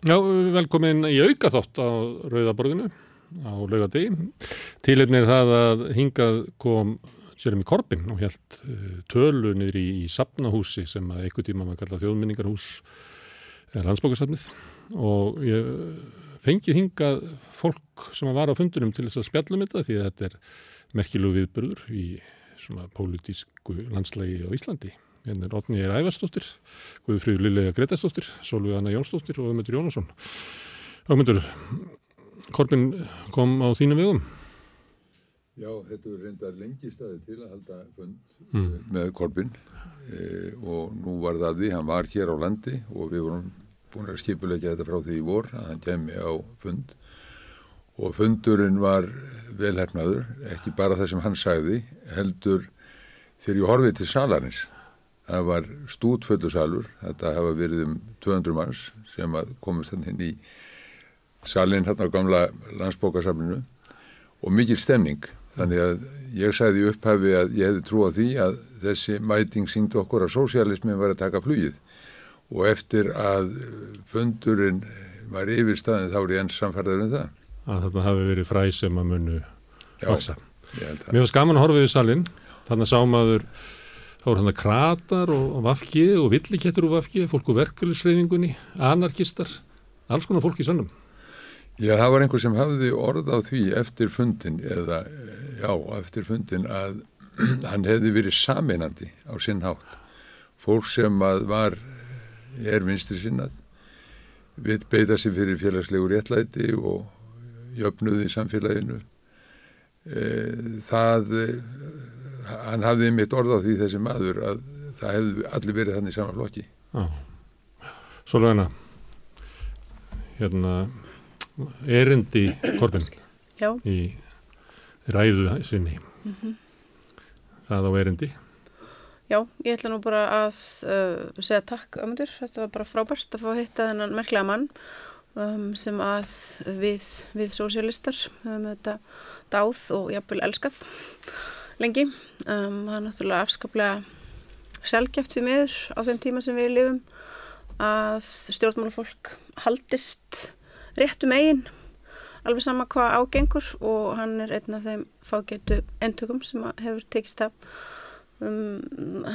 Já, velkomin í auka þátt á Rauðaborðinu á laugadegi. Tílefnið það að hingað kom Jeremy Corbyn og held tölu niður í, í sapnahúsi sem að einhver tíma maður kalla þjóðminningarhús er landsbókarsafnið og ég fengið hingað fólk sem var á fundunum til þess að spjallum þetta því að þetta er merkilegu viðbörður í svona pólitísku landslægi á Íslandi. Hérna er Otni er Ævarsdóttir, Guðfríður Lillega Gretarsdóttir, Solveig Anna Jónsdóttir og Ögmundur Jónasson. Ögmundur, Korbin kom á þínu vegum? Já, þetta er reyndar lengi staði til að halda fund mm. með Korbin e, og nú var það því, hann var hér á landi og við vorum búin að skipulegja þetta frá því í vor að hann kemi á fund og fundurinn var velhernaður, ekki bara það sem hann sagði, heldur þegar ég horfið til salarins það var stútföldu salur þetta hafa verið um 200 manns sem komist hann inn í salin hérna á gamla landsbókasaflinu og mikil stemning. Þannig að ég sagði upphafi að ég hefði trú á því að þessi mæting síndi okkur að sósialismin var að taka flugið. Og eftir að fundurinn var yfir staðin þá er ég enn samfærðar um það. Að þetta hafi verið fræ sem að munu vaksa Mér var skaman að horfa við salin þannig að sámaður þá er hann að kratar og, vafki og villikettur og vafki, fólk úr verkefliðsreyfingunni, anarkistar, alls konar fólk í sannum. Já, það var einhver sem hafði orð á því eftir fundin, eða já, eftir fundin að hann hefði verið saminandi á sinn hátt. Fólk sem að var, er vinstri sinnað, við beita sér fyrir félagslegur réttlæti og jöfnuði í samfélaginu. Það hann hafði mitt orð á því þessi maður að það hefði allir verið þannig saman flokki. Svolítið hérna erindi Korbin Já. í ræðu sinni. Mm -hmm. það á erindi. Já, ég ætla nú bara að uh, segja takk ömmundur, þetta var bara frábært að fá að hitta þennan merklega mann um, sem að við, við sósialistar um, þetta dáð og jafnvel elskað lengi. Um, það er náttúrulega afskaplega selgeft við miður á þeim tíma sem við lifum að stjórnmálafólk haldist réttum eigin alveg sama hvað ágengur og hann er einn af þeim fágætu endtökum sem hefur tekist að um,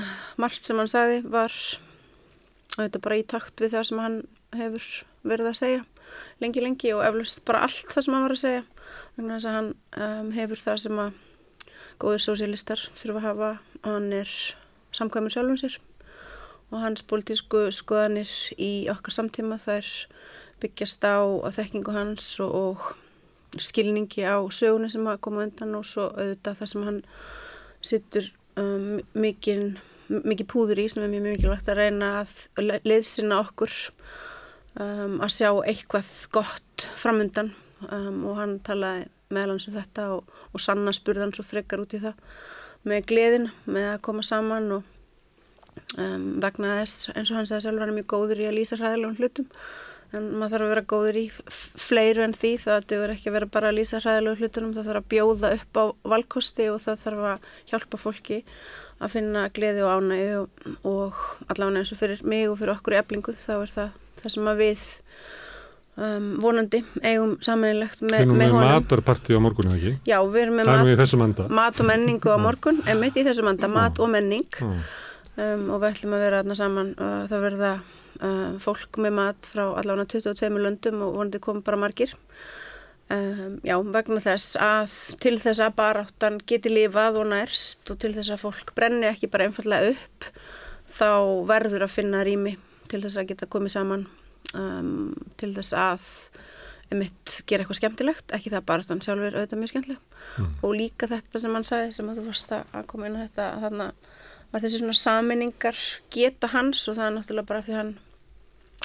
margt sem hann sagði var þetta bara í takt við það sem hann hefur verið að segja lengi lengi og eflust bara allt það sem hann var að segja þannig að hann um, hefur það sem að góður sósialistar þurfa að hafa. Hann er samkvæmur sjálfum sér og hans politísku skoðanir í okkar samtíma þær byggjast á þekkingu hans og, og skilningi á söguna sem hafa komið undan og svo auðvitað það sem hann sittur um, mikið, mikið púður í sem er mjög mikilvægt að reyna að leiðsina okkur um, að sjá eitthvað gott framundan um, og hann talaði meðal hans um þetta og, og sanna spurðan svo frekar út í það með gleðin, með að koma saman og um, vegna þess eins og hann sagði sjálfur hann er mjög góður í að lýsa hræðilegum hlutum. En maður þarf að vera góður í fleiru en því það duður ekki að vera bara að lýsa hræðilegum hlutunum það þarf að bjóða upp á valkosti og það þarf að hjálpa fólki að finna gleði og ánægu og, og allavega eins og fyrir mig og fyrir okkur í eblingu þá er það það sem að við Um, vonandi, eigum samanlegt me, með honum. Við erum með matarparti á morgun, ekki? Já, við erum með mat, mat og menningu á morgun, emitt í þessu manda, mat og menning um, og við ætlum að vera aðna saman, uh, það verða uh, fólk með mat frá allavega 22 löndum og vonandi kom bara margir. Um, já, vegna þess að til þess að baráttan geti lifað og nærst og til þess að fólk brenni ekki bara einfallega upp, þá verður að finna rými til þess að geta komið saman um, til þess að mitt gera eitthvað skemmtilegt, ekki það bara þann sjálfur auðvitað mjög skemmtileg. Mm. og líka þetta sem hann sagði, sem að þú vorst að koma inn á þetta, þannig að þessi svona saminningar geta hans og það er náttúrulega bara því hann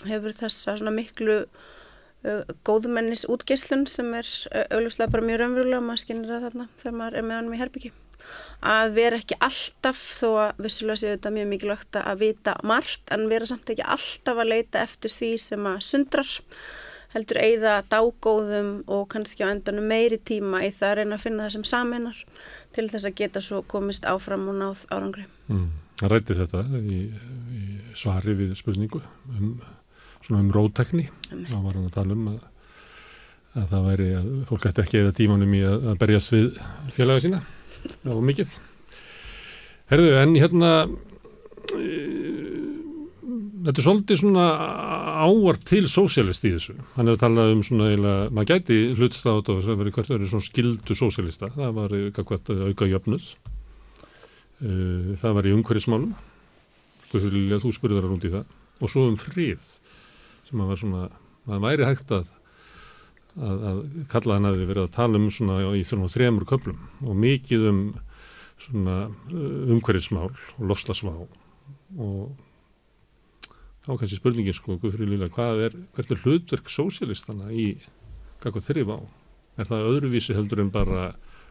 hefur þessa svona miklu uh, góðmennis útgeislun sem er uh, augljóslega bara mjög raunverulega og maður skynir það þarna þegar maður er með hann í herbyggi að vera ekki alltaf þó að vissulega séu þetta mjög mikilvægt að vita margt en vera samt ekki alltaf að leita eftir því sem að sundrar heldur eigða dágóðum og kannski á endanum meiri tíma í það að reyna að finna það sem saminar til þess að geta svo komist áfram og náð árangri. Mm. Það rætti þetta í, í svari við spurningu um um róttekni þá var hann að tala um að, að það væri að fólk ætti ekki eða tímanum í að, að berjast við félaga sína og mikið. Herðu, en hérna e, þetta er svolítið svona ávart til sósélist í þessu. Hann hefur talað um svona eiginlega, maður gæti hlutst á þetta sem verið hvert verið svona skildu sósélista, það var eitthvað auka jöfnuð. E, það var í umhverjismálum þú spurði það rúnd í það. Og svo um frið sem að var svona, maður væri hægt að að, að kalla hann að við verið að tala um svona í þremur köplum og mikið um svona uh, umhverfismál og lofslagsvá og þá kannski spurningin sko, Lilla, hvað er, hvert er hlutverk sósélistana í hvað þeirri vá? Er það öðruvísi heldur en bara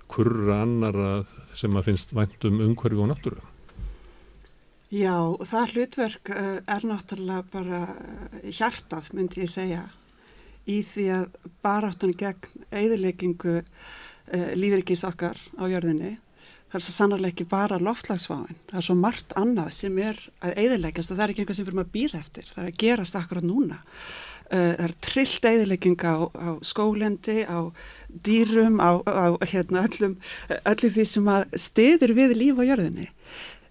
kurra annara sem að finnst vænt um umhverfi og náttúru? Já, það hlutverk uh, er náttúrulega bara uh, hjartað, myndi ég segja, í því að baráttan gegn eðileggingu uh, lífrikis okkar á jörðinni. Það er svo sannarlega ekki bara loftlagsváin, það er svo margt annað sem er að eðileggjast og það er ekki einhvað sem fyrir maður að býra eftir, það er að gerast akkurat núna. Það er trillt eðilegging á, á skólendi, á dýrum, á, á hérna, öllum, öllu því sem stiður við líf á jörðinni.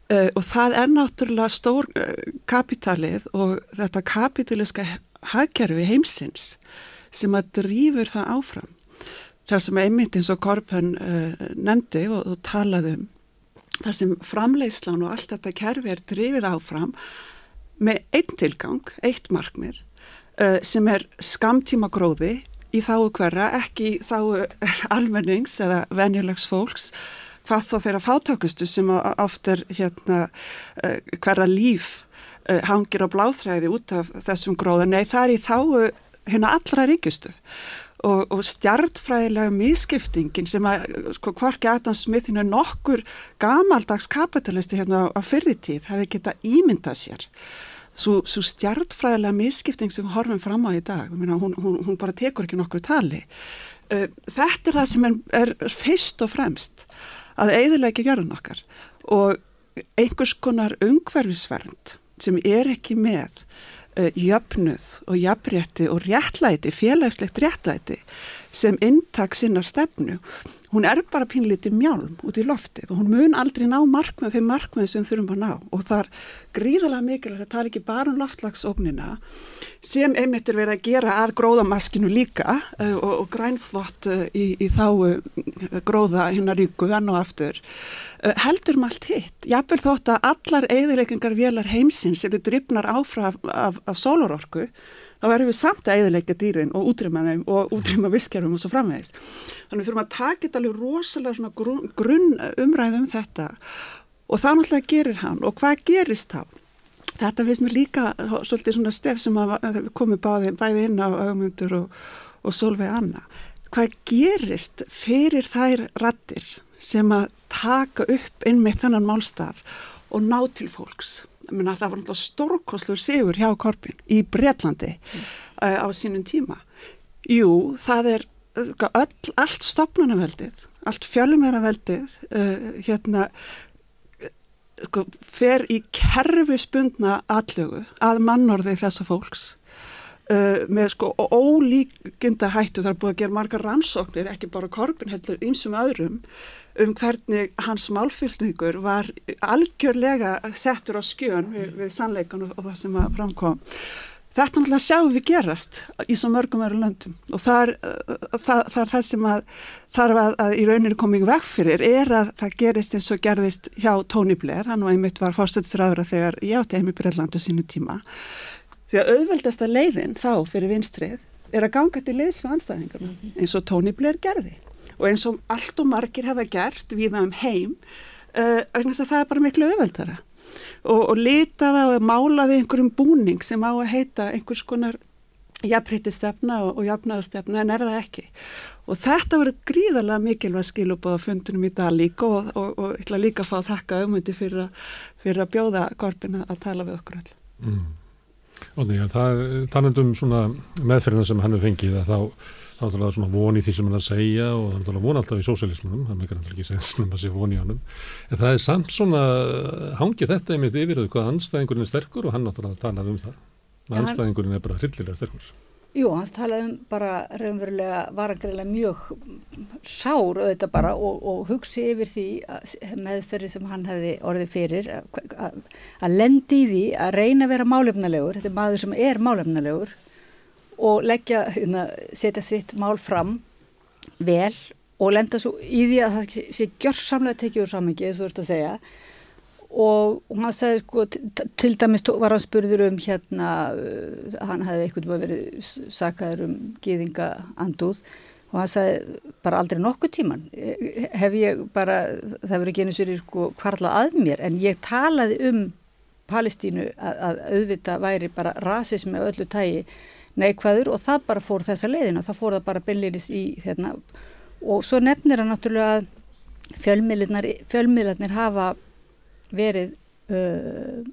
Uh, og það er náttúrulega stór uh, kapitalið og þetta kapitaliska hagkerfi heimsins sem að drýfur það áfram. Það sem einmitt eins og Korpen uh, nefndi og, og talaði um, þar sem framleiðslan og allt þetta kerfi er drýfið áfram með einn tilgang, eitt markmir, sem er skamtíma gróði í þáu hverja, ekki í þáu almennings eða venjulegs fólks, hvað þá þeirra fátökustu sem oft er hérna uh, hverra líf uh, hangir á bláþræði út af þessum gróða. Nei, það er í þáu hérna allra ríkustu og, og stjartfræðilega miskiptingin sem að sko hvorki Adam Smith hérna nokkur gamaldags kapitalisti hérna á fyrritíð hefði geta ímyndað sér. Svo, svo stjartfræðilega miskipting sem horfum fram á í dag, hún, hún, hún bara tekur ekki nokkur tali. Uh, þetta er það sem er, er fyrst og fremst að eiðilegja gjörðun okkar og einhvers konar umhverfisvernd sem er ekki með uh, jöfnuð og jafnrétti og réttlæti, félagslegt réttlæti sem intak sinnar stefnu. Hún er bara pínlítið mjálm út í loftið og hún mun aldrei ná markmið þeim markmið sem þurfum að ná. Og það er gríðalega mikilvægt að það er ekki bara um loftlagsóknina sem einmitt er verið að gera að gróðamaskinu líka uh, og, og grænþvott uh, í, í þá uh, gróða hinnar ríku enn og aftur. Heldur um allt hitt. Jáfnveg þótt að allar eigðileikingar vélar heimsins eru drifnar áfra af, af, af sólororku þá verðum við samt að eðilegja dýrin og útrýma þeim og útrýma visskerfum og svo framvegist. Þannig við þurfum að taka þetta alveg rosalega grunn, grunn umræðum um þetta og það náttúrulega gerir hann og hvað gerist þá? Þetta finnst mér líka svolítið svona stef sem að við komum bæði, bæði inn á augmundur og, og solveig Anna. Hvað gerist fyrir þær rattir sem að taka upp innmitt þennan málstað og ná til fólks? Menna, það var náttúrulega stórkostlur sigur hjá Korpin í Breitlandi mm. uh, á sínum tíma. Jú, það er uh, öll, allt stopnunaveldið, allt fjölumeraveldið uh, hérna sko, fer í kerfispundna allögu að mannorði þessa fólks Uh, með sko ólíkinda hættu þar búið að gera margar rannsóknir ekki bara Korbin heldur einsum öðrum um hvernig hans málfylgningur var algjörlega settur á skjön við, við sannleikan og, og það sem að framkom þetta náttúrulega sjáum við gerast í svo mörgum öru löndum og það er það, það, sem að þarf að, að í rauninu komið vekk fyrir er að það gerist eins og gerðist hjá Tony Blair, hann og einmitt var fórsætsræður þegar ég átti heim í Breitlandu sínu tíma. Því að auðveldasta leiðin þá fyrir vinstrið er að ganga til liðs við anstæðingarna mhm. eins og Tony Blair gerði og eins og allt og margir hafa gert við það um heim uh, það er bara miklu auðveldara. Og, og litaða og málaði einhverjum búning sem á að heita einhvers konar jafnbreytistefna og, og jafnaðastefna en er það ekki. Og þetta voru gríðarlega mikilvæg skilubóð á fundunum í dag líka og, og ég ætla líka að fá að þakka þetta fyrir, fyrir að bjóða Gorbin að tala við okkur öll. Mm. Og því að það er tannendum svona meðferðina sem hann hefur fengið að þá er það svona von í því sem hann að segja og hann er von alltaf í sósælismunum, hann er ekki sensnum að sé von í honum, en það er samt svona, hangið þetta einmitt yfir að hvað anstæðingurinn er sterkur og hann náttúrulega talaði um það. Anstæðingurinn er bara hryllilega sterkur. Jú, hans talaði um bara raunverulega varangreilega mjög sár auðvitað bara og, og hugsi yfir því meðferði sem hann hefði orðið fyrir að lendi í því að reyna að vera málefnalegur, þetta er maður sem er málefnalegur og leggja, hérna, setja sitt mál fram vel og lenda svo í því að það sé gjörsamlega tekið úr samengi, þú ert að segja. Og hann sagði sko til dæmis var hann spurður um hérna uh, hann hefði eitthvað verið sakaður um gýðinga anduð og hann sagði bara aldrei nokkuð tíman hef ég bara, það verið einu sér sko kvarla að mér en ég talaði um Palestínu að, að auðvita væri bara rasismi öllu tægi neikvæður og það bara fór þessa leiðina, það fór það bara byllinis í hérna og svo nefnir hann náttúrulega að fjölmiðlarnir hafa verið uh,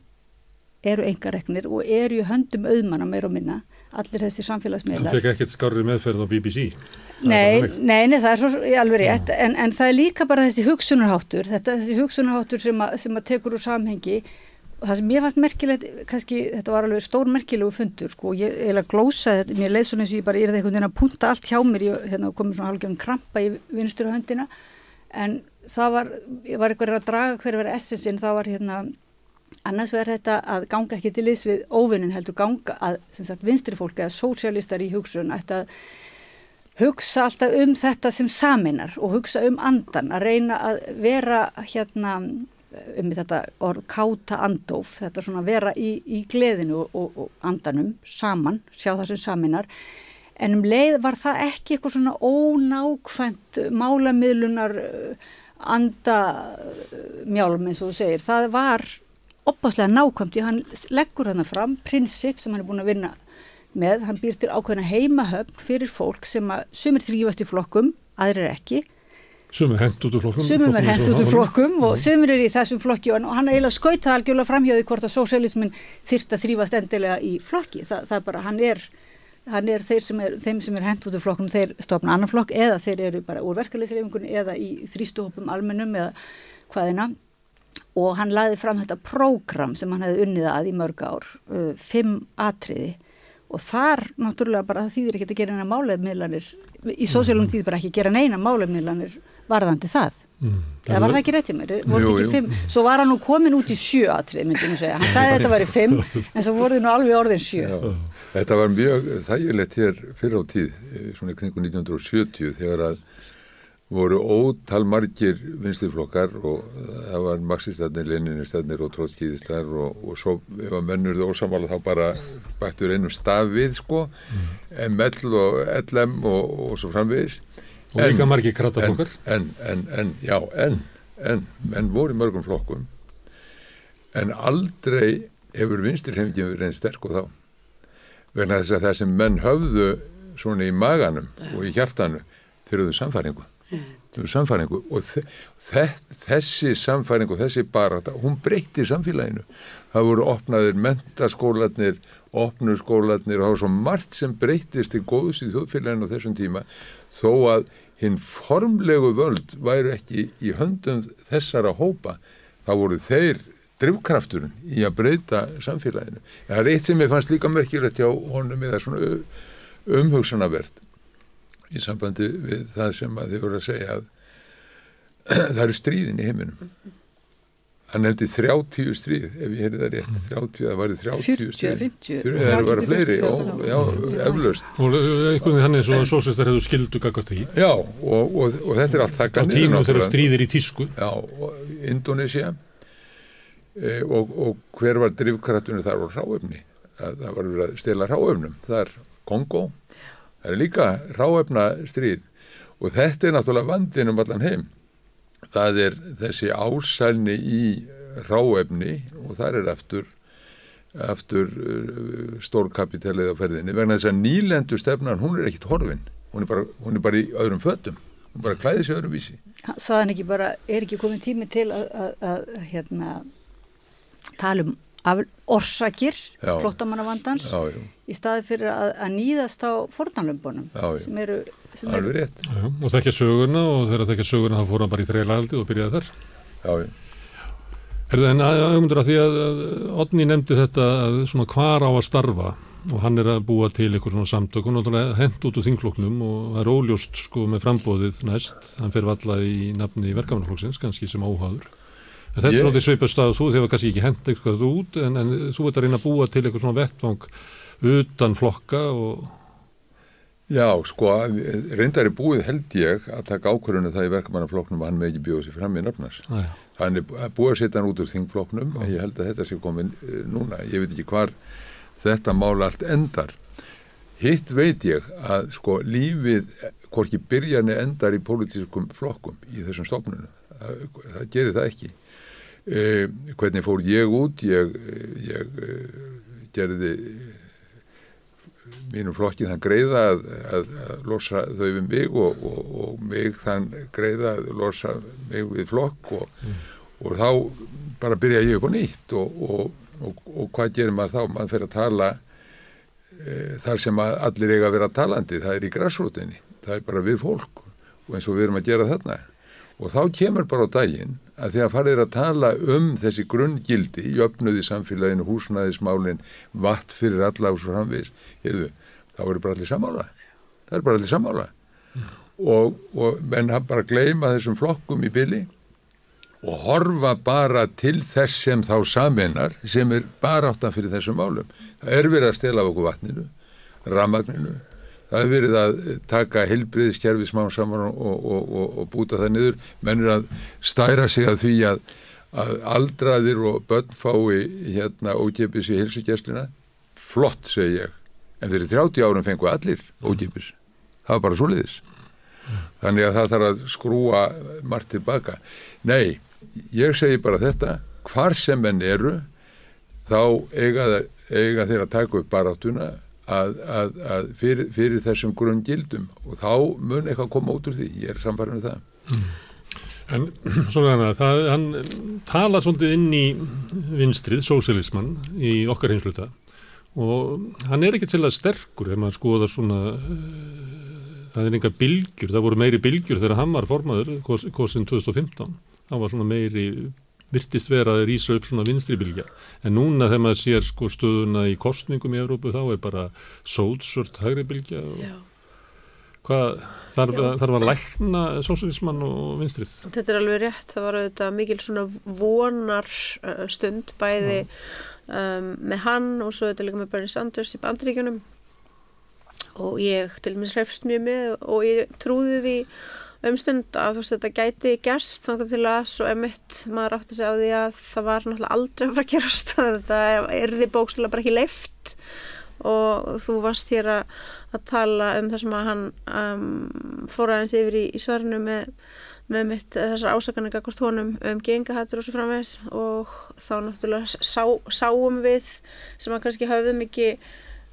eru engaregnir og eru í höndum auðmanna meir og minna allir þessi samfélagsmiðlar. Það fekk ekkert skarri meðferð á BBC. Nei, nei, nei, það er svo alveg rétt, en, en það er líka bara þessi hugsunarháttur, þetta þessi hugsunarháttur sem, a, sem að tekur úr samhengi og það sem ég fannst merkilegt, kannski þetta var alveg stór merkilegu fundur, sko, ég eiginlega glósaði þetta, mér leið svona eins og ég bara, ég er það einhvern veginn að punta allt hjá mér, ég hérna, komið svona halgjörn krampa í vinstur höndina, en það var, ég var eitthvað að draga hverju verið essensin, það var hérna annars verður þetta að ganga ekki til liðs við óvinnin heldur ganga að sagt, vinstri fólk eða sósialistar í hugsun ætti að hugsa alltaf um þetta sem saminar og hugsa um andan að reyna að vera hérna um þetta orð káta andóf þetta svona vera í, í gleðinu og, og, andanum saman, sjá það sem saminar en um leið var það ekki eitthvað svona ónákvæmt málamiðlunar andamjálum eins og þú segir, það var opaslega nákvæmt, hann leggur hann fram prinsip sem hann er búin að vinna með, hann býr til ákveðina heimahöfn fyrir fólk sem að sumir þrýfast í flokkum, aðrir ekki Sumir hent út úr flokkum Sumir er hent út úr flokkum og sumir er í þessum flokki og hann er eiginlega skautað algjörlega framhjóði hvort að sósialismin þyrta þrýfast endilega í flokki, Þa, það er bara, hann er hann er þeir sem er, þeim sem er hent út af flokknum, þeir stopna annan flokk eða þeir eru bara úr verkefliðsreifingunni eða í þrýstuhópum almennum eða hvaðina og hann laði fram þetta prógram sem hann hefði unnið að í mörg ár, uh, fimm atriði. Og þar náttúrulega bara það þýðir ekki að gera neina málefmiðlanir, í sósjálfum þýðir bara ekki að gera neina málefmiðlanir varðandi það. Mm. Það var það ekki rétt hjá mér, voru ekki fimm, svo var hann nú komin út í sjö atrið, myndi ég segja, hann sagði þetta væri fimm, en svo voru þið nú alveg orðin sjö. Já. Þetta var mjög þægilegt hér fyrir á tíð, eh, svona kringu 1970 þegar að voru ótal margir vinstirflokkar og það var marxistadnir, leninistadnir og trótskýðistar og, og svo ef að mennurðu ósamála þá bara bættur einum staf við sko, mm. ML og LM og, og svo framvegis. Og en, líka margir krattaflokkar. En, en, en, já, en, en, menn voru mörgum flokkum en aldrei hefur vinstirhefingin verið einn sterk og þá vegna þess að það sem menn höfðu svona í maganum og í hjartanu eru samfæringu eru samfæringu og þe þessi samfæringu, þessi barata hún breytti samfélaginu. Það voru opnaðir mentaskólanir opnu skólanir og það var svo margt sem breyttist í góðs í þjóðfélaginu á þessum tíma þó að hinn formlegu völd væru ekki í höndum þessara hópa þá voru þeir drivkrafturinn í að breyta samfélaginu. Það er eitt sem ég fannst líka merkilegt hjá honum eða svona umhugsanavert í sambandi við það sem þið voru að segja að það eru stríðin í heiminum. Hann nefndi 30 stríð, ef ég heyrði það rétt, 30, það væri 30 stríð. 40, 50. Það bara fleiri, ó, já, eflaust. Og einhvern veginn hann er svo að sósistar hefur skildu gagast því. Já, og, og, og þetta er allt það. Á tíma þegar stríðir í tísku. Já, og Indonesia e, og, og hver var drivkraftunni þar var ráöfni það, það var verið að stela ráöfnum það er Kongo það er líka ráöfna stríð og þetta er náttúrulega vandin um allan heim það er þessi ásælni í ráöfni og það er eftir eftir uh, stórkapitalið á ferðinni. Vegna þess að nýlendu stefnan hún er ekkit horfin. Hún er bara, hún er bara í öðrum föttum hún bara klæði sig öðrum vísi Saðan ekki bara, er ekki komið tími til að, að, að hérna tala um orsakir flottamannavandans í staði fyrir að, að nýðast á fornalömbunum sem eru alveg rétt. Já, og þekkja söguna og þegar þekkja söguna þá fór hann bara í þreilaldi og byrjaði þar. Já, já. Er það en aðeins að því að Odni nefndi þetta að svona hvar á að starfa og hann er að búa til eitthvað svona samtök og náttúrulega hent út úr þingfloknum og það er óljóst sko með frambóðið næst, hann fer valla í nafni verkefnarflokksins, kannski sem óháður. En þetta Ég- er náttúrulega svipast að þú þegar kannski ekki hent eitthvað út en, en þú ert að reyna að búa til eitthvað svona vettvang utan flokka og Já, sko, reyndar er búið held ég að taka ákvörðunum það í verkamannaflokknum að hann með ekki bjóða sér fram í nafnars. Æja, Hann er búið að setja hann út úr þingflokknum, en ég held að þetta sé komin eh, núna. Ég veit ekki hvar þetta mál allt endar. Hitt veit ég að sko lífið, eh, hvorki byrjarni endar í pólitískum flokkum í þessum stofnunum. Það, það gerir það ekki. Eh, hvernig fór ég út? Ég, ég eh, gerði mínum flokki þann greiða að, að, að losa þau við mig og, og, og mig þann greiða að losa mig við flokk og, og þá bara byrja ég upp á nýtt og, hvað gerir maður þá? Maður fer að tala e, þar sem allir eiga að vera talandi, það er í græsrótinni, það er bara við fólk og eins og við erum að gera þarna. Og þá kemur bara á daginn að að farið að tala um þessi grunngildi, jöfnuði samfélaginu, húsnæðismálin, vatt fyrir alla og svo framvegis, heyrðu, þá eru bara allir samála. Það eru bara allir samála. Og, og menn hafa bara gleyma þessum flokkum í byli og horfa bara til þess sem þá saminar sem er bara áttan fyrir þessum málum. Það er verið að stela af okkur vatninu, ramagninu, það er verið að taka heilbriðiskerfi smá saman og, og, og, og búta það niður. Mennur að stæra sig að því að, að aldraðir og börn fái hérna ógefis í hilsugjæslina flott segi ég. En fyrir 30 árum fengu allir ógefis það var bara svo liðis þannig að það þarf að skrúa margt tilbaka nei, ég segi bara þetta. Hvar sem menn eru þá eiga, eiga þeir að taka upp baráttuna að, að, að fyrir, fyrir þessum grunn gildum og þá mun eitthvað koma út úr því, ég er samfærið með það. En svona hana, það, hann talar svolítið inn í vinstrið, sósialismann í okkar hinsluta og hann er til að sterkur ef maður skoða svona uh, það er enga bylgjur, það voru meiri bylgjur þegar hann var formaður, kosin 2015 það var svona meiri virtist vera að rýsa upp svona vinstri bylgja en núna þegar maður sér sko stöðuna í kostningum í Evrópu þá er bara sótsvört hægri bylgja og Já. hvað þarf, þarf að lækna sósialismann og vinstrið. Þetta er alveg rétt, það var auðvitað mikil svona vonar uh, stund bæði um, með hann og svo auðvitað líka með Bernie Sanders í bandaríkjunum. Og ég til dæmis hrefst mjög með og ég trúði því um stund að þú veist þetta gæti gerst þannig til að svo emitt maður átti sig á því að það var náttúrulega aldrei að fara að gerast. Þetta er því bókslega bara ekki leift og þú varst hér að, að tala um það sem að hann um, fór aðeins yfir í, í svarinu með, með mitt þessar ásakanir gagvart honum um gengahattur og svo framvegs og þá náttúrulega sá, sáum við sem að kannski höfðum ekki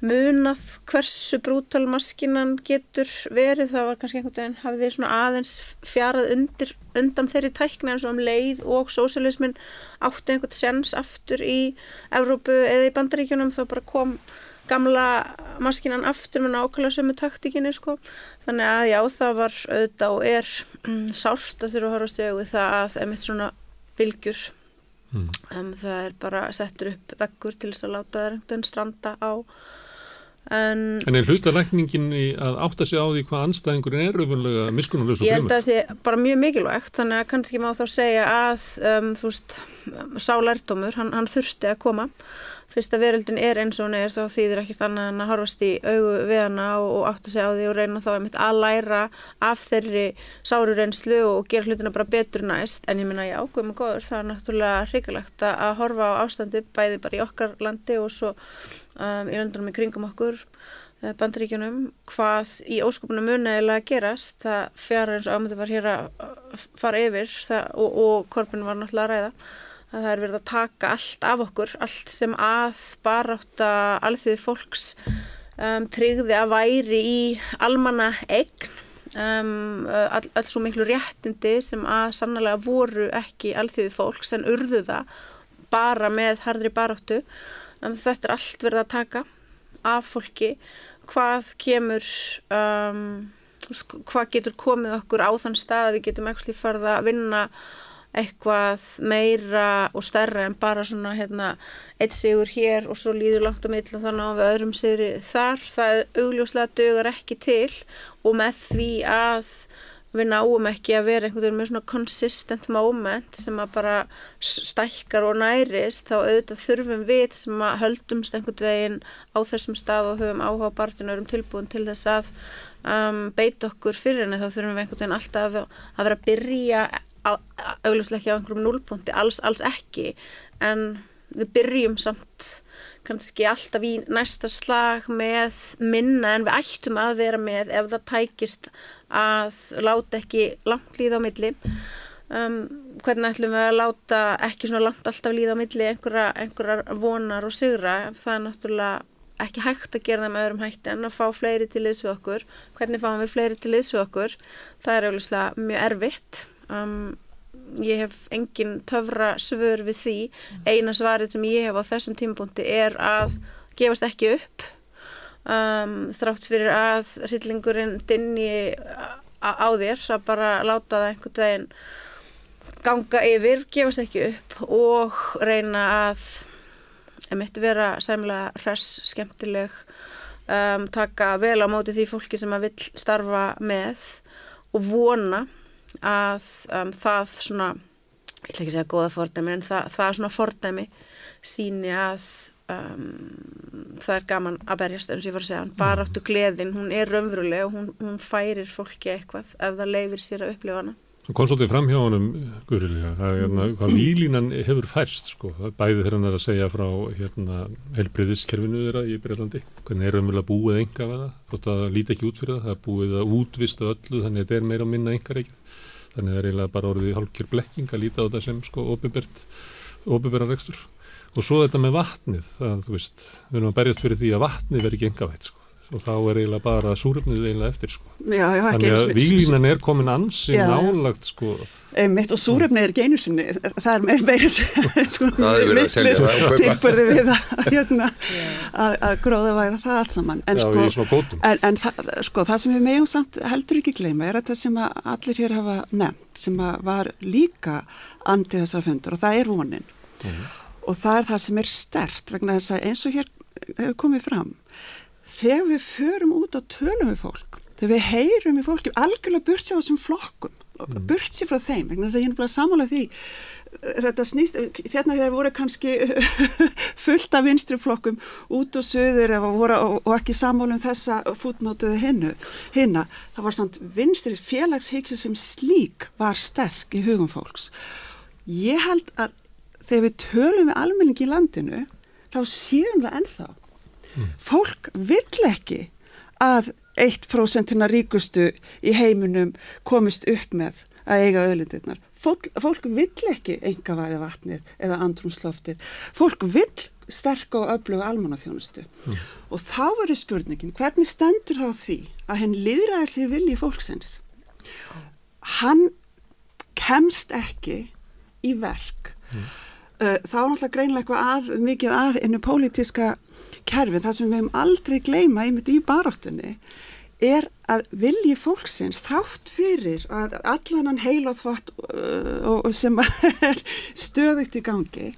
munað hversu brútal maskinan getur verið, það var kannski einhvern veginn hafði svona aðeins fjarað undir, undan þeirri tækni eins og um leið og sósialismin átti einhvern sens aftur í Evrópu eða í Bandaríkjunum þá bara kom gamla maskinan aftur með nákvæmlega sömu taktíkinni sko. þannig að já það var auðvitað og er mm, sárt að þurfa að horfa stjögu við það að emitt svona bylgjur Mm. um, það er bara settur upp veggur til þess að láta það einhvern stranda á en En er hlutalækningin að átta sig á því hvað anstæðingurinn er auðvunlega miskunnulegu svo Ég held að það sé bara mjög mikilvægt þannig að kannski má þá segja að um, þú veist, sá lærdómur hann, hann þurfti að koma fyrst að veröldin er eins og hún er þá þýðir ekkert annað en að horfast í augu við hana og, og átta sig á því og reyna þá einmitt að læra af þeirri sáru reynslu og gera hlutina bara betur næst. En ég minna já, guðum og góður, það er náttúrulega hrikalegt að, að horfa á ástandi bæði bara í okkar landi og svo um, í löndunum í kringum okkur eh, bandaríkjunum. Hvað í óskopunum að gerast það fjara eins og ámyndu var hér að fara yfir það, og, og korfin var náttúrulega að ræða að það er verið að taka allt af okkur allt sem að barátta alþjóði fólks um, tryggði að væri í almanna eign um, all, all svo miklu réttindi sem að sannlega voru ekki alþjóði fólks en urðu það bara með harðri baráttu. Um, þetta er allt verið að taka af fólki. Hvað kemur um, hvað getur komið okkur á þann stað að við getum ekki farið að vinna eitthvað meira og stærra en bara svona hérna eitt sigur hér og svo líður langt á mill og þannig á við öðrum sigri þar. Það augljóslega dögur ekki til og með því að við náum ekki að vera einhvern veginn með svona consistent moment sem að bara stækkar og nærist þá auðvitað þurfum við sem að höldumst einhvern veginn á þessum stað og höfum áhuga bartinu og erum tilbúin til þess að um, beita okkur fyrir henni þá þurfum við einhvern veginn alltaf að vera að byrja augljóslega ekki á einhverjum núlpunkti, alls, alls ekki. En við byrjum samt kannski alltaf í næsta slag með minna en við ættum að vera með ef það tækist að láta ekki langt líða á milli. Um, hvernig ætlum við að láta ekki svona langt alltaf líða á milli einhverja, einhverjar vonar og sigra? Það er náttúrulega ekki hægt að gera það með öðrum hætti en að fá fleiri til við okkur. Hvernig fáum við fleiri til við okkur? Það er auðvitað mjög erfitt um, ég hef engin töfra svör við því. Eina svarið sem ég hef á þessum tímapunkti er að gefast ekki upp um, þrátt fyrir að hryllingurinn dinni á þér svo bara láta það einhvern veginn ganga yfir, gefast ekki upp og reyna að emitt vera sæmlega hress, skemmtileg um, taka vel á móti því fólki sem að vil starfa með og vona að um, það svona, ég ætla ekki að segja góða fordæmi en það, það svona fordæmi síni að um, það er gaman að berjast eins og ég var að segja, bara áttu gleðin hún er raunveruleg og hún, hún færir fólki eitthvað ef það leifir sér að upplifa hana. Það kom svolítið fram hjá honum Guðrilega, það er hérna hvað výlínan hefur færst sko, bæði þegar hann er að segja frá hérna helbriðiskerfinu þeirra í Breitlandi, hvernig er raunverulega búið enga við það, þótt að líti ekki út fyrir það það er búið að útvista öllu, þannig að þetta er meira að minna enga reykjað, þannig að það er eiginlega bara orðið hálfkjör blekking að líta á þetta sem sko óbyrberra rekstur og svo þetta með vatnið, það, þú veist, við erum að berjast fyrir því að vatnið verður ekki enga veit sko og þá er eiginlega bara súröfnið eiginlega eftir sko. Já, já, Þannig að výlínan er komin ansi Já, já. nálagt sko. Einmitt, og súrefni er ekki einu sinni, það er meir meira sko, tilbyrði við að, hérna, að, að gróða væða það allt saman. En, Já, sko, en, en það, sko, það sem við meðum samt heldur ekki gleyma er þetta sem að allir hér hafa nefnt, sem að var líka andið þessar fundur og það er vonin. Og það er það sem er stert vegna þess að eins og hér hefur komið fram, þegar við förum út og tölum við fólk, þegar við heyrum í fólki algjörlega burt sér á þessum flokkum mm. burt sér frá þeim, vegna þess að ég er bara samála því. Þetta snýst þérna þegar voru kannski fullt af vinstri flokkum út og söður voru, og, og ekki samála um þessa fútnótuðu hinnu hinna, það var samt vinstri félagshyggsu sem slík var sterk í hugum fólks. Ég held að þegar við tölum við almenningi í landinu þá séum við ennþá. Fólk vill ekki að 1% hinnar ríkustu í heiminum komist upp með að eiga öðlindirnar. Fólk, fólk vill ekki enga væði vatnið eða andrumsloftið. Fólk vill sterk og öfluga almannaþjónustu. Mm. Og þá verður spurningin, hvernig stendur þá því að henn liðræðislega vilji fólksins? Hann kemst ekki í verk. Mm. Uh, þá er náttúrulega greinlega eitthvað að, mikið að innu pólitíska kerfi, það sem við hefum aldrei gleyma einmitt í baráttunni er að vilji fólksins þátt fyrir að allan hann heil og þvott uh, sem er stöðugt í gangi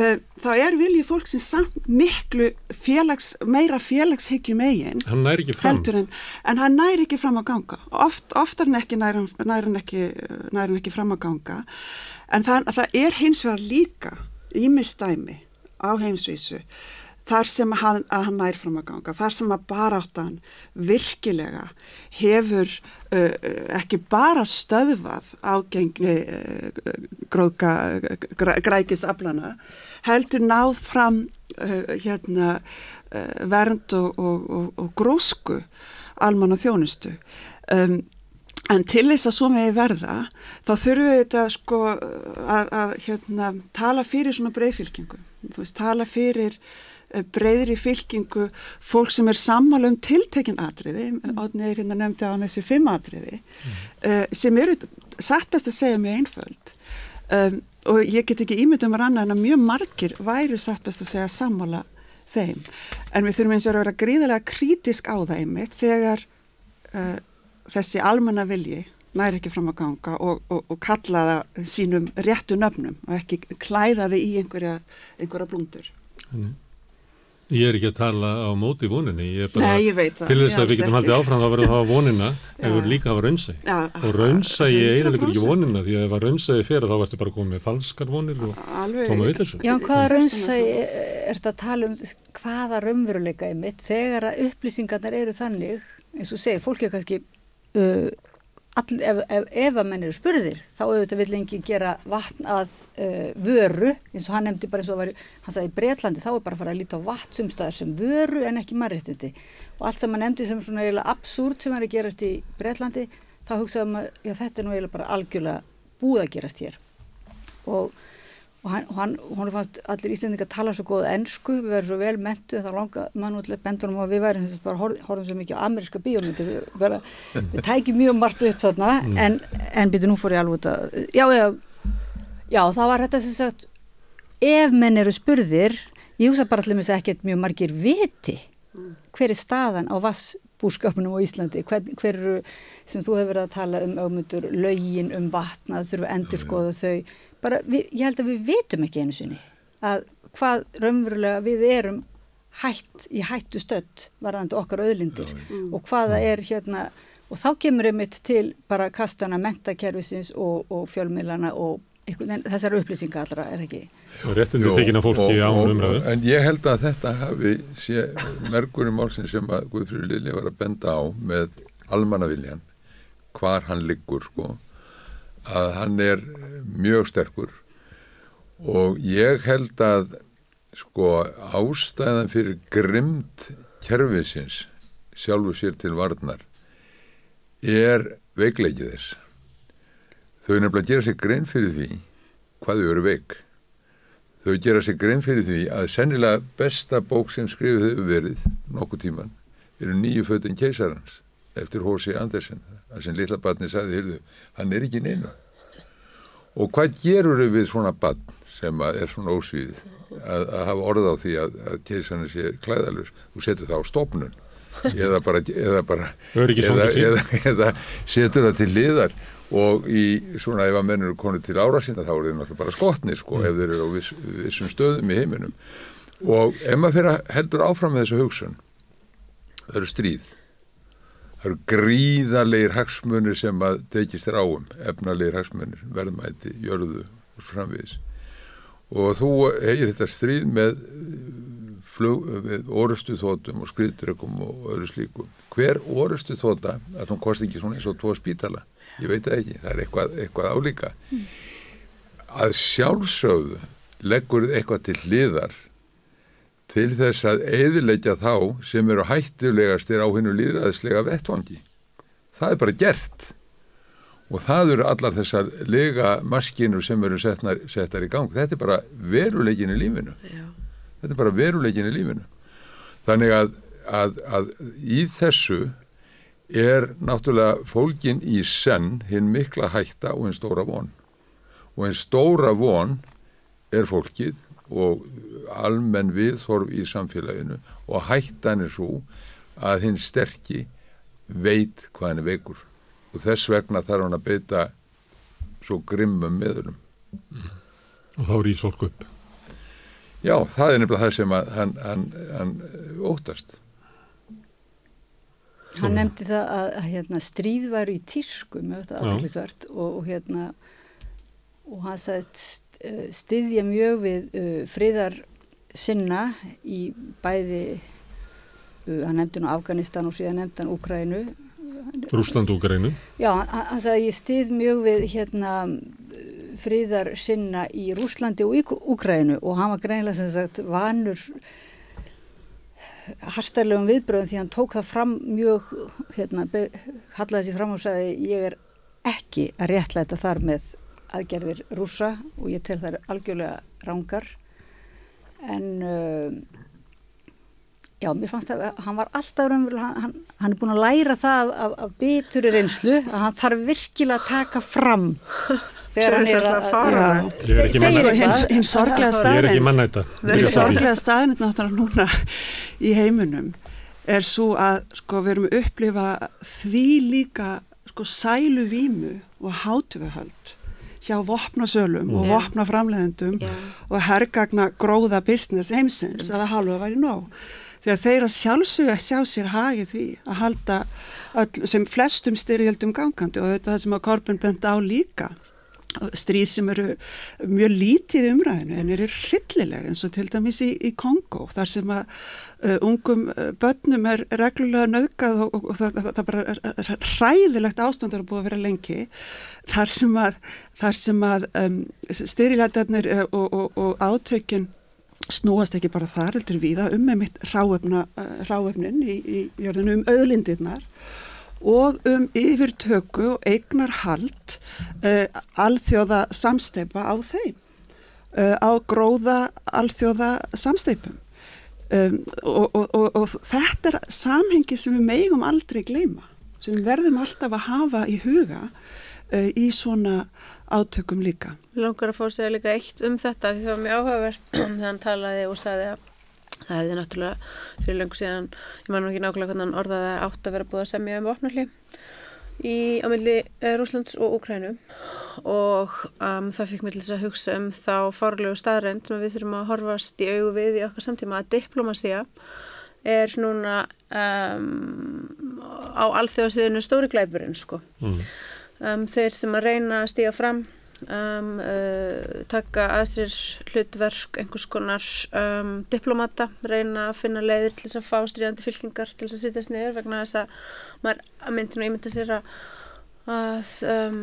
uh, þá er vilji fólksins samt miklu félags, meira félagshyggjum eigin Hann næri ekki fram. en, en hann næri ekki fram að ganga Oft, oftar en ekki næri hann ekki, ekki fram að ganga en það, það er hins vegar líka ímistæmi á heimsvísu þar sem hann, að hann nær fram að ganga, þar sem að baráttan virkilega hefur uh, ekki bara stöðvað ágengni uh, gróðka græ, grækisaflana, heldur náð fram uh, hérna, vernd og, og, og, og grósku almann og þjónustu. Um, En til þess að svo megi verða, þá þurfum við þetta sko að, að hérna, tala fyrir svona breyðfylkingu. Þú veist, tala fyrir breyðri fylkingu fólk sem er sammála um tiltekin atriði, mm. átnið er hérna nefndi á þessi fimm atriði, mm. uh, sem eru satt best að segja mjög einföld. Um, og ég get ekki ímyndum að ranna en að mjög margir væru satt best að segja sammála þeim. En við þurfum eins og að vera gríðilega krítisk á það einmitt þegar uh, þessi almanna vilji næri ekki fram að ganga og, og, og kalla það sínum réttu nöfnum og ekki klæða þið í einhverja, einhverja blúndur. Ég er ekki að tala á móti voninni, ég er bara Nei, ég veit það. til þess að við getum haldið áfram þá verður það að hafa vonina Já. við líka að hafa raunsæ. Já, Og raunsæi eiginlega ekki 100%. vonina því að ef að raunsæi fyrir þá ertu bara komið með falskar vonir og tóma villisum. Já, en hvaða raunsa er þetta að tala um hvaða raunveruleika er mitt þegar að upplýsingarnar eru þannig eins og segir, fólk er kannski uh, all, ef, ef, ef að menn eru spurðir, þá auðvitað vill enginn gera vatn að uh, vöru eins og hann nefndi bara eins og var, hann sagði í Bretlandi þá er bara að fara að líta á vatn sumstaðar sem vöru en ekki mannréttindi. Og allt sem hann nefndi sem svona eiginlega absúrt sem er að gerast í Bretlandi þá hugsaðum að já, þetta er nú eiginlega bara algjörlega búið að gerast hér. Og, og hann, hann, hún fannst allir Íslendingar tala svo góða ennsku, við verðum svo vel mentu þá langa mannútlega bendunum að við værum þess að bara horf, horfum svo mikið á ameríska bíómyndi við, bara, við tækjum mjög margt upp þarna en, en byrju nú fór ég alveg út að já, já, já, þá var þetta sem sagt ef menn eru spurðir ég hugsa bara allir með þess að ekkert mjög margir viti hver er staðan á vassbúskapunum á Íslandi. Hver, hver eru sem þú hefur verið að tala um auðmundur lögin um vatna þurfum að endur skoða þau. Bara við, ég held að við vitum ekki einu sinni að hvað raunverulega við erum hætt í hættu stödd varðandi okkar auðlindir og hvaða er hérna og þá kemur einmitt til bara kastana mentakerfisins og, og fjölmiðlana og þessar upplýsinga allra er ekki Jú, tekina fólki og- umræðu. En ég held að þetta hafi í málsinn sem að Guðfrýri Lilli var að benda á með almannaviljan, hvar hann liggur sko, að hann er mjög sterkur og ég held að sko ástæðan fyrir grimmt kerfisins sjálfu sér til varnar er veikleikið þess. Þau nefnilega gera sér grein fyrir því hvað þau eru veik. Þau gera sér grein fyrir því að sennilega besta bók sem skrifið hefur verið nokkuð tíman eru nýju fötin keisarans eftir H.C. Andersen það sem litla barni sagði, heyrðu, hann er ekki neina og hvað gerur við svona barn sem er svona ósvíð að, að hafa orð á því að, að keisarinn sé klæðalus þú setur það á stofnun. Eða bara, eða, bara eða, eða setur það til liðar og í svona ef að menn eru konið til ára sinna þá eru þeir náttúrulega bara skotnir sko ef þeir eru á viss, vissum stöðum í heiminum. Og ef maður fyrir að heldur áfram með þessu hugsun það eru stríð. Það eru gríðarlegir hagsmunir sem að tekist þér áum efnalegir hagsmunir, verðmæti, jörðu og svo framvegis. Og þú hegir þetta stríð með flug, með orustu þótum og skriðdrökkum og öðru slíku. Hver orustu þóta að hún kosti ekki svona eins og tvo spítala ég veit það ekki, það er eitthvað, eitthvað álíka. Að sjálfsögðu leggur eitthvað til hliðar til þess að eðilegja þá sem eru hættulegastir á hennu líðræðislega vettvangi. Það er bara gert. Og það eru allar þessar lega maskinur sem eru setnar, settar í gang. Þetta er bara veruleikin í lífinu. Já. þetta er bara veruleikin í lífinu. Þannig að, að, að í þessu er náttúrulega fólkin í senn hinn mikla hætta og hinn stóra von og hinn stóra von er fólkið og almenn viðhorf í samfélaginu og hættan er svo að hinn sterki veit hvað hann er veikur og þess vegna þarf hann að beita svo grimmum meðurum Og þá rýs fólk upp. Já, það er nefnilega það sem að hann, hann, hann óttast. Hann nefndi það að, að hérna, stríð væru í tísku með þetta aðeinsvært og, og hérna og hann sagði eh, styðja mjög við uh, friðar sinna í bæði uh, hann nefndi nú Afganistan og síðan nefndi hann Úkrænu Rúsland og Greinu. Já, hann, hann sagði ég styð mjög við hérna friðar sinna í Rúslandi og í Úkrænu og hann var greinilega sem sagt vanur hastarlegum viðbröðum því hann tók það fram mjög hérna, hallaði sér fram og sagði ég er ekki að réttlæta þar með aðgerðir rúsa og ég tel þær algjörlega rángar en uh, já, mér fannst að hann var alltaf raunverulega, hann, hann, er búin að læra það af, af bituri reynslu að hann þarf virkilega að taka fram þegar hann er að, fara. Hins sorglega er mannæta. hins sorglega staðrind náttúrulega núna í heiminum er svo að sko við erum að upplifa því líka sko sælu vímu og hátuðahöld hjá vopnasölum og Já. vopnaframleðendum Já. og herrgagna gróða business heimsins að það halva væri nóg. Því að þeir að sjálfsögja sjá sér hagið því að halda öll, sem flestum styrjöldum gangandi og þetta er það sem að Korbin bent á líka stríð sem eru mjög lítið umræðinu en eru hryllilega eins og til dæmis í, í Kongo þar sem að uh, ungum uh, börnum er reglulega nöðgað og, og, og það, það, bara er, er hræðilegt ástandar að búið að vera lengi þar sem að, þar sem að um, styrilætarnir uh, og, og, átökin snúast ekki bara þar, heldur við að um með mitt ráefna, uh, í, í jörðinu um auðlindirnar og um yfirtöku og eignarhald uh, alþjóða samsteipa á þeim, uh, á gróða alþjóða samsteipum. Um, og, og, og, og þetta er samhengi sem við megum aldrei gleyma, sem við verðum alltaf að hafa í huga uh, í svona átökum líka. Mér langar að að segja líka eitt um þetta því það var mjög áhugavert þegar hann talaði og sagði að það hefði náttúrulega fyrir lengur síðan, ég man ekki nákvæmlega hvernig hann orðaði að átt að vera búið að semja um vopnarli í á milli eh, Rúslands og Úkrænu og um, það fikk mig til þess að hugsa um þá fárlegu staðrænt sem við þurfum að horfast í augu við í okkar samtíma að diplomasía er núna um, á alþjóðasviðinu stóri glæpurinn sko. Mm. Um, þeir sem að reyna að stíga fram um, uh, taka að sér hlutverk einhvers konar um, diplomata, reyna að finna leiðir til þess að fá stríðandi fylkingar til þess að sittast niður vegna þess að maður að myndi nú ímynda sér að, að um,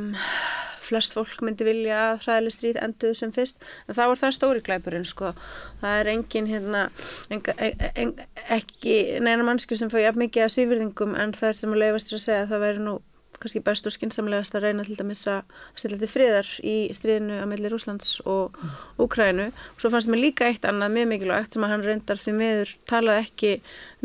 flest fólk myndi vilja að hræðileg stríð enduðu sem fyrst. En þá er það stóri glæpurinn sko. Það er engin hérna enga, en, en, ekki neina mannsku sem fá jafn mikið að svífyrðingum en það er sem að leifast þér að segja að það væri nú kannski best og skinsamlegast að reyna til dæmis að stilla til friðar í stríðinu að milli Rúslands og Úkrænu og svo fannst mér líka eitt annað mjög mikilvægt sem að hann reyndar því miður talaði ekki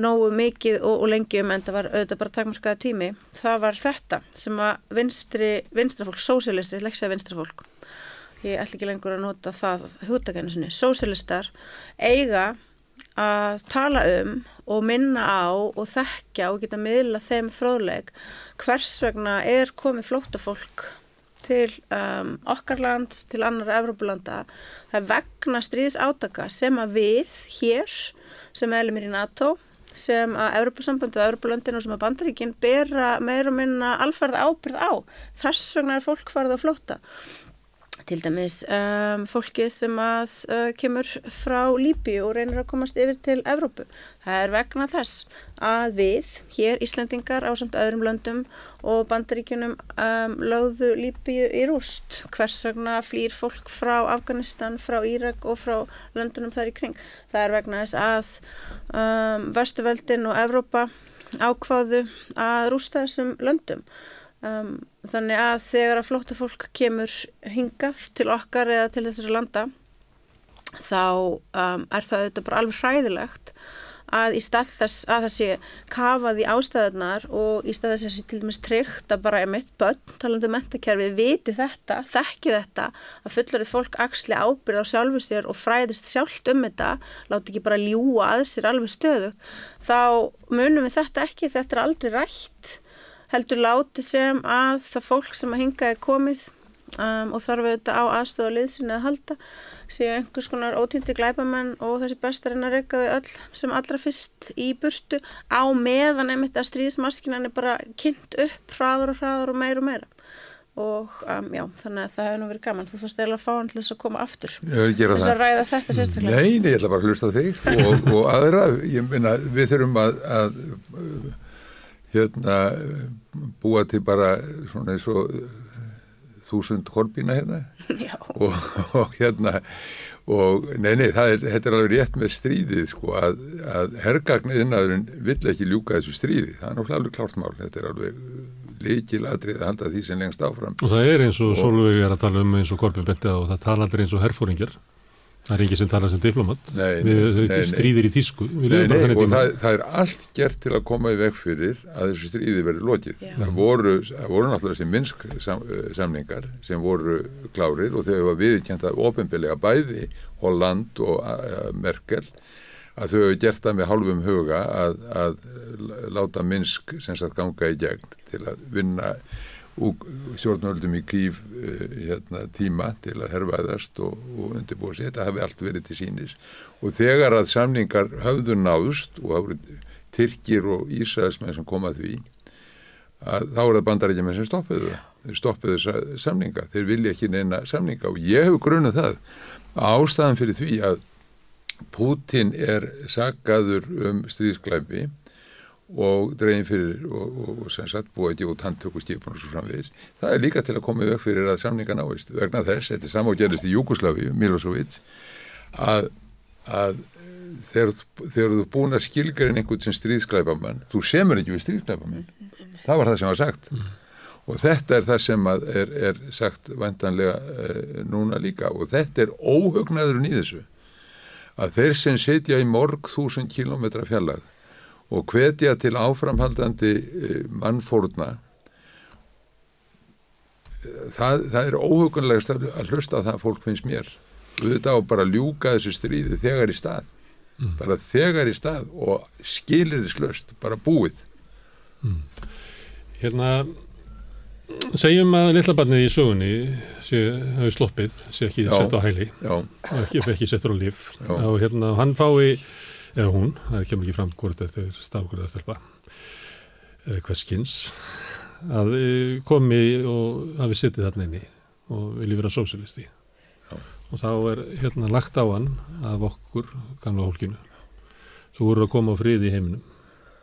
nógu mikið og, og lengi um en það var auðvitað bara takmarkaða tími. Það var þetta sem að vinstri vinstrafólk, sósélistri, leksja vinstrafólk ég ætla ekki lengur að nota það hugtakænu sinni, sósélistar eiga að tala um og minna á og þekkja og geta miðla þeim fróðleg hvers vegna er komið flóttafólk til um, okkar lands, til annara Evrópulanda. Það vegna stríðis átaka sem að við hér sem eðlumir í NATO sem að Európa-sambandi og Európa-löndin og sem að bandaríkinn bera meira minna alfarð ábyrð á. Þess vegna er fólk farið að flóta til dæmis um, fólkið sem að uh, kemur frá Líbíu og reynir að komast yfir til Evrópu. Það er vegna þess að við, hér Íslandingar á samt öðrum löndum og bandaríkjunum um, lögðu Líbíu í rúst. Hvers vegna flýr fólk frá Afganistan, frá Írak og frá löndunum þar í kring. Það er vegna þess að um, Vestuveldin og Evrópa ákváðu að rústa þessum löndum. Um, þannig að þegar að flótta fólk kemur hingað til okkar eða til þessari landa þá um, er það auðvitað bara alveg hræðilegt að í stað þess að það sé kafað í ástæðunar og í stað þess að það sé til dæmis tryggt að bara er mitt börn, talandu um mentakerfið, viti þetta, þekki þetta, að fullarið fólk axli ábyrð á sjálfu sér og fræðist sjálft um þetta, láti ekki bara ljúa að sér alveg stöðu, þá munum við þetta ekki, þetta er aldrei rætt heldur láti sem að það fólk sem að hinga er komið um, og þarf auðvitað á aðstöðu og liðsinni að halda séu einhvers konar ótýndi glæpamenn og þessi bestarinn að reyka þau öll sem allra fyrst í burtu á meðan einmitt að stríðsmaskinan er bara kynnt upp hraður og hraður og meir og meira. Og um, já, þannig að það hefur nú verið gaman. Þú þarfst eiginlega að fá hann til þess að koma aftur. Þess að ræða þetta sérstaklega. Nei, nei, ég ætla bara að hlusta þig og, og aðra, ég meina við þurfum að, að hérna búa til bara svona eins og þúsund kolbína hérna. Og, og hérna og nei, nei, er, þetta er alveg rétt með stríðið sko að, að hergagniðnaðurinn vill ekki ljúka þessu stríði. Það er náttúrulega alveg klárt mál, þetta er alveg líkil aðrið að halda því sem lengst áfram. Og það er eins og, og Solveig er að tala um eins og Kolbjörn Benti og það tala aldrei eins og herfóringjar það er ekki sem tala sem diplomat. Nei, við nei, nei, stríðir í tísku. Nei, og það, það er allt gert til að koma í veg fyrir að þessu stríði verið lokið. Það voru, það voru náttúrulega þessi minnsk sam, samningar sem voru klárir og þau var viðkjent að ofinbeglega bæði Holland og uh, Merkel að þau hefur gert það með hálfum huga að, að láta Minsk sem sagt ganga í gegn til að vinna stjórnvöldum í kýf uh, hérna, tíma til að herfaðast og, og undirbúa sér, þetta hafi allt verið til sínis og þegar að samningar höfðu náðust og voru Tyrkir og Ísraelsmenn sem kom að því að þá er það bandarækjumenn sem stoppuðu stoppuðu samninga, þeir vilja ekki neina samninga og ég hef grunnað það ástæðan fyrir því að Putin er saggaður um stríðsklæfi og dregin fyrir og, og, og sem sagt búið út handtökuskipun og svo framvegis. Það er líka til að koma vekk fyrir að samninga náist vegna þess, þetta er samágerðist í Júkoslavi Milosevic að, að þegar, þegar þú búin að skilgarinn einhvern sem stríðsklæpamann þú semur ekki við stríðsklæpamann það var það sem var sagt mm. og þetta er það sem er, er sagt vantanlega uh, núna líka og þetta er óhugnaðurinn í þessu að þeir sem setja í morg þúsund kilómetra fjallag og hvetja til áframhaldandi eh, mannfórna. Það, það er óhugunlegast að hlusta að það fólk finnst mér. Auðvitað á bara ljúka þessu stríði þegar í stað. Mm. bara þegar í stað og skilir þess löst, bara búið. Mm. Hérna segjum að lillabarnið í sögunni sé, hafi sloppið, sé ekki já, sett á hæli já. og ekki, ekki settur á lif og hérna hann fái eða hún, það kemur ekki fram hvort þetta er stafgurða stelpa. Eða hvers kynns að komi og hafi sittið þarna inni og vilji vera sósilisti og þá er hérna lagt á hann af okkur, gamla hólkinu þú voru að koma á frið í heiminum.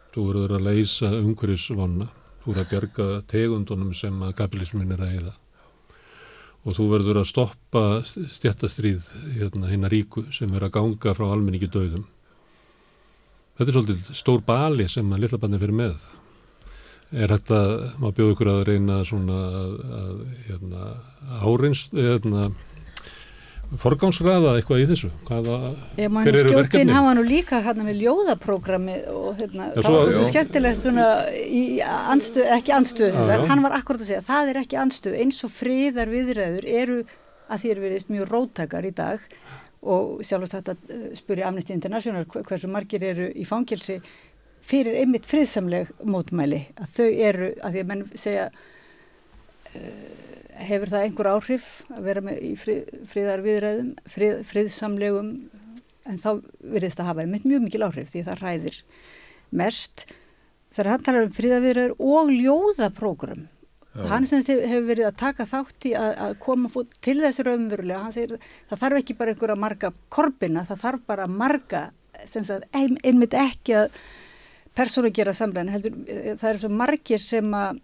Þú voru að leysa umhverjusvonna þú voru að bjarga tegundunum sem að kapitalismin er að heiða og þú verður að stoppa stjættastrýð hérna hinn að ríku sem er að ganga frá almenningi döðum Þetta er svolítið stór bali sem að lillabarnir fyrir með. Er þetta, maður bjóð ykkur að reyna svona að, að hérna, áreins, hérna, forgámsraða eitthvað í þessu? Hvaða, Ég mæn stjórnin hafa nú líka hérna með ljóðaprogrammi og hérna, já, það var þetta skemmtilegt svona í andstöð, ekki anstöð þess að hann var akkurat að segja, það er ekki anstöð, eins og friðar viðræður eru að því er veriðist mjög róttakar í dag og sjálfast þetta uh, spurja Amnesty International hversu margir eru í fangilsi fyrir einmitt friðsamleg mótmæli að þau eru, að því að menn segja uh, hefur það einhver áhrif að vera með í frið, friðar viðræðum, frið, friðsamlegum? En þá verðist að hafa einmitt mjög mikil áhrif því það ræðir mest. Þar hann talar um friðarviðræður og ljóðaprógram hann semst hefur verið að taka þátt í að, að koma fót til þessi raunverulega hann segir það þarf ekki bara einhverja marga korfina, það þarf bara marga semst að ein, einmitt ekki að persónu gera samlega heldur það eru svo margir sem að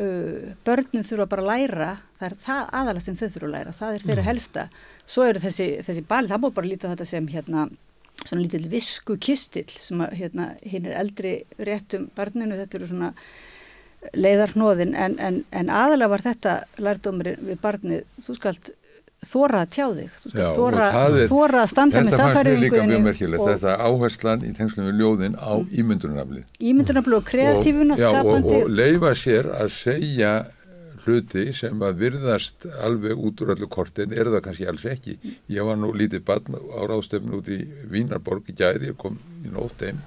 uh, börnin þurfa bara að læra það er það aðalega sem þau þurfa að læra það er þeirra helsta, svo eru þessi, þessi bali, það má bara líta þetta sem hérna svona lítill visku kistill sem að hérna hinn er eldri réttum barninu, þetta eru svona leiðarhnóðin en, en, en aðalega var þetta lærdómurinn við barnið, þú skalt þóra að tjá þig, þú skalt þóra, að standa með safæriðinguðinu þetta áherslan í tengslum við ljóðin á mm. ímyndunarnafli ímyndunarnafli og kreatífuna skapandi og, og leifa sér að segja hluti sem að virðast alveg út úr allu kortin er það kannski alls ekki. Ég var nú lítið barn á ráðstöfn út í Vínarborg í gæri, ég kom í nótt einn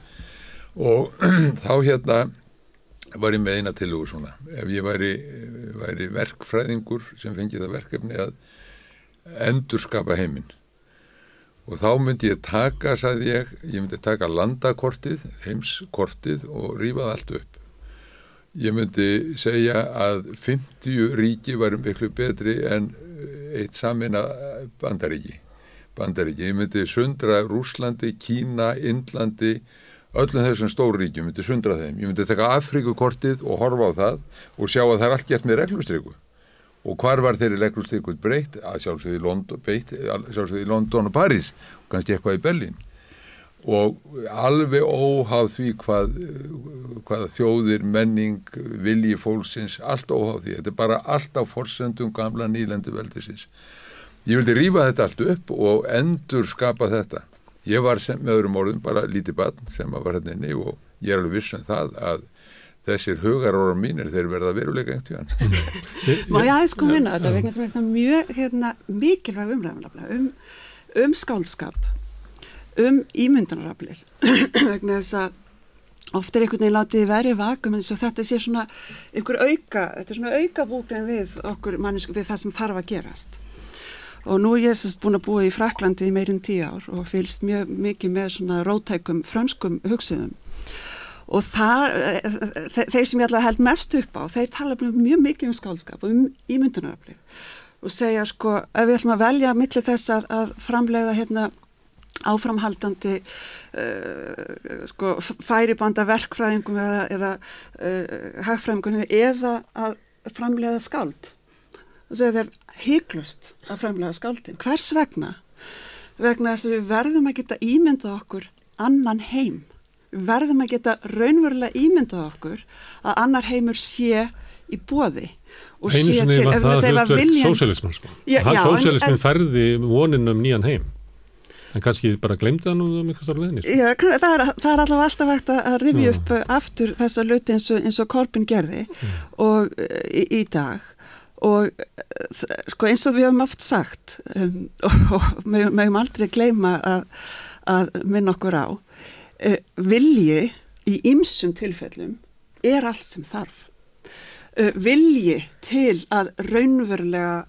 og þá hérna var ég með eina tilugur svona ef ég væri, væri verkfræðingur sem fengi það verkefni að endur skapa heiminn og þá myndi ég taka, sagði ég, ég myndi taka landakortið, heimskortið og rýfað allt upp. Ég myndi segja að 50 ríki varum miklu betri en eitt samina bandaríki. bandaríki. Ég myndi sundra Rúslandi, Kína, Indlandi, öllum þessum stóruríkjum myndi sundra þeim. Ég myndi taka Afríkukortið og horfa á það og sjá að það er allt gert með reglustryku og hvar var þeirri reglustryku breytt? Að sjálfsögði í London, í London og París og kannski eitthvað í Berlin og alveg óháð því hvað, hvað þjóðir, menning, vilji fólksins, allt óháð því. Þetta er bara allt á forsendum gamla nýlendu veldisins. Ég vildi rýfa þetta allt upp og endur skapa þetta Ég var sem, með öðrum orðum bara lítið barn sem var hérna inni og ég er alveg viss um það að þessir hugaróra mínir þeir verða veruleika einhvern tíðan. Má ég aðeins koma inn á þetta vegna sem er mjög hérna, mikilvæg umræðanlega um, um skálskap. um ímyndunaraflið vegna þess að oft er einhvern veginn látið verið vakum og þetta sé svona einhver auka, þetta er svona auka búklen við okkur mannesku við það sem þarf að gerast. Og nú er ég sérst búin að búa í Fraklandi í meirinn tíu ár og fylgst mjög mikið með svona rótækum frönskum hugsiðum. Og það, þeir sem ég allavega held mest upp á, þeir tala mjög mikið um skálskap og um ímyndunaraflið og segja sko, ef við ætlum að velja millir þess að, að framleiða hérna áframhaldandi uh, sko, færibanda verkfræðingum eða, eða uh, hagfræðingunni eða að framlega skáld og segja þeir hygglust að framlega skáldin. Hvers vegna? Vegna þess að við verðum að geta ímyndað okkur annan heim. Við verðum að geta raunverulega ímyndað okkur að annar heimur sé í bóði Einu sinni var það hlutverk viljan... sósélisman sko. Sósélismin færði vonin um nýjan heim En kannski bara glemdi nú um einhvers ára leðinni? Já, það er, það er allavega alltaf hægt að rifja upp uh, aftur þessa luti eins og, eins og Korbin gerði mm. og, uh, í, í dag og uh, sko, eins og við hefum oft sagt um, og, hefum aldrei gleyma að, að minna okkur á uh, vilji í ymsum tilfellum er allt sem þarf uh, vilji til að raunverulega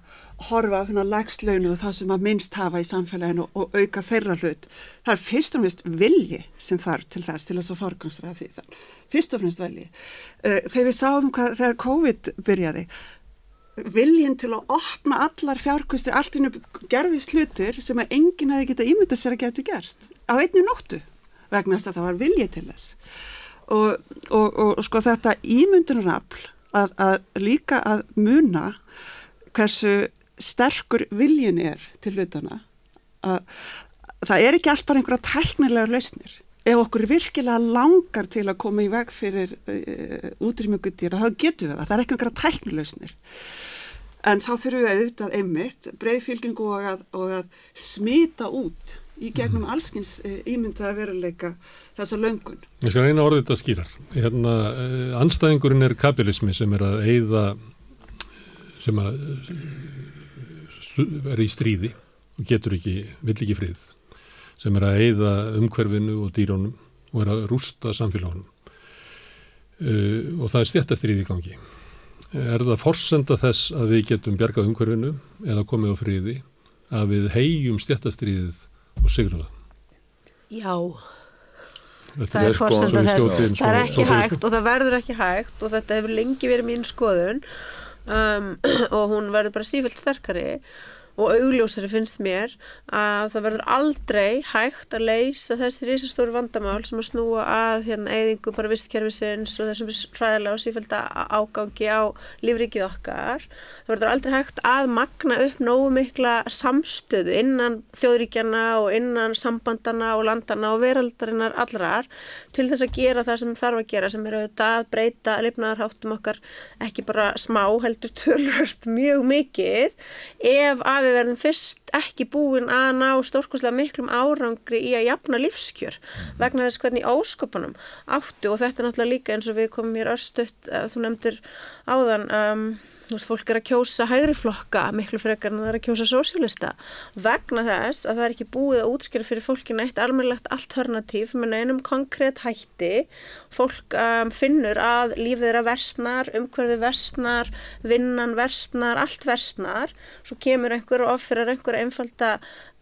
horfa af hérna lægslaunu og það sem að minnst hafa í samfélaginu og auka þeirra hlut. Það er fyrst og finnst vilji sem þarf til þess til þess að forgansra því það. Fyrst og finnst vilji. Uh, þegar við sáum hvað þegar COVID byrjaði, viljin til að opna allar fjárkvistir, allt innu gerðist hlutir sem að enginn hefði getað ímyndað sér að getur gerst á einni nóttu vegna þess að það var vilji til þess. Og, og, og, og sko þetta ímyndunarafl að, að líka að muna hversu sterkur viljin er til hlutana að það er ekki allt bara einhverja tæknilega lausnir ef okkur virkilega langar til að koma í veg fyrir uh, eh, útrýmjögutýra þá getur við það, það er ekki einhverja tæknilausnir en þá þurfum við auðvitað einmitt breyðfylgjum og, og að smita út í gegnum mm. allskins uh, ímyndaða veruleika þessa löngun. Ég skal reyna orðið þetta skýrar. Hérna, uh, anstæðingurinn er kapitalismi sem er að eigða sem að er í stríði og getur ekki, vill ekki frið sem er að eigða umhverfinu og dýrónum og er að rústa samfélagunum uh, og það er stjættastrið í gangi. Er það forsenda þess að við getum bjargað umhverfinu eða komið á friði að við hegjum stjættastriðið og sigrum það? Já. Þetta það er forsenda þess. Það er ekki hægt og það verður ekki hægt og þetta hefur lengi verið mín skoðun um, og hún verður bara sífælt sterkari og augljósari finnst mér að það verður aldrei hægt að leysa þessi risastóru vandamál sem að snúa að hérna eðingu bara vistkerfisins og þessum fræðilega og sífælda ágangi á lífrikið okkar. Það verður aldrei hægt að magna upp nógu mikla samstöðu innan þjóðríkjana og innan sambandana og landana og veraldarinnar allrar til þess að gera það sem þarf að gera sem er auðvitað að breyta lifnaðarháttum okkar ekki bara smá heldur tölvört mjög mikið ef að við verðum fyrst ekki búin að ná stórkoslega miklum árangri í að jafna lífskjör mhm. vegna þess hvernig ásköpunum áttu og þetta er náttúrulega líka eins og við komum hér örstuðt, þú nefndir áðan um, þú veist, fólk er að kjósa hægri flokka miklu frekar en það er að kjósa sósjálista vegna þess að það er ekki búið að útskjöra fyrir fólkina eitt almennilegt alternativ með einum konkrétt hætti. Fólk um, finnur að lífið er að versnar, umhverfið versnar vinnan versnar, allt versnar. Svo kemur einhver og offerar einhver einfalda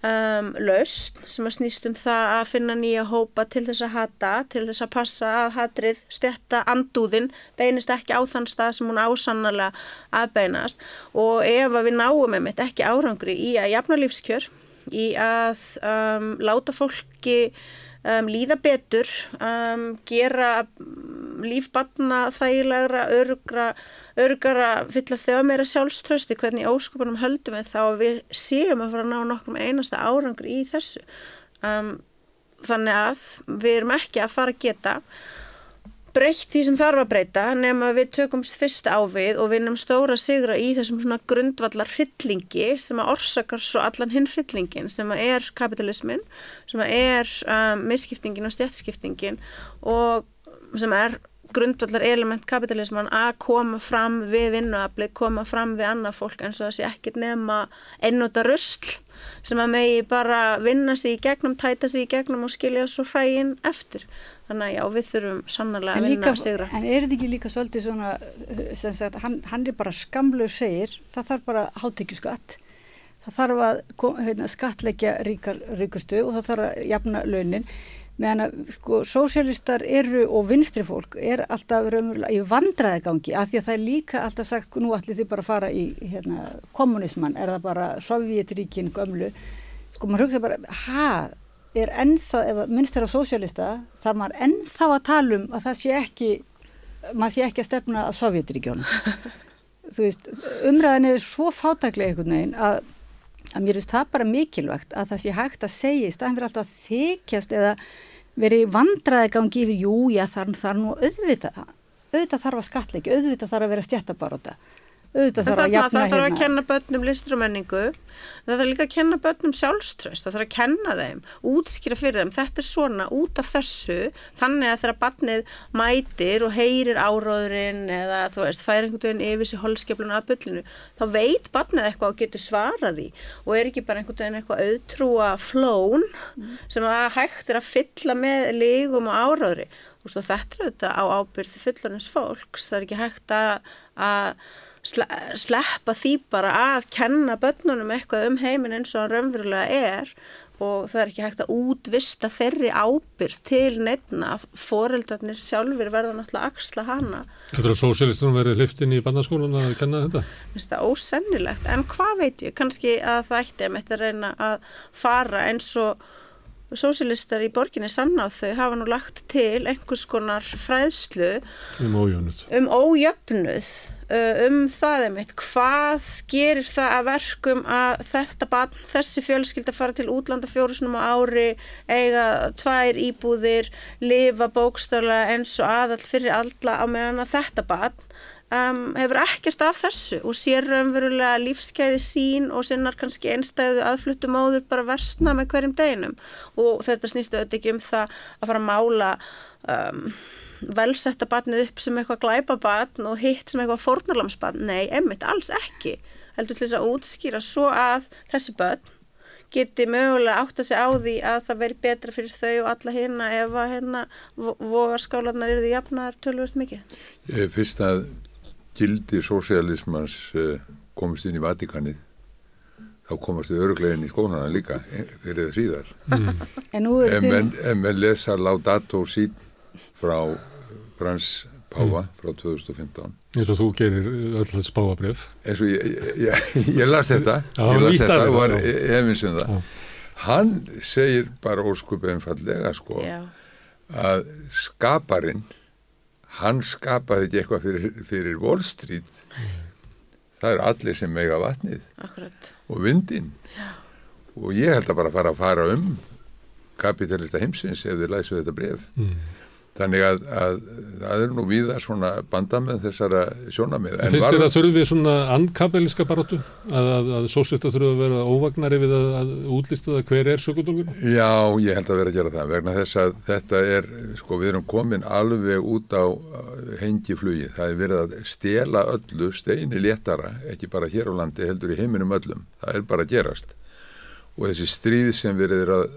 um, laust sem að snýst um það að finna nýja hópa til þess að hata, til þess að passa að hatrið stjætta andúðin beinist ekki á þann stað sem hún ásannlega aðbeinast og ef við náum með mitt ekki árangri í að jafna lífskjör, í að um, láta fólki um, líða betur, um, gera lífbanna þægilegra, örugra, örugara, fylla þau að meira sjálfströsti, hvernig óskopunum höldum við þá að við séum að fara að ná nokkrum einasta árangur í þessu. Um, þannig að við erum ekki að fara að geta breytt því sem þarf að breyta nema við tökumst fyrst á við og vinnum stóra sigra í þessum svona grundvallar hryllingi sem að orsakar svo allan hinn hryllingin sem að er kapitalismin, sem að er um, misskiptingin og stjætskiptingin og sem er grundvallar element kapitalisman að koma fram við vinnuafli, koma fram við annað fólk eins og sé ekkert nema einnúta rusl sem að megi bara vinna sig í gegnum, tæta sig í gegnum og skilja svo hrægin eftir. Þannig að já, við þurfum sannlega að vinna að sigra. En er þetta ekki líka svolítið svona, sem sagt, hann, hann er bara skamlu segir, það þarf bara hátekjuskatt, það þarf að heitna, skattleggja ríkar, ríkustu og það þarf að jafna launin. Meðan að sko sósialistar eru og vinstri fólk er alltaf í vandraðegangi að því að það er líka alltaf sagt nú ætli þið bara að fara í hérna, kommunisman, er það bara Sovjetríkin gömlu, sko maður hugsa bara ha, er ennþá ef minnst er að sósialista, þar maður ennþá að tala um að það sé ekki maður sé ekki að stefna að Sovjetríkjónum þú veist, umræðan er svo fátæklega einhvern veginn að að mér finnst það bara mikilvægt að það sé hægt að segja í staðan fyrir alltaf að þykjast eða verið vandraði gangi yfir jú, já þar, þar nú auðvitað, auðvitað þarf að skatleiki, auðvitað þarf að vera stjættabaróta auðvitað þarf að jafna hérna. Það þarf að hérna. kenna börnum listur og menningu, það þarf líka að kenna börnum sjálfströst, það þarf að kenna þeim, útskýra fyrir þeim, þetta er svona út af þessu, þannig að þegar barnið mætir og heyrir áróðurinn eða þú veist, fær einhvern veginn yfir sér holskefluna af byllinu, þá veit barnið eitthvað og getur svarað í og er ekki bara einhvern veginn eitthvað auðtrúa flón mm. sem að hægt er að fylla með lígum og áróðri. Þetta er þetta á ábyrð fullanins fólks, það er ekki hægt að sleppa því bara að kenna börnunum eitthvað um heiminn eins og hann raunverulega er og það er ekki hægt að útvista þeirri ábyrst til nefna foreldrarnir sjálfur verða náttúrulega axla hana. Þetta er að sósélistunum verið hliftin í bandaskólan að kenna þetta? Mér finnst það ósennilegt, en hvað veit ég, kannski að það ætti að mitt að reyna að fara eins og sósialistar í borginni sannáð þau hafa nú lagt til einhvers konar fræðslu um ójöfnuð, um, ójöfnuð uh, um það einmitt hvað gerir það að verkum að þetta barn, þessi fjölskylda fara til útlanda fjórusunum á ári eiga tvær íbúðir lifa bókstöla eins og aðall fyrir alla á meðan að þetta barn Um, hefur ekkert af þessu og sér raunverulega lífskeiði sín og sinnar kannski einstæðu aðfluttum áður bara versna með hverjum deginum. Og þetta snýstu auðvitað ekki um það að fara að mála um, velsetta batnið upp sem eitthvað glæpabatn og hitt sem eitthvað fornarlamsbatn, nei, emmitt, alls ekki. Heldur til þess að útskýra svo að þessi batn geti mögulega átt að segja á því að það veri betra fyrir þau og alla hérna ef að hérna vogarskálanar eru því jafnar tölvöld mikið. Fyrst að gildi sósialismans uh, komist inn í Vatikanið þá komast þau öruglegin í skónana líka eh, fyrir það síðar mm. en, en, menn, en menn lesa Laudato Si frá Frans Páva mm. frá 2015 eins og þú gerir öll þess pávabref eins og ég, ég, ég, ég las þetta Já, ég las þetta og var efins um það Já. hann segir bara óskup einfallega sko Já. að skaparinn hann skapaði ekki eitthvað fyrir, fyrir Wall Street mm. það eru allir sem mega vatnið Akkurat. og vindin Já. og ég held að bara fara að fara um kapitalista heimsins ef þið læsu þetta bref mm. Þannig að, að það er nú víða svona banda með þessara sjónamið. En finnst þér að þurfi svona andkapelíska baróttu? Að, að, að sósista þurfi að vera óvagnari við að útlista það hver er sökundólgur? Já, ég held að vera að gera það vegna þess að þetta er, sko við erum komin alveg út á hengiflugi. Það er verið að stela öllu steini léttara, ekki bara hér á landi heldur í heiminum öllum. Það er bara að gerast og þessi stríð sem við erum að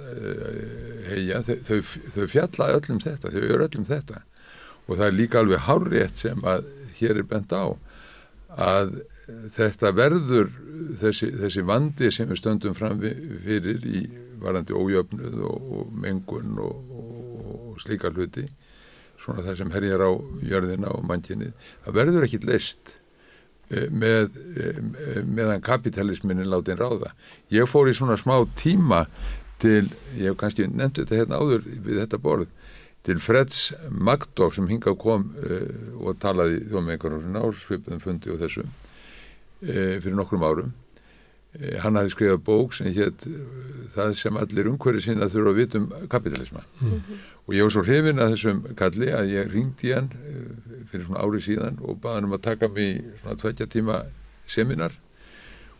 heia, eh, þau, þau fjalla öllum þetta, þau eru öllum þetta. Og það er líka alveg hárétt sem að hér er bent á að þetta verður þessi, þessi vandi sem við stöndum fram fyrir í varandi ójöfnuð og, og mengun og, og, og slíka hluti svona það sem herjar á jörðina og mannkynnið, það verður ekkit leist Eh, með eh, meðan kapitalisminin látin ráða. Ég fór í svona smá tíma til, ég hef kannski nefnt þetta hérna áður við þetta borð, til Freds Magdóf sem hinga kom uh, og talaði þó með einhvern ársvipuðum fundi og þessu uh, fyrir nokkrum árum. Uh, hann hafi skrifað bók sem hétt það sem allir umhverju sína þurfa að vitum kapitalisma. Mm -hmm. Og ég var svo hrifin að þessum kalli að ég ringdi hann fyrir svona ári síðan og baði hann um að taka mig svona tveitja tíma seminar.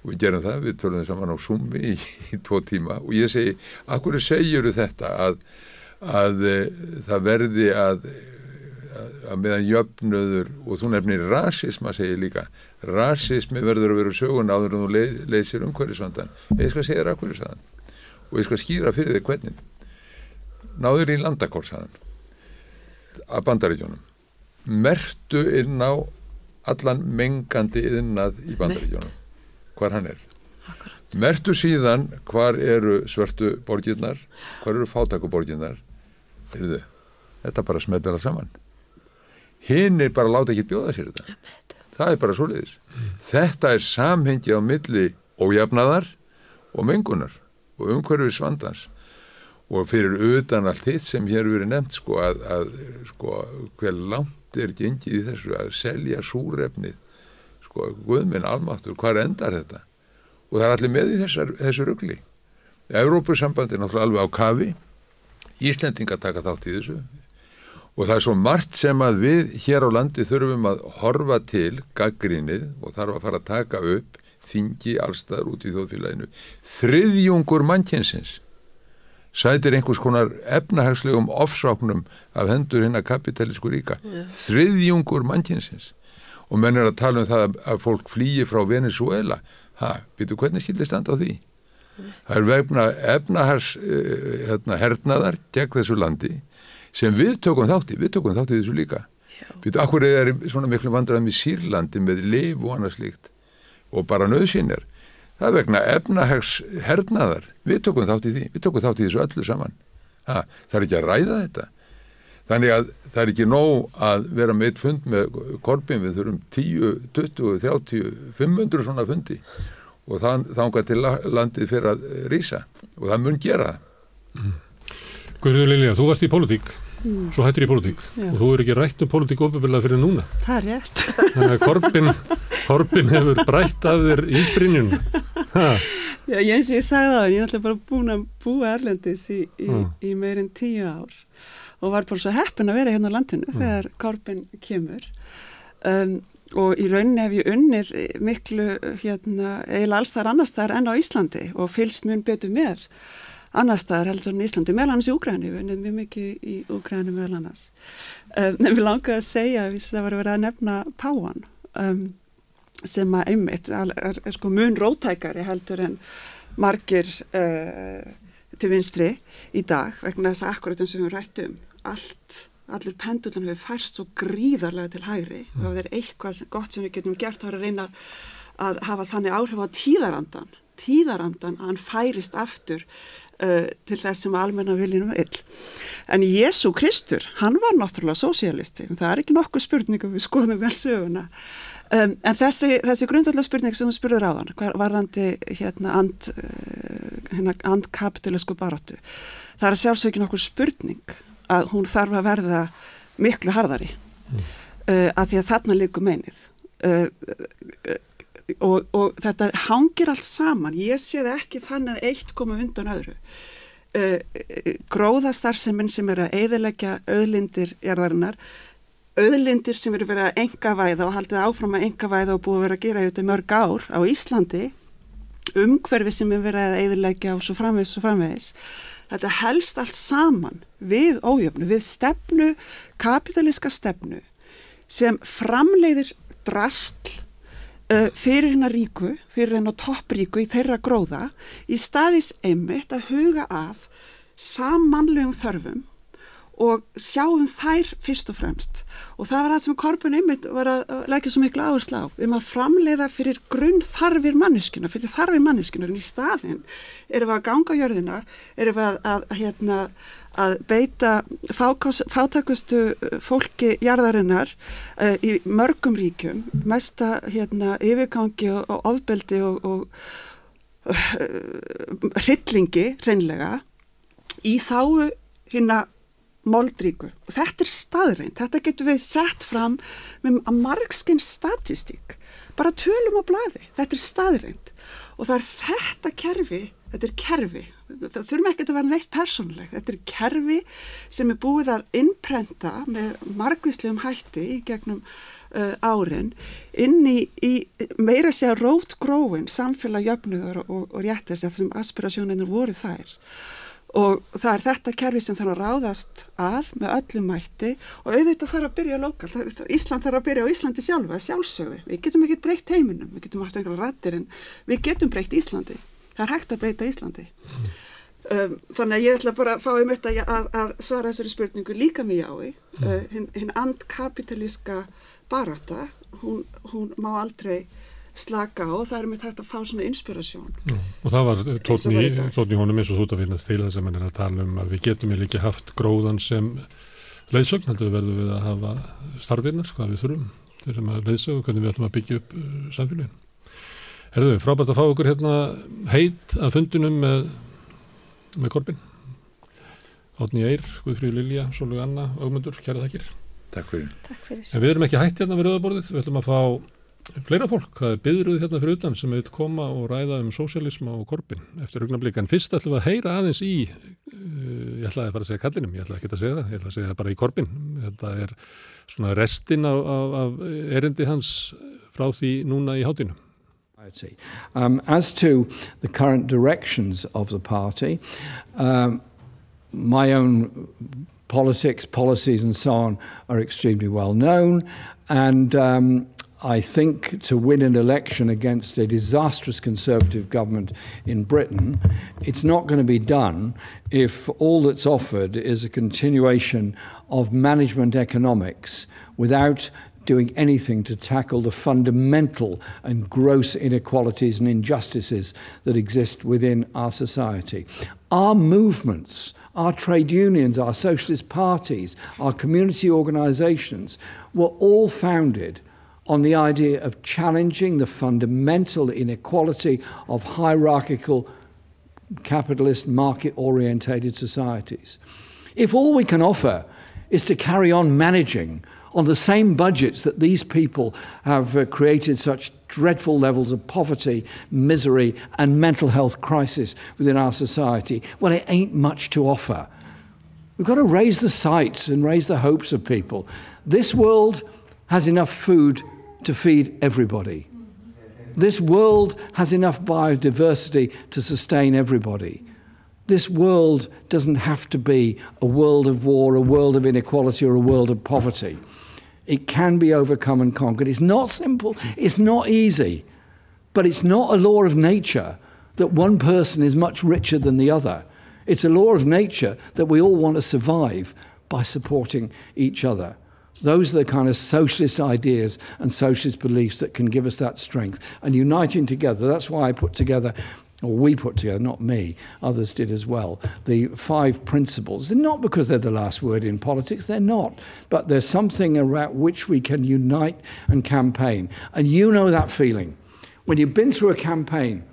Og við gerum það, við tölum saman á Sumi í, í tvo tíma. Og ég segi, akkur segjuru þetta að, að e, það verði að að meðan jöfnöður og þú nefnir rasisma segir líka rasismi verður að vera sögun áður en þú leysir umhverfisvandan ég skal segja þér að saðan og ég skal skýra fyrir þig hvernig náður í landakórsaðan að bandaríkjónum mertu inn á allan mengandi yðnað í bandaríkjónum hvar hann er? Akkurat. mertu síðan hvar eru svörtu borgirnar hvar eru fátakuborgirnar Heyrðu, þetta bara smetur það saman. Hinn er bara að láta ekki bjóða sér þetta. Það er bara svoleiðis. Þetta er samhengi á milli ójafnaðar og mengunar og umhverfis vandans og fyrir utan allt hitt sem hér verið nefnt sko að, að sko hver langt er gengið í þessu að selja súrefnið sko guðminn almáttur, hvað endar þetta? Og það er allir með í þessar, þessu rugli. Evrópusamband er náttúrulega alveg á kafi. Íslendinga taka þátt í þessu. Og það er svo margt sem að við hér á landi þurfum að horfa til gaggrínið og þarf að fara að taka upp þingi allstaðar út í þjóðfélaginu. Þriðjungur mannkjensins sætir einhvers konar efnahagslegum ofsóknum af hendur hinn að kapitalísku ríka. Já. þriðjungur mannkjensins og menn er að tala um það að fólk flýi frá Venezuela ha, býtu hvernig skildi standa á því? Það er vegna efnahars uh, hérna, hernaðar gegn þessu landi sem við tökum þátti, við tökum þátti þessu líka. Býtu, akkur er svona miklu vandræðum í Sýrlandi með liv og annað slíkt? Og bara nöðsynjar það er vegna efnahags hernaðar. Við tökum þátti því, við tökum þátti þessu öllu saman. Ha, það er ekki að ræða þetta. Þannig að það er ekki nóg að vera með eitt fund með korpin við þurfum 10, 20, 30 500 svona fundi. Og þann, þangað til la- landið fyrir að rýsa og það mun gera það. Guðrún Lilja, þú varst í pólitík, svo hættir í pólitík Já. og þú er ekki rætt um pólitík ofinbjörlega fyrir núna. Það er rétt. Þannig að Korbin, Korbin hefur brætt af þér ísbrinjun. Ha, Já, ég eins og ég sagði það, ég er alltaf bara búin að búa Erlendis í, í, Mm. í meirinn tíu ár og var bara svo heppin að vera hérna á landinu þegar Korbin kemur um, og í rauninni hef ég unnið miklu hérna, eiginlega alls þar annars þar enn á Íslandi og fylgst mun betur með annars þar heldur en Íslandi, meðal annars í Úgræni, við unnið mjög mikið í Úgræni meðal annars. Um, en við langaði að segja, við það var að vera að nefna Páan, um, sem að einmitt er, er, er sko mun rótækari heldur en margir uh, til vinstri í dag vegna þess að akkurat eins og við höfum rætt um allt, allir pendulun hefur færst svo gríðarlega til hægri og ef það er eitthvað gott sem við getum gert þá er að reyna að hafa þannig áhrif á tíðarandan tíðarandan að hann færist aftur uh, til þess sem almenna viljum vill. En Jésu Kristur, hann var náttúrulega sósialisti, það er ekki nokkuð spurning við skoðum vel söguna. Um, en þessi, þessi grundvallega spurning sem þú spurður á þann, varðandi hérna and, uh, hérna andkapitalisku baróttu, það er sjálfsög ekki nokkuð spurning að hún þarf að verða miklu harðari uh, að því að þarna líku meinið. Uh, og, og þetta hangir allt saman. Ég sé það ekki þannig að eitt koma undan öðru. Uh, gróðastarfseminn sem er að eiðilegja auðlindir jarðarinnar auðlindir sem eru verið að engavæða og haldið áfram að engavæða og búið að vera að gera þetta mörg ár á Íslandi umhverfi sem er verið að eiðilegja og svo framvegis og framvegis þetta helst allt saman við ójöfnu, við stefnu kapitalíska stefnu sem framleiðir drastl uh, fyrir hennar ríku, fyrir hennar toppríku í þeirra gróða í staðis einmitt að huga að samanlegum þörfum og sjáum þær fyrst og fremst. Og það var það sem Korbun einmitt var að leggja svo miklu áherslu á. Um að framleiða fyrir grunn þarfir manneskuna, fyrir þarfir manneskuna en í staðin erum við að ganga jörðina, erum við að, að, hérna, að beita fákás, fátakustu fólki jarðarinnar uh, í mörgum ríkjum, mesta hérna, yfirgangi og ofbeldi og, og uh, hryllingi reynlega í þáu hérna moldríku. Þetta er staðreint, þetta getur við sett fram með margskinn statistík, bara tölum á bladi, þetta er staðreint og það er þetta kerfi, þetta er kerfi, það þurfum ekki að vera neitt persónuleg, þetta er kerfi sem er búið að innprenta með margvíslegum hætti í gegnum uh, árin inn í, í meira segja rót gróin samfélag jöfnuður og, og réttast eftir sem aspirasjóninir voru þær og það er þetta kerfi sem þarf að ráðast að með öllum mætti. Og auðvitað þarf að byrja lokal, Ísland þarf að byrja á Íslandi sjálfa, sjálfsögðu, við getum ekkert breytt heiminum, við getum haft einhverja rættir en við getum breytt Íslandi, það er hægt að breyta Íslandi. Um, þannig að ég ætla bara að fá um þetta að, að svara þessari spurningu líka mjög ái uh, hinn hin andkapitalíska barata, hún, hún má aldrei slaka á og það er með þetta að fá svona inspirasjón. Já, og það var tótni, honum eins og þú þetta finnast til þess að mann er að tala um að við getum ekki haft gróðan sem leiðsögn, heldur við verðum við að hafa starfinnar, hvað við þurfum til sem að leiðsögn og hvernig við ætlum að byggja upp uh, samfélagin. Herðu við, frábært að fá okkur hérna heit að fundunum með, með Korbin. Átni Eir, Guðfríð Lilja, Sólug Anna, Ögmundur, kæra þakkir. Takk fyrir. Takk fyrir. En við erum ekki hægt hérna við rauðaborðið, við ætlum að fá fleira fólk, það er byðruð hérna fyrir utan sem vil koma og ræða um sósialisma og korpin eftir augnablík, en fyrst ætlum við að heyra aðeins í uh, ég ætlaði bara að segja kallinum, ég ætlaði ekki að segja það, ég ætlaði að segja það bara í korpin. Þetta er svona restin af, af, af erindi hans frá því núna í hátinu um, As to the current directions of the party um, my own politics, policies and so on are extremely well known and um, I think to win an election against a disastrous Conservative government in Britain, it's not going to be done if all that's offered is a continuation of management economics without doing anything to tackle the fundamental and gross inequalities and injustices that exist within our society. Our movements, our trade unions, our socialist parties, our community organisations were all founded on the idea of challenging the fundamental inequality of hierarchical capitalist market orientated societies. If all we can offer is to carry on managing on the same budgets that these people have uh, created such dreadful levels of poverty, misery, and mental health crisis within our society, well, it ain't much to offer. We've got to raise the sights and raise the hopes of people. This world has enough food to feed everybody. This world has enough biodiversity to sustain everybody. This world doesn't have to be a world of war, a world of inequality, or a world of poverty. It can be overcome and conquered. It's not simple, it's not easy, but it's not a law of nature that one person is much richer than the other. It's a law of nature that we all want to survive by supporting each other. Those are the kind of socialist ideas and socialist beliefs that can give us that strength. And uniting together, that's why I put together, or we put together, not me, others did as well, the five principles. They're not because they're the last word in politics, they're not. But there's something around which we can unite and campaign. And you know that feeling. When you've been through a campaign,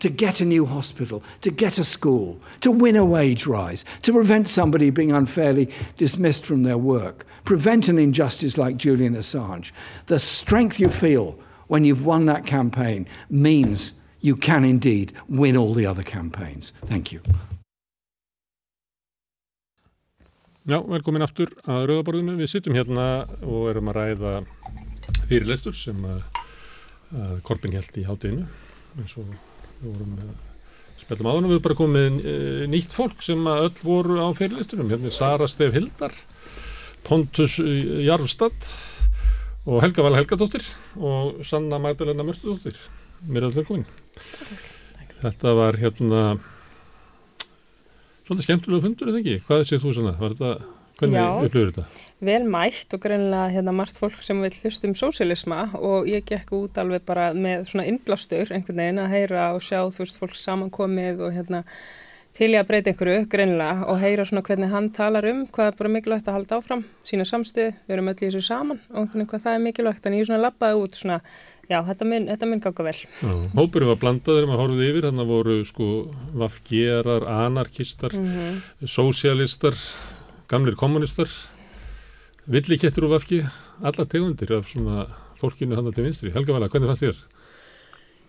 to get a new hospital, to get a school, to win a wage rise, to prevent somebody being unfairly dismissed from their work, prevent an injustice like Julian Assange. The strength you feel when you've won that campaign means you can indeed win all the other campaigns. Thank you. Já, velkomin aftur að Rauðaborðinu. Við sittum hérna og erum að ræða fyrirlestur sem eh, eh, að, að Korpin held í hátinu eins og við vorum með spilum áðunum, við erum bara komið e, nýtt fólk sem öll voru á fyrirlistunum hérna er Sara Stef Hildar Pontus Jarfstad og Helga Vala Helgadóttir og Sanna Magdalena Mörstudóttir mér er alltaf komin þetta var hérna svolítið skemmtilega fundur eða ekki, hvað séð þú svona, var þetta Hvernig upplifur þetta? Vel mætt og greinlega hérna margt fólk sem vil hlust um sósialisma og ég gekk út alveg bara með svona innblástur einhvern veginn að heyra og sjá þú veist fólk samankomið og hérna til ég að breyta einhverju greinlega og heyra svona hvernig hann talar um hvað er bara mikilvægt að halda áfram, sína samstuð, við erum öll í þessu saman og einhvern veginn hvað það er mikilvægt en ég svona lappaði út svona, já þetta minn, þetta minn ganga vel. Hópurinn var blandaður, maður horfið yfir, þannig að voru sko vafgerar, anarkistar, mm -hmm. sósialistar gamlir kommunistar villikettur og vafki alla tegundir af svona fólkinu hann til vinstri. Helga Vala, hvernig fannst þér?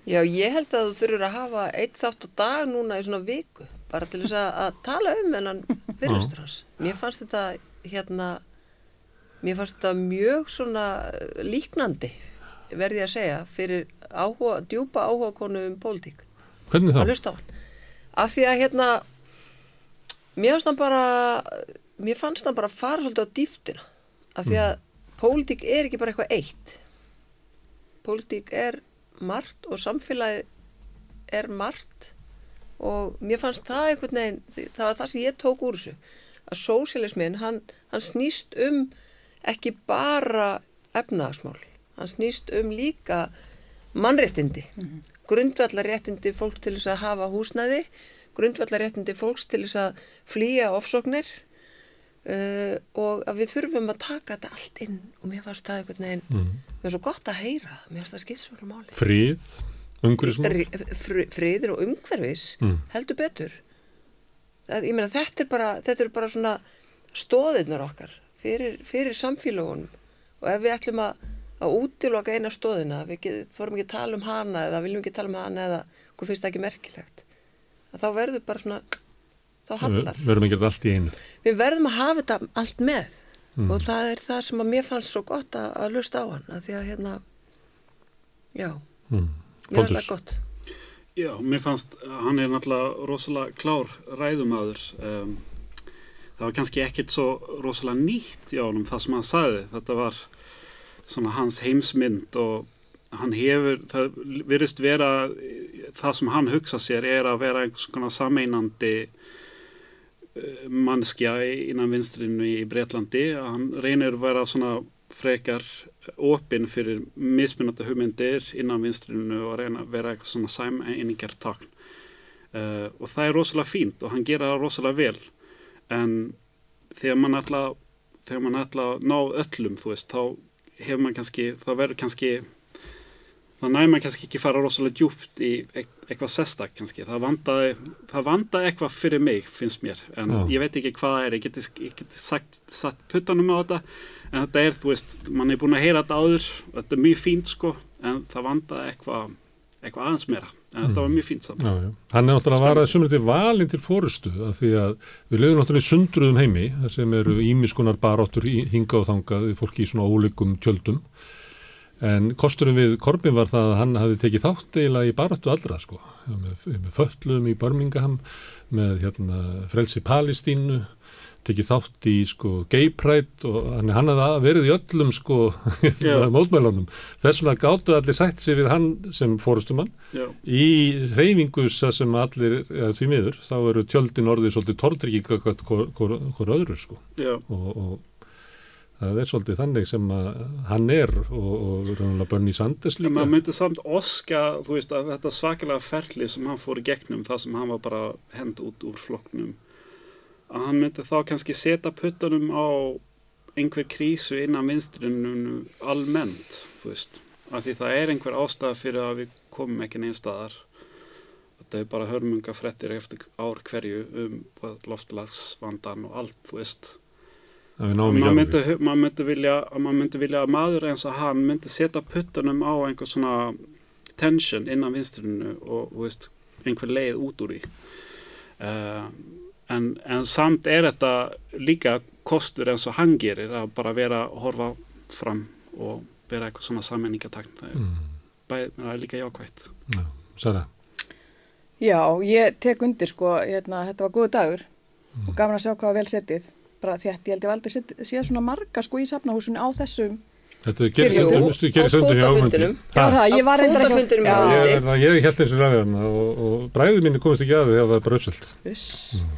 Já, ég held að þú þurfur að hafa eitt þátt og dag núna í svona viku bara til þess að tala um hennan fyrirstur hans. Mér fannst þetta hérna mér fannst þetta mjög svona líknandi verði að segja fyrir áhuga, djúpa áhuga konu um pólitík. Hvernig þá? Að hlusta á hann. Af því að hérna mér fannst hann bara mér fannst hann bara fara svolítið á dýftina af því að pólitík er ekki bara eitthvað eitt pólitík er margt og samfélagi er margt og mér fannst það einhvern veginn, það var það sem ég tók úr þessu að sósialismin, hann, hann snýst um ekki bara efnaðarsmál, hann snýst um líka mannréttindi mm -hmm. grundvallaréttindi fólk til þess að hafa húsnæði grundvallaréttindi fólks til þess að flýja ofsóknir uh, og að við þurfum að taka þetta allt inn. Og mér fannst það einhvern veginn mm. mér er svo gott að heyra, mér finnst það skilsvölu máli. Fríð, umhverfismál? Fr, Fríðir og umhverfis mm. heldur betur. Það, ég meina þetta er bara þetta er bara svona stóðirnar okkar fyrir, fyrir samfélagunum og ef við ætlum að, að útiloka eina stóðina, við þorum ekki að tala um hana eða viljum ekki tala um hana eða hvað finnst það ekki merkilegt þá verður bara svona þá hallar. Við verðum ekki allt í einu. Við verðum að hafa þetta allt með mm. og það er það sem að mér fannst svo gott að, að lusta á hann að því að hérna já, mm. mér fannst það gott. Já, mér fannst hann er náttúrulega rosalega klár ræðumæður um, það var kannski ekkit svo rosalega nýtt í ánum það sem hann sagði þetta var svona hans heimsmynd og hann hefur, það virðist vera það sem hann hugsa sér er að vera einhvers konar sameinandi mannskja innan vinstrinu í Breitlandi hann reynir að vera svona frekar opinn fyrir mismunandi hugmyndir innan vinstrinu og reyna að vera eitthvað svona sæmeiningar takn uh, og það er rosalega fínt og hann gera það rosalega vel. En þegar mann ætla þegar mann ætla að ná öllum þú veist, þá hefur mann kannski þá verður kannski þá næður mann kannski ekki fara rosalega djúpt í eitthvað sestak kannski. Það vandaði, það vandaði eitthvað fyrir mig finnst mér, en Já. ég veit ekki hvað það er ég geti, ég geti sagt, satt puttanum á þetta, en þetta er, þú veist mann er búin að heyra þetta áður, þetta er mjög fínt sko, en það vandaði eitthvað eitthvað aðeins meira, en þetta var mjög fínt samt. Já, já. Hann er náttúrulega að vara þessum til valin til fórustu, af því að við lefum náttúrulega í sundruðum heimi, þar sem eru ímiskunar baráttur hinga og þangað fólki í svona óleikum tjöldum en kosturum við Korbin var það að hann hafi tekið þátt eiginlega í baráttu allra sko, með, með föllum í Birmingham, með hérna, frelsi Palestínu tekið þátt í sko gay pride og hann, hann hafði verið í öllum sko mótmælunum. Þess vegna gáttu allir sætt sér við hann sem fórustumann í reyfingusa sem allir eða því miður, þá eru tjöldin orðið svolítið tortrykking hvort öðru sko. Og, og það er svolítið þannig sem hann er og, og raunlega Bernie Sanders líka. Man myndi samt oska þú veist að þetta svakalega ferli sem hann fór í gegnum það sem hann var bara hend út úr flokknum að hann myndi þá kannski setja puttunum á einhver krísu innan vinstrinu almennt, þú veist. Af því það er einhver ástæða fyrir að við komum ekki neins staðar. Þetta er bara hörmunga frettir eftir ár hverju um loftlagsvandan og allt, þú veist maður myndi, mað myndi vilja að maður myndi vilja að maður eins og hann myndi setja puttunum á einhver svona tension innan vinstrinu og, þú veist, einhver leið út úr því. Uh, en, en samt er þetta líka kostur eins og hann gerir að bara vera að horfa fram og vera eitthvað svona sammenningatakn mm. það er líka jákvægt Já, Sara? Já, ég tek undir sko hérna, þetta var góðu dagur. Mm. og gafin að sjá hvað var vel setið bara að ég held ég aldrei séð svona marga sko í safnahúsunni á þessum Þetta gerir stundu hjá það, ég var reyndar ekki... Ég, ég held eins og ræðan og, og bræðið mínu komist ekki að því að það var bara uppselt. Mm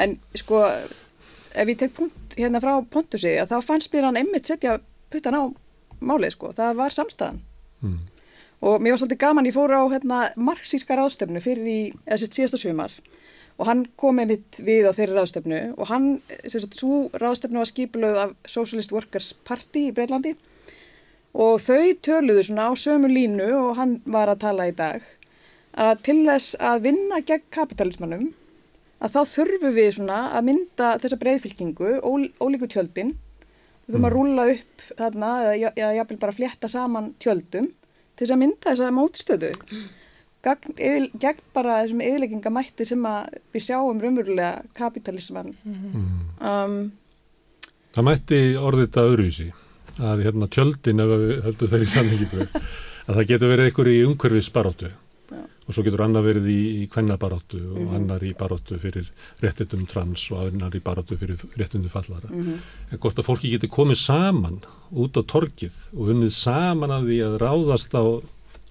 en sko ef ég tek punkt hérna frá Pontusi þá fannst mér hann einmitt setja puttan á málið sko, það var samstæðan mm. og mér var svolítið gaman ég fór á hérna marxíska ráðstöfnu fyrir í, eða sérst síðasta svimar og hann kom einmitt við á þeirri ráðstöfnu og hann, sérst svo ráðstöfnu var skipilöð af Socialist Workers Party í Breitlandi og þau töluðu svona á sömu línu og hann var að tala í dag að til þess að vinna gegn kapitalismannum að þá þurfum við svona að mynda þessa breyðfylkingu, ól, ólíku tjöldin við þurfum mm. að rúla upp þarna, eða jáfnvel bara flétta saman tjöldum til þess að mynda þessa mótstöðu gegn, eðl, gegn bara þessum eðleggingamætti sem við sjáum raunverulega kapitalisman mm. um, Það mætti orðið þetta öðruvísi að hérna tjöldin ef við höldum þeirri samhengi að það getur verið einhver í umhverfis baróttu og svo getur annar verið í, í kvennabaróttu og Mhm. annar í baróttu fyrir réttindum trans og annar í baróttu fyrir réttindum fallara. Mhm. En gott að fólki getur komið saman út á torkið og unnið saman að því að ráðast á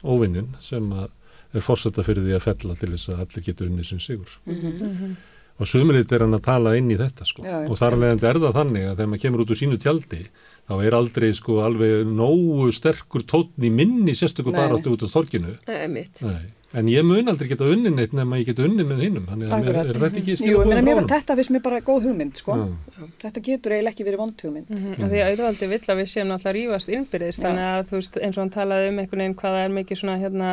óvinnin sem að er fórsetta fyrir því að fella til þess að allir getur unnið sem sigur. Mhm. Og sumulit er hann að tala inn í þetta sko. Já. Og þar alveg er það þannig að þegar maður kemur út úr sínu tjaldi þá er aldrei sko alveg nógu sterkur tótn í minni sérstöku Nei, baráttu út á torkinu. Nei. Nei. En ég mun aldrei geta unnið neitt nema ég geta unnið með hinnum. Þannig að mér, er þetta ekki Jú, ég skilabóðum meina, mér honum? þetta fyrst mér bara góð hugmynd, sko. Já. Þetta getur eiginlega ekki verið vond hugmynd. Mm -hmm. Því að auðvaldi vill að við séum náttúrulega að rífast innbyrðist, þannig að þú veist eins og hann talaði um einhvern veginn hvaða er mikið svona hérna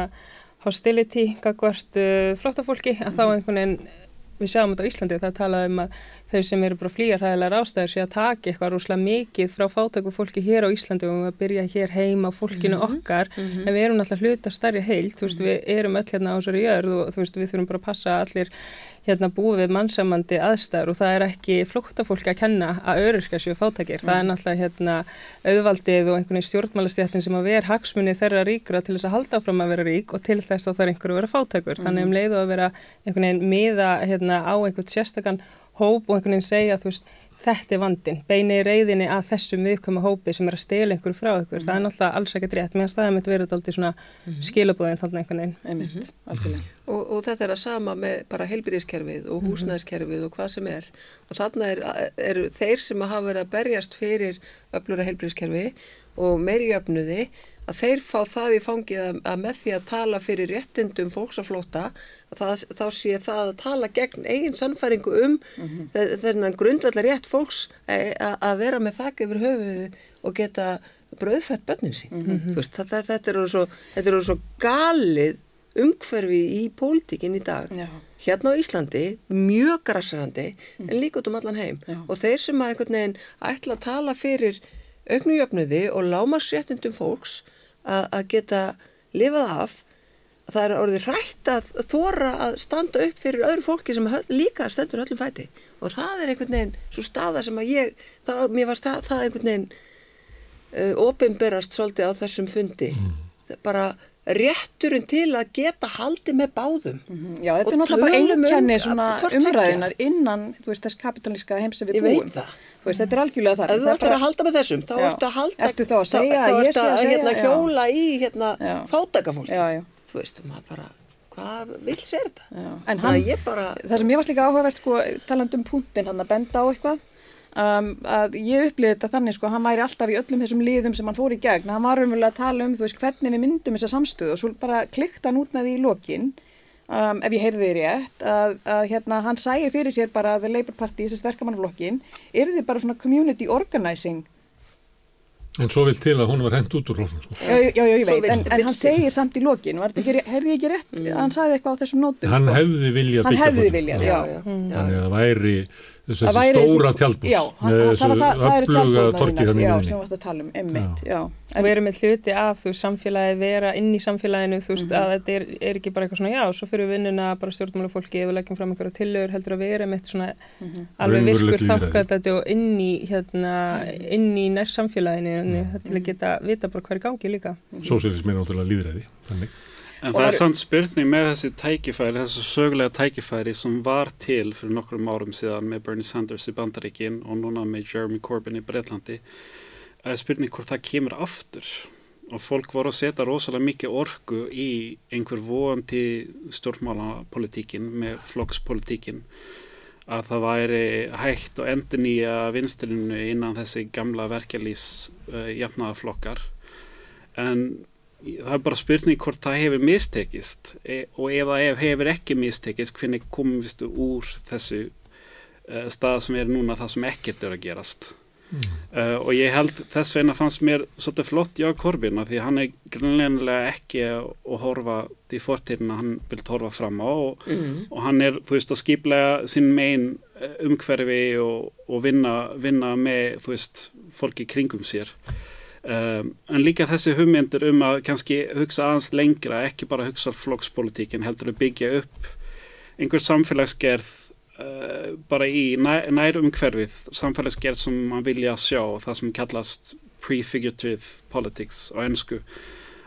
hostility, gagvart uh, flottafólki, að þá einhvern veginn við sjáum þetta á Íslandi, það talaði um að þau sem eru bara flýjarhæðilegar ástæður sé að taka eitthvað rúslega mikið frá fátæku fólki hér á Íslandi og við að byrja hér heima á fólkinu okkar, en við erum náttúrulega hluta starri heilt, þú veist, við erum öll hérna á þessari jörð og þú veist, við þurfum bara að passa allir hérna búið við mannsamandi aðstæður og það er ekki flóttafólki að kenna að öryrka séu fátækir, það er náttúrulega hérna auðvaldið og einhvern veginn stjórnmálastjættin sem að ver hagsmunni þeirra ríkra til þess að halda áfram að vera rík og til þess að það er einhverju að vera fátækur, þannig um leiðu að vera einhvern veginn miða hérna á einhvern sérstakann hóp og einhvern veginn segja þú veist, þetta er vandin, beini reyðinni að þessum viðkoma hópi sem er að stela einhverju frá ykkur, það er náttúrulega alls ekkert rétt. Meðan staðið mitt verið aldrei svona skilabúðin þannig einhvern veginn. Einmitt, algjörlega. Og, og þetta er að sama með bara heilbyrðiskerfið og húsnæðiskerfið og hvað sem er. Og þarna er, eru þeir sem hafa verið að berjast fyrir öflura heilbyrðiskerfi og meiri jöfnuði að þeir fá það í fangið að, að með því að tala fyrir réttindum fólksaflóta það, þá sé það að tala gegn eigin sannfæringu um mm -hmm. þennan grundvallar rétt fólks e, að, vera með þakk yfir höfuð og geta bröðfætt bönnin sín. Mm -hmm. veist, það, þetta eru svo, er svo galið umhverfi í pólitíkin í dag Já. hérna á Íslandi, mjög grassarandi en líka út um allan heim Já. og þeir sem að einhvern veginn ætla að tala fyrir auknujöfnuði og lámarsréttindum fólks að geta lifað af það er orðið hrætt að þóra að standa upp fyrir öðru fólki sem líka stendur öllum fæti og það er einhvern veginn svo staða sem að ég, það, mér varst það, það einhvern veginn uh, opinberast svolítið á þessum fundi mm. bara rétturinn til að geta haldið með báðum Já, þetta Og er náttúrulega bara um einkenni að- svona umræðinar innan, veist, þess kapitalíska heims sem við Ég veit búum. það. Veist, þetta er algjörlega það. ef þú ætlar að halda með þessum þá Já. ertu að halda Ertu þá að segja að þá ég ertu sé að að segja, hérna, já. hjóla í hérna, Já. fátækafólk Já, já. þú veist, maður bara hvað vil sér þetta Já. En hann, að bara það sem ég varst líka áhugavert, sko, taland um punktin, hann að benda á eitthvað, um, að ég upplýði þetta þannig, sko, hann væri alltaf í öllum þessum liðum sem hann fór í gegn, hann var umverulega að tala um, þú veist, hvernig við myndum þessa samstöðu og svo bara klikta hann út með því í lokin, um, ef ég heyrði þið rétt, að, að hérna, hann sæði fyrir sér bara að Labour Party, þessi verkamannflokkin, er þið bara svona community organizing En svo vil til að hún var hent út úr hlóknum sko. Já, já, já, ég veit, en, en hann segir samt í lokin, ekki, heyrði ég ekki rétt, hann sagði eitthvað á þessum nótum, Hann sko. hefði viljað Hann byggja hefði flokkinn. viljað, Já. já. já, Þannig að það væri þessi stóra þessi- tjálbús Já, hann, með það, þessu það, það, það eru öfluga tjálbúðnar torki þínar, þannig já, sem varst að tala um, emmitt, já. Og við erum með hluti af þú samfélagi vera inn í samfélaginu þú veist að þetta er, er ekki bara eitthvað svona já, svo fyrir við vinnuna bara stjórnmála fólki og leggjum fram einhverja tillögur heldur að við erum eitt svona alveg Raunverulegt virkur lýðræði. þákvæðandi og inn í hérna, inn í nær samfélaginu til að geta vita bara hver er í gangi líka. Sósialismi er náttúrulega líðræði. Þannig. En það er samt spurning með þessi tækifæri, þessu sögulega tækifæri sem var til fyrir nokkrum árum síðan með Bernie Sanders í Bandaríkin og núna með Jeremy Corbyn í Breitlandi. Er spurning hvort það kemur aftur og fólk voru að setja rosalega mikið orku í einhver vonandi stjórnmálapolitíkin með flokkspolitíkin að það væri hægt og endur nýja vinstilinu innan þessi gamla verkelís uh, jafnaðaflokkar en það er bara spurning hvort það hefur mistekist e og ef það hef, hefur ekki mistekist hvernig komum við stu úr þessu uh, stað sem er núna það sem ekkert er að gerast. Uh, og ég held þess vegna fannst mér svolítið flott Jörg Korbin af því hann er grunlega ekki að horfa í fortíðina hann vil horfa fram á og, og hann er þú veist að skiplega sín megin eh, umhverfi og, og vinna, vinna með þú veist fólki kringum sér Um, en líka þessi hugmyndir um að kannski hugsa aðeins lengra, ekki bara hugsa flokkspolitíkin, heldur að byggja upp einhver samfélagsgerð uh, bara í nær, nær umhverfið, samfélagsgerð sem mann vilja sjá, það sem kallast prefigurative politics á ennsku,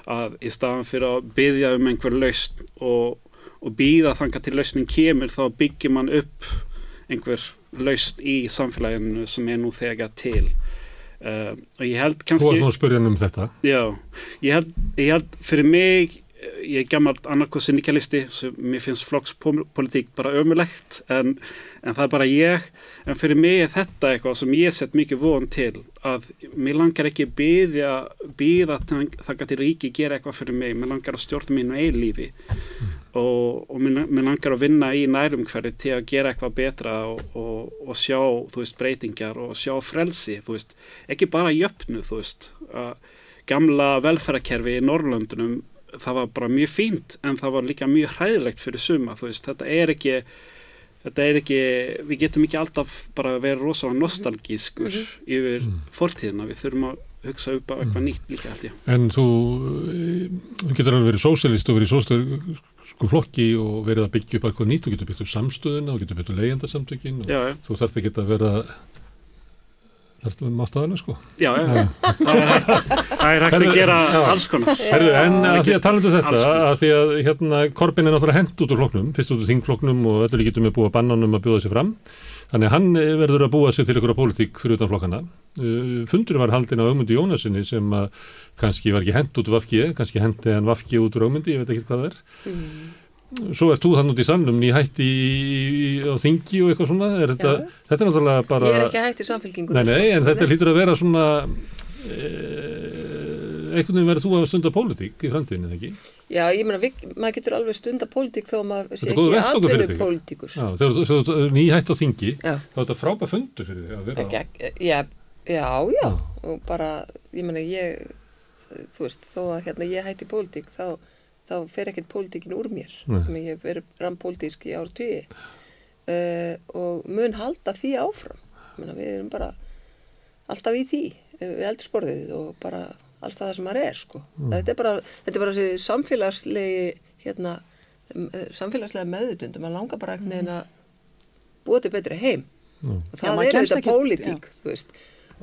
að í staðan fyrir að byggja um einhver laust og, og býða þanga til lausning kemur þá byggir mann upp einhver laust í samfélaginu sem er nú þegar til uh, og ég held Þú kannski varst nú að spyrja um þetta. Já, ég held, ég held fyrir mig, ég er gammalt annarkoð syndikalisti, sem mér finnst flokkspolitík bara ömulegt, en, en það er bara ég, en fyrir mig er þetta eitthvað sem ég sett mikið von til, að mér langar ekki byðja, byða þakka til ríki gera eitthvað fyrir mig, mér langar að stjórna mínu einn lífi og, og mér, langar að vinna í nærum hverju til að gera eitthvað betra og, og, og sjá, þú veist, breytingar og sjá frelsi, þú veist, ekki bara jöfnu, þú veist, að gamla velferðarkerfi í Norrlöndunum það var bara mjög fínt en það var líka mjög hræðilegt fyrir suma þú veist, þetta er ekki þetta er ekki, við getum ekki alltaf bara að vera rosalega nostalgískur yfir fortíðina, við þurfum að hugsa upp á eitthvað nýtt líka held ég. En þú, eh, þú getur alveg verið sósíalist og verið í sko flokki og verið að byggja upp eitthvað nýtt, þú getur byggt upp samstöðuna, þú getur byggt upp leyendasamtökin og Já, já. þú þarft ekki að vera þarft að mátt aðalega sko. Já, já, hægt, það er hægt að gera alls konar Herðu, en að því að tala um þetta, að því að hérna, Korbin er náttúrulega hent út úr flokknum, fyrst út úr þingflokknum og öllu líkitum er búið að banna honum að bjóða sér fram. Þannig hann eh, verður að búa sér til ykkur á pólitík fyrir utan flokkana. Uh, fundur var haldin á Ögmundi Jónasinni sem að kannski var ekki hent út Vafki, kannski hendi hann Vafki út úr Ögmundi, ég veit ekki hvað það er. Svo ert þú þann út í sannum, ný hætti í, í, á þingi og eitthvað svona. Er þetta, þetta er náttúrulega bara... Ég er ekki hægt í samfélkingu. Nei, nei, en þetta hlýtur að vera svona e, einhvern veginn verður þú að stunda pólitík í framtíðinu, eða ekki? Já, ég meina, maður getur alveg stunda pólitík þó að maður sé er ekki þig. pólitíkur. Já, þegar þú- þegar þú ný hætt á þingi, Já. þá er þetta frábæð fundur fyrir þig að vera á. Ekki, ekki, já, já, já, og bara, ég meina, ég, þú veist, þó að hérna ég hætti pólitík, þá, þá fer ekkert pólitíkin úr mér. Nei. Ég hef verið rampólitísk í ár tugi uh, og mun halda því áfram. Ég meina, við erum bara alltaf í því, eh, við eldursporðið og bara alls það sem maður er, sko. Þetta er bara, þetta er bara þessi samfélagslegi, hérna, eh, samfélagslega meðutundum, maður langar bara einhvern veginn að búa til betri heim. Og Já, það maður er ekki- pólitík þú veist.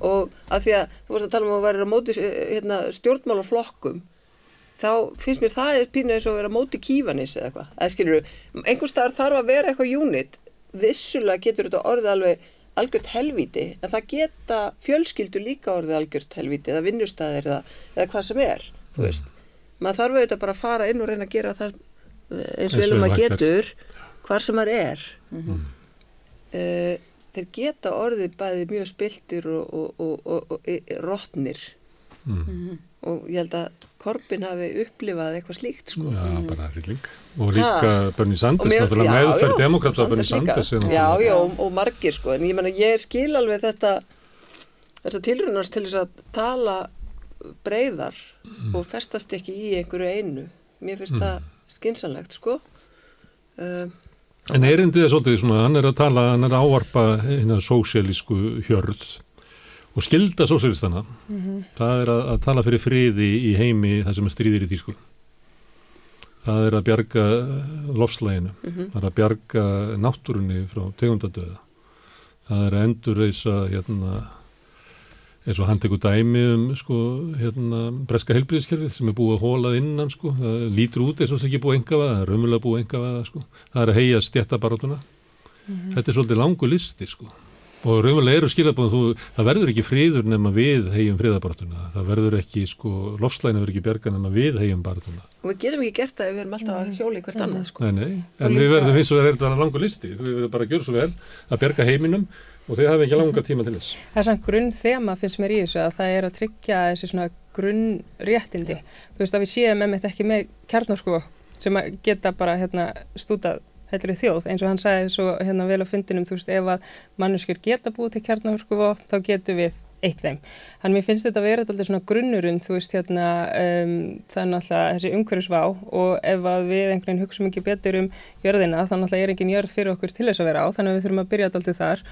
Og að því að þú varst að tala um að vera á móti eh, hérna, stjórnmálaflokkum þá finnst mér það er pínu eins og að vera á móti kífanis eða eitthvað. Einhvers staðar þarf að vera eitthvað unit. Vissulega getur þetta orðið alveg algjört helvíti en það geta fjölskyldu líka orðið algjört helvíti eða vinnustæðir eða, eða hvað sem er þú veist. Maður þarf auðvitað bara að fara inn og reyna að gera það eh, eins Eins vel vel um að hægt er. getur hvar sem maður er. Uh, þeir geta orðið bæði mjög spiltir og, og, og, og, og e- rótnir Mm. Og ég held að Korbin hafi upplifað eitthvað slíkt sko. Já, bara hrylling. Og líka Bernie Og Sanders, mér- náttúrulega meðferð já, demokrata Bernie Sanders er Já, já, og, og margir sko. En ég menna ég skil alveg þetta þessar tilrunars til þess að tala breyðar og festast ekki í einhverju einu. Mér finnst það skynsanlegt sko. Uh, En erindið er svolítið svona, hann er að tala, hann er að ávarpa hérna sósialísku hjörð og skilda sósialistana. Það er að, að tala fyrir friði í heimi þar sem stríðir í tísku. Það er að bjarga lofslæginu, það er að bjarga náttúrunni frá tegundadöða. Það er að endurreisa hérna, eins og hann tekur dæmi um sko, hérna, breska helbriðiskerfið sem er búið að hólað innan sko. það lítur út eins og það er ekki búið enga það er raumulega búið enga það sko. það er að heia stjættabarátuna þetta er svolítið langu listi sko. Og raumulega eru skilabóðum þú, það verður ekki friður nema við heigjum friðabarátuna það verður ekki, sko, lofslægina verður ekki bjarga nema við heigjum barátuna og við getum ekki gert það ef við erum alltaf að hjóla í hvert annað sko. Nei, nei. en við verðum eins og verður þetta langu listi. Þú verður bara að gjöra svo vel að bjarga heiminum og þið hafa ekki langa tíma til þess. Það er svona grunn þema finnst mér í þessu að það er að tryggja þessi svona grunn réttindi. Þú veist að við séum að heilri þjóð eins og hann sagði svo hérna vel á fundinum þú veist ef að manneskjur geta búið til kjarnorku þá getum við eitt þeim. Þannig mér finnst þetta að vera alltaf svona grunnurinn þú veist hérna um, er náttúrulega þessi umhverfisvá og ef að við einhvern veginn hugsaum ekki betur um jörðina þá náttúrulega er engin jörð fyrir okkur til þess að vera á þannig að við þurfum að byrja alltaf þar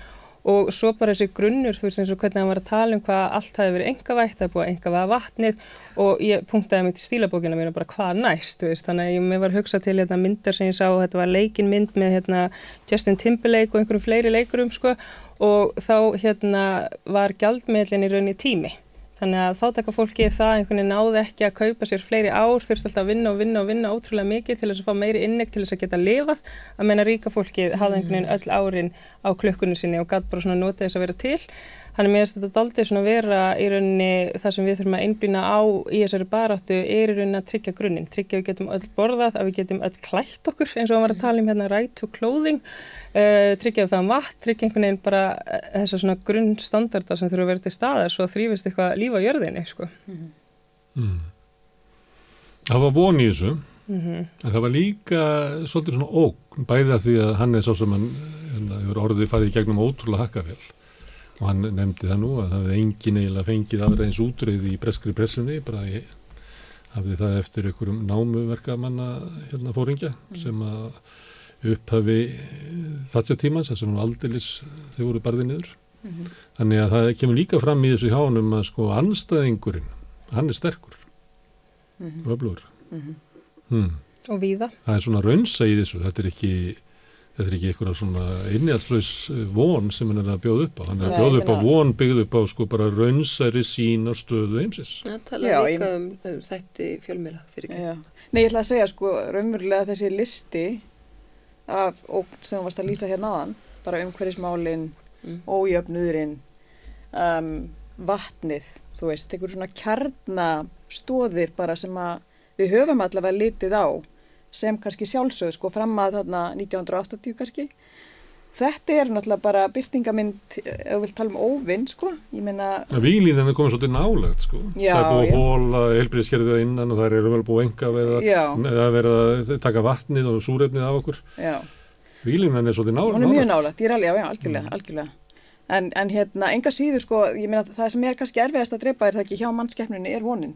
og svo bara þessi grunnur, þú veist eins og hvernig hann var að tala um hvað allt hafi verið engavægt, það er búið að engavæða vatnið og ég punktaði mig til stílabókina mér bara hvað næst, veist, þannig að ég mér var að hugsa til hérna myndar sem ég sá, þetta var leikin mynd með hérna Justin Timberlake og einhverjum fleiri leikurum sko og þá hérna var gjaldmiðlinn í rauninni tími Þannig að þáttaka fólki það einhvern veginn náði ekki að kaupa sér fleiri ár, þurfti alltaf að vinna og vinna og vinna ótrúlega mikið til þess að fá meiri innig til þess að geta lifað. Að menna ríka fólki hafði einhvern veginn öll árin á klukkunni sinni og gæti bara svona nota þess að vera til. Þannig mér finnst þetta daldið svona vera í rauninni það sem við þurfum að einblýna á í þessari baráttu er í rauninni að tryggja grunninn. Tryggja að við getum öll borðað, að við getum öll klætt okkur eins og við varum að tala um hérna right to clothing, uh, tryggja að við fæðum vatn, tryggja einhvern veginn bara þessar svona grunnstandardar sem þurfa að vera til staðar svo þrýfist eitthvað líf á jörðinni, sko. Mm. Það var von í þessu, Mm -hmm. en það var líka svolítið svona ógn, bæði að því að hann er svo sem hann hérna, hefur orðið farið í gegnum ótrúlega hakkavél og hann nefndi það nú að það hefði engin eiginlega fengið aðræðins útreyði í breskri pressunni, bara ég hafði það eftir einhverjum námuverkamanna hérna fóringja sem að upphafi þatsja tímans, þessum aldilis þau voru barðið niður. Þannig að það kemur líka fram í þessu hjánum að sko anstæðingurinn, hann er sterkur og öflugur. Hmm. Og víða. Það er svona raunsa í þessu, þetta er ekki þetta er ekki eitthvað svona innjálslaus von sem hann er að bjóða upp á hann er að Nei, bjóða upp á von byggð upp á sko bara raunsæri sín á stöðu heimsins Það tala Já, líka ég- um, um þætti fjölmila fyrir ekki. Já. Nei, ég ætla að segja sko, raunverulega þessi listi af ógn sem þú varst að lýsa hérna aðan, bara umhverfismálin, Mm. ójöfnuðurinn, um, vatnið, þú veist, einhver svona kjarnastóðir bara sem að við höfum allavega litið á sem kannski sjálfsögð, sko, fram að þarna 1980 kannski. Þetta er náttúrulega bara byrtingamind, ef þú vilt tala um óvinn, sko, ég meina, Výlínan er komið svolítið nálegt sko Já, það er búið já. að hóla helbriðskerfið innan og það er vel búið enga við Já. að það verið að taka vatnið og súrefnið af okkur já. Výlínan er svolítið nálegt hún er mjög nálægt, ég er alveg, já, já, algjörlega, algjörlega. En, en hérna, enga síður sko, ég meina það sem er kannski erfiðast að drepa er það ekki hjá mannskeppnunni er vonin.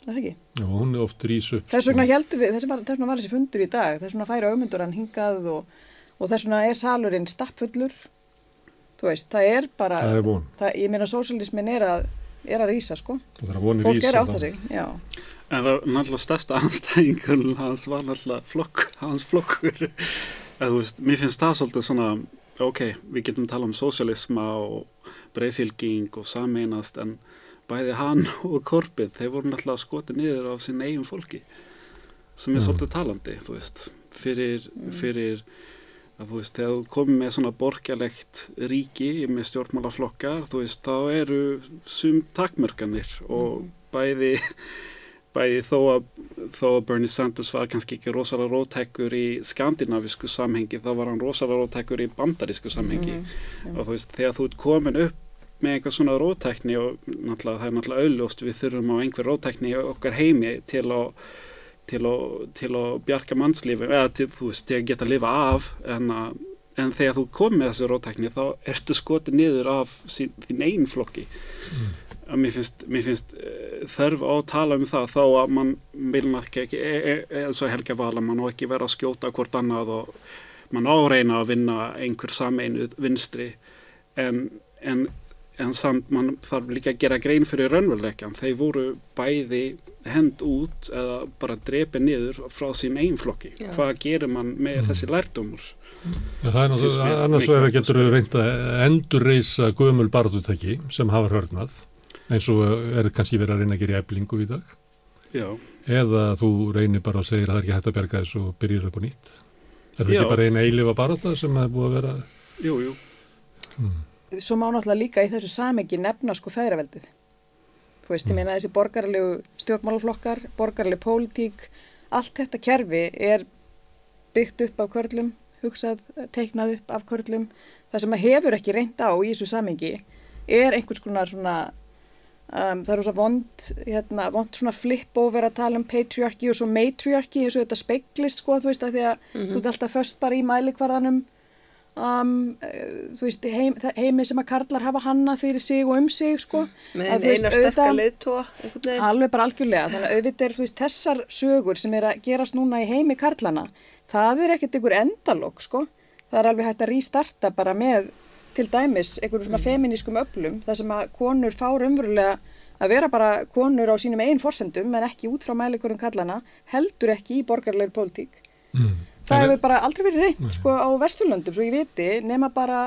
Það er það ekki. Já, hún er oft rís upp Þess vegna við, var, var þessi fundur í dag, þess vegna færa auðmundur hann hingað og, og þess vegna er salurinn stappfullur. Þú veist, það er bara, það er von það, ég meina sósialismin er að, er að rísa sko. er Fólk er að þá. átta sig, já. En það er náttúrulega stærsta anstæðingun hans var náttúrulega flokk, hans flokkur. Eða, þú veist, mér finnst það svolítið svona, ok, við getum tala um sósialisma og breyðfylging og sameinast en bæði hann og Korbið, þeir voru náttúrulega skotið niður af sín eigin fólki sem er Mm. svolítið talandi, þú veist, fyrir, fyrir að þú veist, þegar þú komið með svona borgarlegt ríki með stjórnmálaflokkar, þú veist, þá eru sum takmörkanir og bæði bæði þó að, þó að Bernie Sanders var kannski ekki rosalega rótækkur í skandinavisku samhengi, þá var hann rosalega rótækkur í bandarísku samhengi. Mhm, og þú veist, þegar þú ert komin upp með eitthvað svona rótækni og náttúrulega það er náttúrulega auðljóst við þurfum á einhver rótækni okkar heimi til að til að, til að bjarga mannslífi eða til, þú veist, til að geta að lifa af en, að, en þegar þú komið með þessu rótækni þá ertu skotið niður af sín, þín einn flokki. Að mér finnst, mér finnst uh, þörf á að tala um það þá að mann vil ekki, ekki e, e, e, eins og Helga Vala, mann á ekki vera að skjóta hvort annað og mann á að vinna einhver sameinuð vinstri en, en, en samt mann þarf líka að gera grein fyrir raunveruleikan þeir voru bæði hend út eða bara drepi niður frá sín einn flokki. Já. hvað gerir mann með þessi lærdómur? Já, það er náttúrulega, annars vegar getur við reynd að endurreisa gömul barðutæki sem hafa hörnað eins og er kannski verið að reyna að gera í eblingu í dag. Já, eða þú reynir bara og segir að það er ekki hægt að berga þessu og byrjir upp á nýtt. Er það Já. ekki bara eina eilifa barata sem er búið að vera? Jú, jú. Svo má náttúrulega líka í þessu samengi nefna sko feðraveldið. Þú veist, ég meina þessi borgarlegu stjórnmálaflokkar, borgarleg pólitík, allt þetta kerfi er byggt upp af körlum, hugsað, teiknað upp af körlum. Það sem að hefur ekki reynd á í þessu samengi er einhvers konar svona, um, það er rosa vond, hérna, vond svona flip over að tala um patriarchy og svo matriarchy, eins og þetta speiklist sko, þú veist, að því að þú ert alltaf först bara í mælikvarðanum um, þú veist, heim, heimi sem að karlar hafa hanna fyrir sig og um sig, sko. með Að þú veist, eina sterka auðvitað- leiðtóa einhvern veginn. Alveg bara algjörlega, þannig að auðvitað er þú veist, þessar sögur sem er að gerast núna í heimi karlana, það er ekkert einhver endalók, sko. Það er alveg hægt að rístarta bara með til dæmis einhverjum svona feminískum öflum, þar sem að konur fá umverulega að vera bara konur á sínum einn forsendum en ekki út frá mælikurum karlana, heldur ekki í borgarlegur pólitík. mm. Það hefur bara aldrei verið reynd sko á Vesturlöndum, svo ég viti, nema bara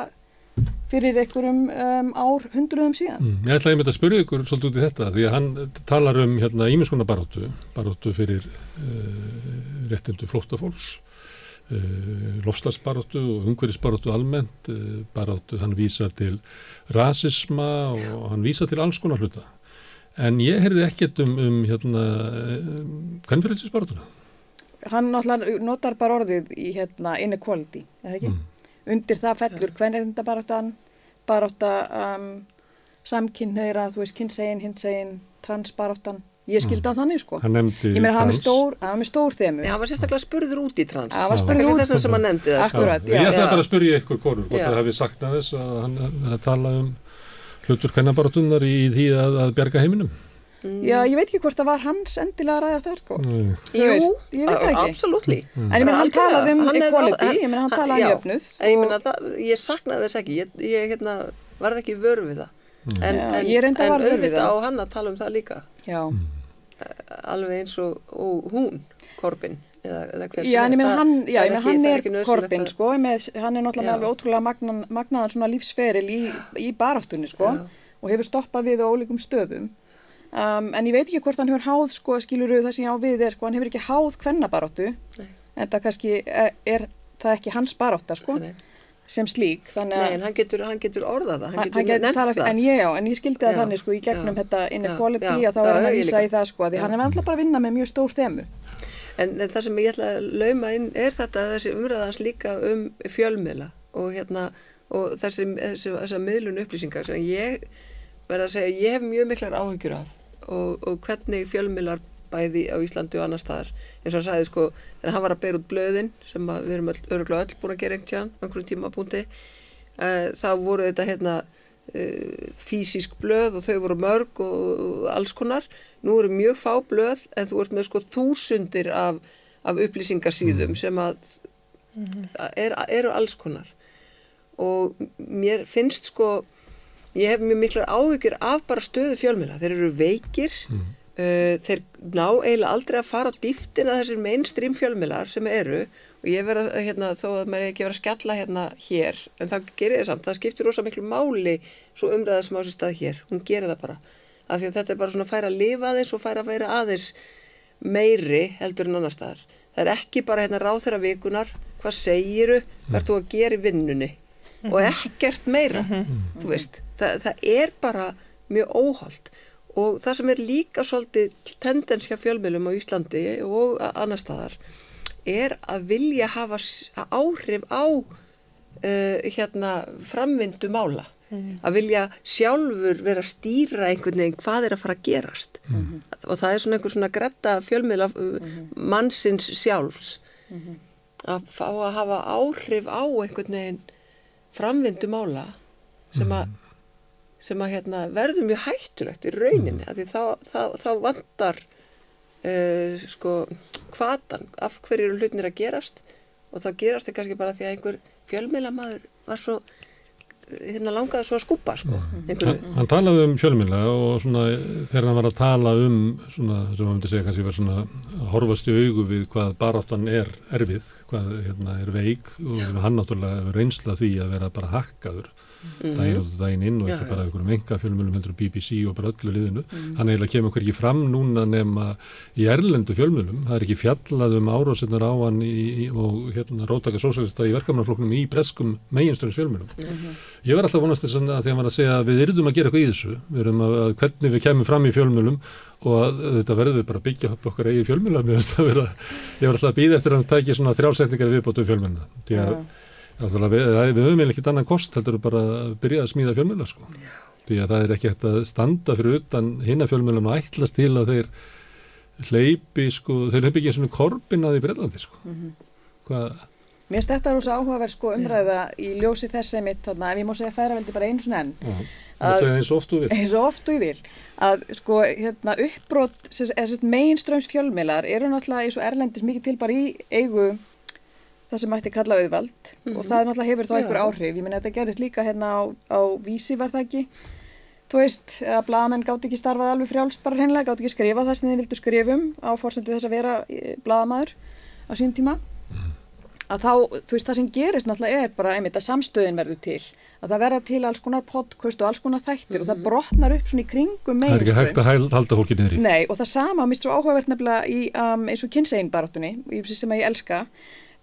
fyrir einhverjum um, ár hundruðum síðan. Mm, ég ætlaði með að spyrja ykkur svolítið út í þetta því að hann talar um hérna ímiðskona baróttu, baróttu fyrir uh, réttindu flóttafólks, uh, lofslagsbaróttu og hungverisbaróttu almennt, uh, baróttu hann vísar til rasisma og hann vísar til alls konar hluta. En ég heyrði ekkert um, um hérna, hvernig fyrir þessi baróttuna? Hann náttúrulega notar bara orðið í hérna inequality, eða ekki? Mm. Undir það fellur, hvernig er þetta baráttan? Barátta um, samkynneira, þú veist, kynsegin, hinsegin, transbaráttan. Ég skildi hann þannig, sko. Hann nefndi Ég meina, hann er trans. stór, hann er stór þemu. Já, hann var sérstaklega spurður út í trans. Hann var spurður út- Þess að sem hann nefndi það. sko. Akkurat, Ég já. ætlaði Já. bara að spyrja ykkur konur, hvort það hefði saknað þess að hann er að tala um hlutur kennabarátunar í því að, að bjarga heiminum. Já, ég veit ekki hvort það var hans endilega að ræða það, sko. Nei. Þú Jú, veist, ég veit það ekki. absolutely. En ég meina, hann talaði um Hann er- equality, ég meina, hann talaði um já. jöfnuð. En ég meina, það, ég saknaði þess ekki, ég, ég hérna, varð ekki vörð við það. En, Já, en, ég reyndar en varð vör við auðvitað það. á hann að tala um það líka. Já. Alveg eins og, og hún, Korbin. Eða, eða hver sem Já, en ég er. meina Það- hann, já, það ég meina hann er ekki nauðsynlegt Korbin, að- sko, með, hann er náttúrulega alveg ótrúlega magnan, magnaðan svona lífsferil í, í baráttunni, sko, og hefur stoppað við á ólíkum stöðum. Um, en ég veit ekki hvort hann hefur háð, sko, skiluru það sem ég á við er, sko, hann hefur ekki háð kvennabaráttu, Nei. en það kannski er, er það ekki hans barátta, sko, Nei. sem slík, þannig að hann getur, hann getur orðað það, hann getur hann getur nefnt talað, það. en ég já, en ég skildi það Já, þannig, sko, í gegnum já, þetta inequality, já, að þá er hann að vísa í það, sko, að því hann er alltaf bara að vinna með mjög stór þemu. En, en það sem ég ætla að lauma inn er þetta þessi umræðans líka um fjölmiðla og hérna og þessi, þessi, þessi miðlun upplýsingar sem ég verða að segja ég hef mjög miklar áhyggjur af og, og hvernig fjölmiðlar bæði á Íslandi og annar staðar. Eins og hann sagði sko þegar hann var að bera út blöðin sem við erum öll, öruglega öll búin að gera einhvern tíðan einhverjum tímabúndi uh, þá voru þetta hérna uh, fysísk blöð og þau voru mörg og, og alls konar. Nú eru mjög fá blöð en þú ert með sko þúsundir af, af upplýsingarsýðum sem að er, eru alls konar. Og mér finnst sko ég hef mjög miklar áhyggjur af bara stöðu fjölmiðla, þeir eru veikir. Uh, þeir ná eiginlega aldrei að fara á dýftina þessir mainstream fjölmiðlar sem eru. Og ég verða hérna þó að maður ekki verið að skjalla hérna hér en þá gerir það samt, það skiptir rosa miklu máli svo umræða sem á sér stað hér. Hún gerir það bara, af því að þetta er bara svona að færa að lifa aðeins og færa að vera aðeins meiri heldur en annar staðar. Það er ekki bara hérna ráð þeirra vikunar hvað segiru, hvað ert þú að gera í vinnunni? Og ekkert meira þú veist, það, það er bara mjög óholt. Og það sem er líka svolítið tendens hjá fjölmjölum á Íslandi og annar staðar er að vilja hafa áhrif á uh, hérna framvindu mála. Að vilja sjálfur vera að stýra einhvern veginn hvað er að fara að gerast. Og það er svona einhver svona gretta fjölmiðla uh, mannsins sjálfs. Að fá að hafa áhrif á einhvern veginn framvindu mála sem að sem að hérna, verður mjög hættulegt í rauninni, því þá, þá, þá vantar uh, sko hvatan, af hverju eru hlutinir að gerast og þá gerast þau kannski bara því að einhver fjölmiðlamaður var svo eh, hérna langaði svo að skúpa sko, einhverju Hann, hann talaði um fjölmjöla og svona þegar hann var að tala um svona sem hann myndi segja kannski var svona að horfast í augu við hvað baráttan er erfið, hvað hérna er veik og hann náttúrulega reynsla því að vera bara hakkaður daginn út og daginn inn og ekki bara einhverjum enga fjölmjölum heldur BBC og bara öllu liðinu. Hann eiginlega kemur hverki fram núna nema í erlendu fjölmjölum. Það er ekki fjallað um árásinnar á hann í, og hérna rótaka sósælista í verkamannafloknum í breskum meginstöðins fjölmjölum. Ég var alltaf vonast þess að því að maður að segja að við yrðum að gera eitthvað í þessu. Við erum að, að hvernig við kemum fram í fjölmjölum og að þetta verður við bara að byggja upp okkar eigi fjölmjöla ég var alltaf að býða eftir að hann tæki svona þrjálsetningar viðbótu fjölmjölna. Því að Náttúrulega við, við höfum ekkert annað kost heldur bara að byrja að smíða fjölmjöla sko. Því að það er ekki hægt að standa fyrir utan hinna fjölmjölum og ætlast til að þeir hleypi sko, þeir hleypi ekki eins og korbin að í Breitlandi sko. Hvað, Mér finnst þetta rosa áhugaverð sko umræða í ljósi þess einmitt þarna, ef ég má segja færaveldi bara einu svona enn, já, Að- það segja eins og oft þú vil. eins og oft og vil, að sko hérna uppbrot, mainströms fjölmiðlar eru náttúrulega eins og erlendis mikið til bara í eigu það sem mætti kalla auðvald. Og það náttúrulega hefur þá einhver áhrif, ég meina þetta gerist líka hérna á, á vísi var það ekki, þú veist að blaðamenn gátt ekki starfað alveg frjálst bara hreinlega, gátt ekki skrifað það sem þið vildu skrifum á fórsendu þess að vera blaðamaður á sín tíma. Að þá, þú veist, það sem gerist náttúrulega er bara einmitt að samstöðin verður til. Að það verða til alls konar podcast og alls konar þættir og það brotnar upp svona í kringum Það er ekki hægt að hæl- halda fólki niður í. Nei, og það sama, mér svo áhugavert nefnilega í um, eins og kynsegin baráttunni, sem að ég elska,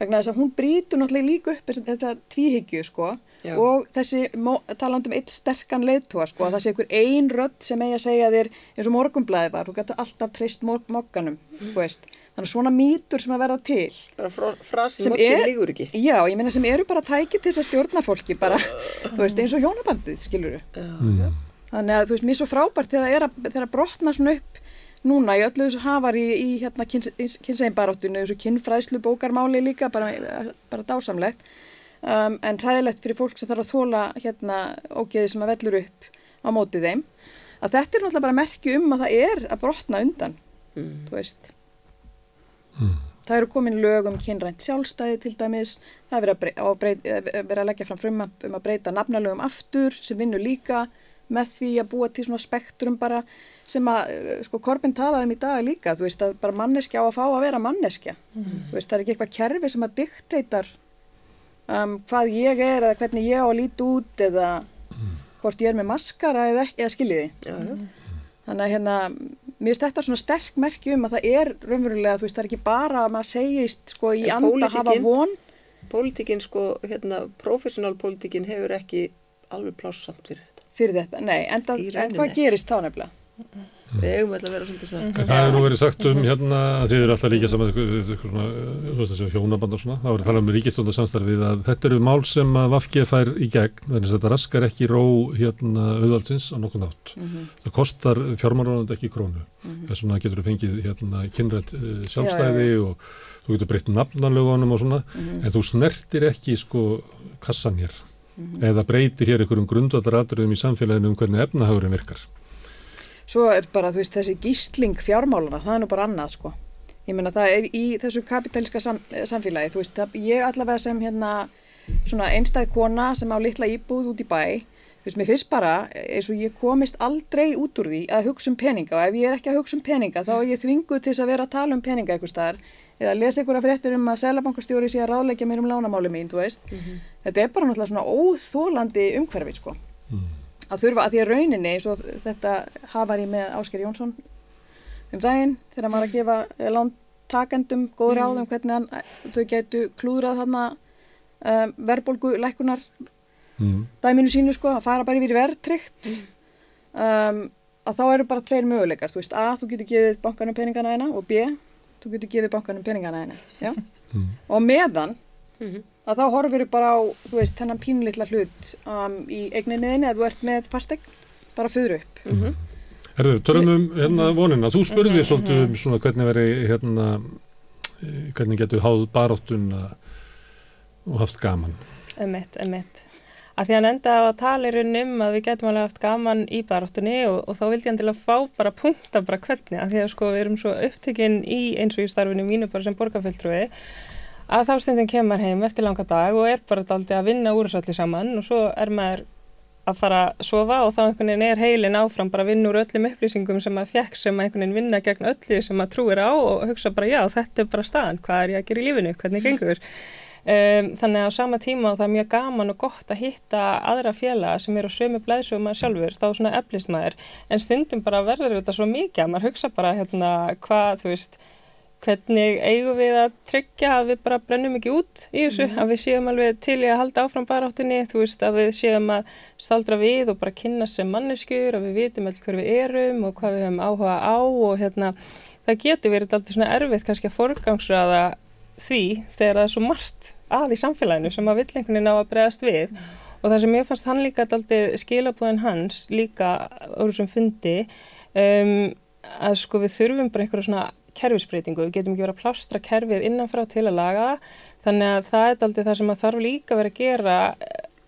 vegna þess að hún brýtur náttúrulega líka upp þetta tvíhyggju, sko, Já. og þessi mó- talandi um eitt sterkan leiðtóa, sko, að það sé einhver ein rödd sem eigi að segja þér, eins og morgunblæði var, þú getur alltaf treyst mokkanum, þú veist, þannig að svona mýtur sem að verða til. Bara frá, frasi Sem mokkin lígur ekki. Já, ég meina sem eru bara tæki til þess að stjórna fólki, bara, þú veist, eins og hjónabandið, skilur Mm. Þannig að þú veist, mér er svo frábært þegar það er að, þegar að brotna svona upp núna í öllu þessu hafar í, í hérna kynsegin baráttunni, þessu kynfræðslu bókarmáli líka, bara, bara dásamlegt. Um, en hræðilegt fyrir fólk sem þarf að þóla hérna ógeði sem að vellur upp á móti þeim. Að þetta er náttúrulega bara merki um að það er að brotna undan, þú veist. Það eru komin lög um kynrænt sjálfstæði til dæmis, það er verið að, brey, á að, breyt, verið að leggja fram frumvarp um að breyta nafnalögum aftur sem vinnur líka með því að búa til svona spektrum bara sem að, eh, sko, Korbin talaði um í dag líka, þú veist, að bara manneskja á að fá að vera manneskja. Þú veist, það er ekki eitthvað kerfi sem að dikteitar um, hvað ég er eða hvernig ég á að líti út eða hvort ég er með maskara eða ekki, eða skiljiði. Já. Þannig að hérna, mér finnst þetta svona sterk merki um að það er raunverulega, þú veist, það er ekki bara að maður segist sko í anda að hafa von. Pólitíkin, sko, hérna, professional pólitíkin hefur ekki alveg plássamt fyrir þetta. fyrir þetta, nei, en, það, en hvað gerist þá nefnilega? Við eigum alltaf að vera svolítið svona. En það hefur nú verið sagt um hérna að þið eru alltaf líka saman svona, hjónaband og svona, það voru talað um ríkistóndarsamstarfið að þetta eru mál sem að Vafki fær í gegn, þannig að þetta raskar ekki ró hérna auðvaldsins á nokkuð nátt. Það kostar fjármálaráðandi ekki krónu. Þess vegna getur þú fengið hérna kynrætt uh, sjálfstæði og þú getur breytt nafnanlögunum og svona, en þú snertir ekki sko kassan hér eða breytir hér einhverjum grundvallaratriðum í samfélaginu um hvernig efnahagurinn virkar. Svo er bara, veist, þessi gísling fjármálana, það er nú bara annað, sko. Ég meina, það er í þessu kapitalíska sam, samfélagi, þú veist, það, ég allavega sem hérna svona einstæð kona sem á litla íbúð út í bæ, þú veist, mér finnst bara eins og ég komist aldrei út úr því að hugsa um peninga og ef ég er ekki að hugsa um peninga þá er ég þvinguð til þess að vera að tala um peninga einhver staðar eða lesa einhverja fréttir um að selabankastjóri sé að ráðleggja mér um lánamáli mín, þú veist. Þetta er bara náttúrulega svona óþólandi umhverfi, sko að þurfa að því að rauninni eins og þetta hafar ég með Ásker Jónsson um daginn þegar maður að gefa eh, lántakendum góð ráð um hvernig hann, þau getu klúðrað þarna um, verðbólgu lækunar Mm. dæminu sínu sko, að fara bara yfir í verðtrygt um, að þá eru bara tveir möguleikar, þú veist, A, þú getur gefið bankanum peningana eina og B, þú getur gefið bankanum peningana eina, já? Og meðan að þá horfir bara á, þú veist, þennan pínlitla hlut um, í eigninni þinni að þú ert með fastegn, bara fyrir upp Herðu, tölum um hérna vonina. Þú spurði svolítið um svona hvernig veri hérna, eh, hvernig getur háð baráttuna og haft gaman. Emitt, emitt. Að því að enda á að tala í rauninni um að við getum alveg haft gaman í baráttunni og, og þá vildi hann til að fá bara punkta bara hvernig að því að sko við erum svo upptekinn í eins og í starfinu mínu bara sem borgarfjöldrúi að þá stundin kemur heim eftir langa dag og er bara daldi að vinna úr þessu allir saman og svo er maður að fara að sofa og þá einhvern veginn er heilin áfram bara að vinna úr öllum upplýsingum sem maður fekk sem að einhvern veginn vinna gegn öllu sem maður trúir á og hugsa bara já þetta er bara staðan, hvað er ég að gera í lífinu, hvernig gengur? Um, þannig að á sama tíma og það er mjög gaman og gott að hitta aðra félaga sem eru á sömu blæðsu og maður sjálfur, þá svona eflist maður. En stundum bara verður þetta svo mikið að maður hugsa bara hérna hvað þú veist hvernig eigum við að tryggja að við bara brennum ekki út í þessu, að við séum alveg til í að halda áfram baráttinni, þú veist, að við séum að staldra við og bara kynna sem manneskjur, að við vitum allir hver við erum og hvað við höfum áhuga á og hérna, það getur verið alltaf svona erfitt kannski að forgangsraða því þegar það er svo margt að í samfélaginu sem að vill einhvern veginn á að bregðast við. Og það sem ég fannst hann líka alltaf skilabúðin hans líka úr þessum fundi um, að sko við þurfum bara einhverja svona kerfisbreytingu, við getum ekki verið að plástra kerfið innanfrá til að laga þannig að það er aldrei það sem að þarf líka verið að gera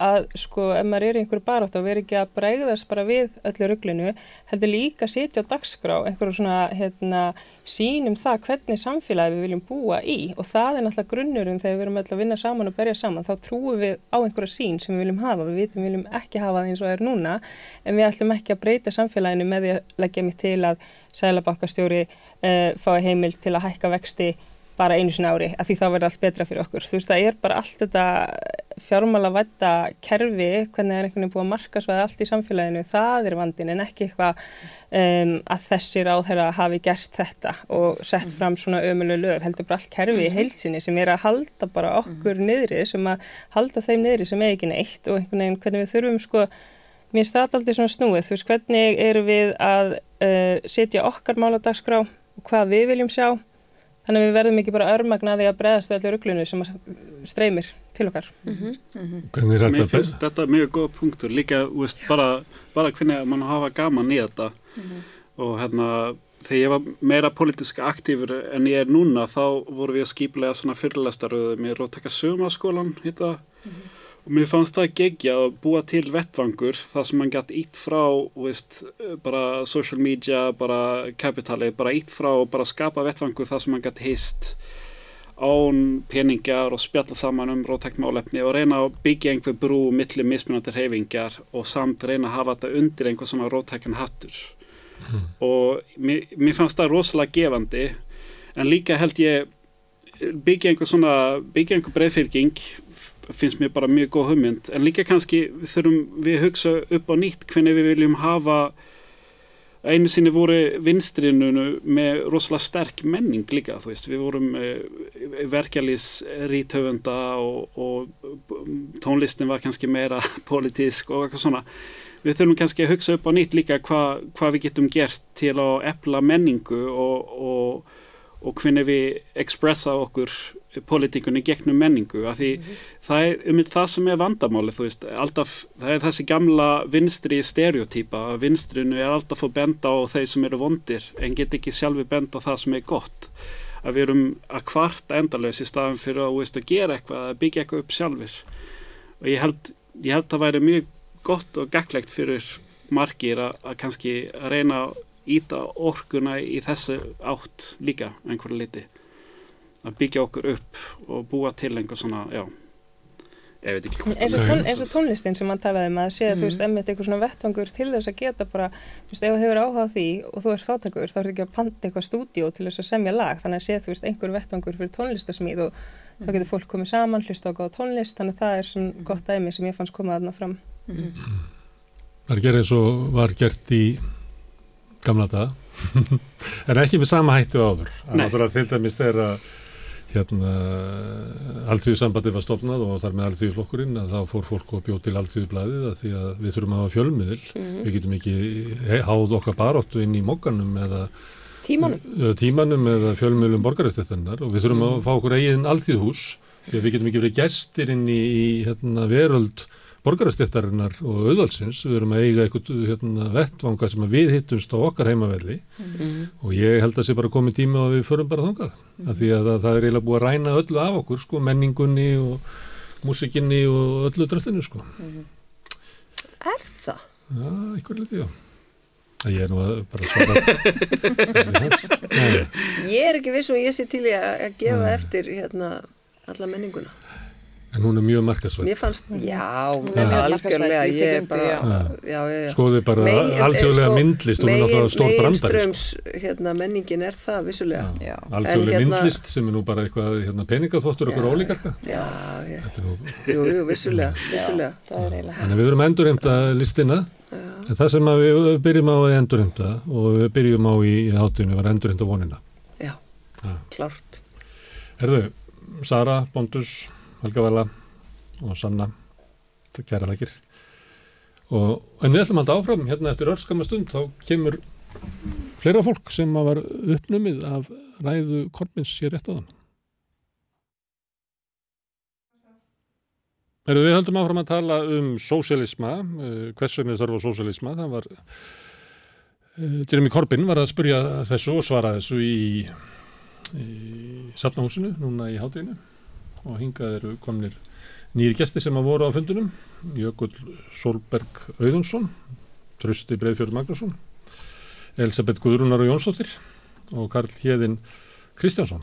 að sko ef maður er í einhverju barátt og verið ekki að bregðast bara við öllu rugglinu, heldur líka að sitja á dagskrá einhverju svona hérna sínum það hvernig samfélagi við viljum búa í. Og það er náttúrulega grunnurinn þegar við erum öll að vinna saman og berja saman, þá trúum við á einhverja sín sem við viljum hafa, við vitum við viljum ekki hafa það eins og það er núna, en við ætlum ekki að breyta samfélaginu með því að leggja mig til að sælabankastjóri uh, fái heimil til að hækka vexti bara einu sinna ári að því þá verður allt betra fyrir okkur. Þú veist, það er bara allt þetta fjármála vætta kerfi, hvernig er einhvern veginn búið að markasvæða allt í samfélaginu, það er vandin en ekki eitthvað um, að þessi ráðherra hafi gert þetta og sett mm. fram svona ömuleg lög, heldur bara allt kerfi í mm. heilsinni sem er að halda bara okkur mm. niðri, sem að halda þeim niðri sem er ekki neitt og einhvern veginn hvernig við þurfum sko, mér stað aldrei svona snúið, þú veist, hvernig eru við að uh, setja okkar máladagskrá og hvað við viljum sjá Þannig að við verðum ekki bara örmagnaði að breðast allir rugglunu sem streymir til okkar. Mm -hmm. Mm -hmm. Hvernig er þetta? Mér finnst þetta mjög góð punktur, líka veist, bara, bara hvernig mann hafa gaman í þetta mm -hmm. og hérna þegar ég var meira politísk aktífur en ég er núna þá voru við að skýplega svona fyrirlæstaröðu með Róttaka Sumaskólan hitta og mér fannst það gegja að búa til vettvangur þar sem mann gætt ítt frá veist, bara social media bara kapitali, bara ítt frá og bara skapa vettvangur þar sem mann gætt hist án peningar og spjalla saman um rótæktmálefni og reyna að byggja einhver brú millir mismunandi reyfingar og samt reyna að hafa þetta undir einhver svona rótækjan hattur mm. og mér, mér fannst það rosalega gefandi en líka held ég byggja einhver svona byggja einhver breyðfyrking finnst mér bara mjög góð hugmynd. En líka kannski þurfum við að hugsa upp á nýtt hvernig við viljum hafa einu sinni voru vinstrinunu með rosalega sterk menning líka þú veist, við vorum eh, verkjalís rítöfunda og, og tónlistin var kannski meira politísk og eitthvað svona. Við þurfum kannski að hugsa upp á nýtt líka hvað hva við getum gert til að epla menningu og, og, og hvernig við expressa okkur politíkunni gegnum menningu af því mm -hmm. það er um það sem er vandamáli þú veist, alltaf, það er þessi gamla vinstri stereotýpa að vinstrinu er alltaf að benda á þeir sem eru vondir en get ekki sjálfi benda á það sem er gott. Að við erum að kvarta endalös í staðan fyrir að, veist, að gera eitthvað að byggja eitthvað upp sjálfur og ég held, ég held að það væri mjög gott og gaglegt fyrir margir að, að kannski að reyna að íta orkuna í þessu átt líka einhverja liti að byggja okkur upp og búa til einhver svona, já. Ég veit ekki eins og, tón, eins og tónlistin sem mann talaði um að sé að mm. þú veist, emmitt eitthvað svona vettvangur til þess að geta bara, þú veist, ef þú hefur áhugað því og þú ert fátakur, þá er ekki að panta eitthvað stúdíu til þess að semja lag, þannig að sé þú veist einhver vettvangur fyrir tónlistasmíð og mm. þá getur fólk komið saman, hlusta á góða tónlist. Þannig að það er svona mm. gott dæmi sem ég fannst komað aðna fram. Mm. Það er gerð eins og var gert í gamla dag en ekki með sama hættu áður hérna alltíðsambandi var stopnað og þar með alltíðflokkurinn að þá fór fólk og bjóð til alltíðblæðið að því að við þurfum að hafa fjölmiðil mm -hmm. við getum ekki háð okkar baróttu inn í mokkanum eða tímanum, tímanum eða fjölmiðlum borgarættettennar og við þurfum mm -hmm. að fá okkur eigin alltíðhús við getum ekki verið gæstir inn í, í hérna, veröld borgarastéttarinnar og auðvalsins, við erum að eiga eitthvað hérna, vettvanga sem við hittumst á okkar heimavelli mm -hmm. og ég held að það sé bara komið tíma að við förum bara þangað mm -hmm. af því að það, það er eiginlega búið að ræna öllu af okkur sko, menningunni og músikinni og öllu dröttinu sko. mm -hmm. Er það? Já, eitthvað litið, já Ég er nú að bara svara Ég er ekki viss og ég sé til að gefa Nei. eftir hérna alla menninguna En hún er mjög markasvætt. Mér fannst, já, hún er mjög algjörlega, ég er bara, já, já, já. Skoðu bara alþjóðlega sko, myndlist, hún er náttúrulega stór brandar. Meginströms, hérna, menningin er það, vissulega. Já, alþjóðlega hérna, myndlist sem er nú bara eitthvað, hérna, peningaþóttur okkur ólíkarka. Já, já. Nú... Jú, jú, vissulega, vissulega. Það er eiginlega. Þannig að við verum að endurheimta listina, en það sem við byrjum á að endurheimta og við byrjum á í hátunni var endurheimta vonina. Já, klárt. Herðu, Sara, Bondus Helga Vala og Sanna kæra þakkir og en við ætlum alltaf áfram hérna eftir örskama stund. Þá kemur fleira fólk sem var uppnumið af ræðu Kormins sér rétt aðan Erum við höldum áfram að tala um sósialisma, eh, hvers vegna þarf á sósialisma, það var eh, Jeremy Corbyn var að spurja þessu og svara þessu í, í safnahúsinu núna í hátinu og hingað eru komnir nýri gæsti sem að voru á fundunum Jökull Solberg Auðunsson Trösti Breifjörð Magnússon Elisabeth Guðrunar og Jónsdóttir og Karl Hjeðin Kristjánsson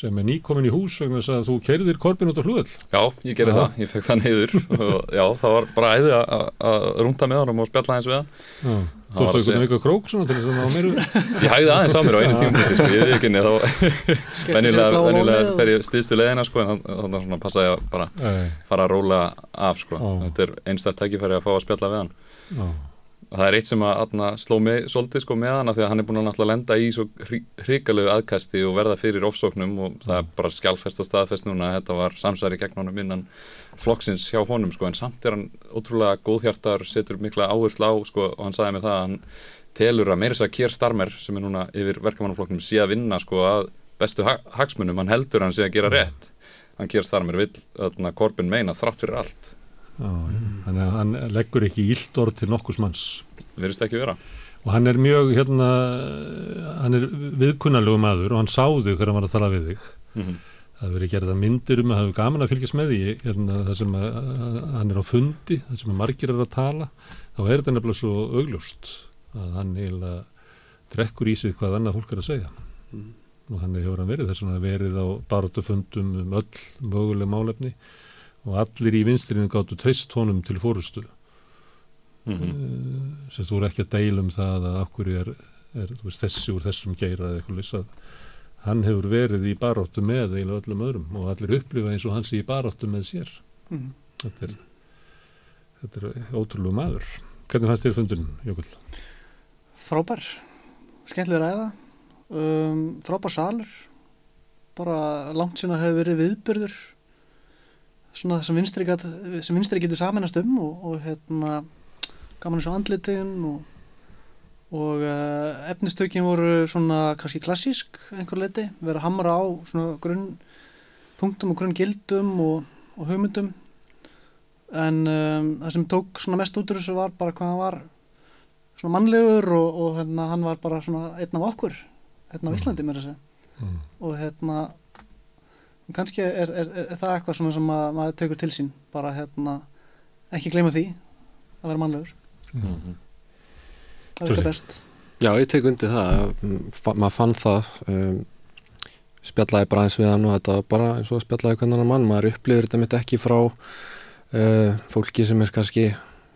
sem er nýkomin í hús vegna þess að þú kerðir korpin út á hlugöld. Já, ég gerði það, ég fekk það neyður og já, það var bara æði að- rúnda með honum og spjalla eins við hann Já. Það Þú var stóð að segja- einhvern eitthvað krók svona til þess að ná meiru. Ég hægði aðeins á mér á einu tímum sko, ég veit ekki neð þá venjulega, og- fer ég stiðstu leðina sko, en þannig að svona passa ég að bara fara að róla af sko. Já. þetta er einstætt tækifæri að fá að spjalla við hann Já. og það er eitt sem að atna, sló mig svolítið sko með hann af því að hann er búin að lenda í svo hrikalegu aðkasti og verða fyrir ofsóknum og það er bara skjálfest og staðfest núna að þetta var samsæri gegn honum innan flokksins hjá honum sko en samt er hann ótrúlega góðhjartar setur mikla áherslu á sko og hann sagði mig það að hann telur að meira þess að Kier Starmer sem er núna yfir verkamannaflokknum sé að vinna sko að bestu ha hagsmunum, hann heldur hann sé að gera rétt hann Kier Starmer þarna Corbyn meina þrátt fyrir allt. Þannig að hann leggur ekki ílt orð til nokkurs manns. verðist ekki vera Og hann er mjög, hérna, hann er viðkunnalegu maður og hann sá þig þegar hann var að tala við þig. mm -hmm. Það verið gerða myndir um að hefur gaman að fylgjast með því, hérna, það sem að, að hann er á fundi, það sem að margir er að tala, þá er þetta nefnilega svo augljóst að hann eiginlega drekkur í sig hvað annað fólk er að segja. Mhm. Og þannig hefur hann verið þess að verið á barátufundum um öll möguleg málefni og allir í vinstrinu gáttu treyst honum til fórustu. Mm -hmm. uh, sem þú er ekki að deila um það að okkur er, er veist, þessi úr þessum geira eða eitthvað lýsað hann hefur verið í baráttu með eiginlega öllum öðrum og allir upplifa eins og hann sé í baráttu með sér Mhm. þetta er þetta er ótrúlega maður hvernig fannst þér fundun, Jökull? frábær skemmtilega ræða um, frábær salur bara langt sinna hefur verið viðbyrður svona sem vinstri, gat, sem vinstri getur saminast um og, og hérna gaman eins og andlitin og, og uh, efnistökin voru svona kannski klassísk einhver leiti, verið að hamra á svona grunn punktum og grunn gildum og, og hugmyndum. En um, það sem tók svona mest út úr þessu var bara hvað hann var svona mannlegur og, og hérna, hann var bara svona einn af okkur einn af Íslandi mér að segja. Mm. og hérna kannski er, er, er, er það eitthvað svona sem að, maður tekur til sín. Bara hérna ekki gleyma því að vera mannlegur. Mhm. það er það best. Já, ég tek undir það, mm, maður fann það, um, spjallaði bara eins við hann og þetta var bara eins og spjallaði hvernig annar mann, maður upplifir þetta mitt ekki frá uh, fólki sem er kannski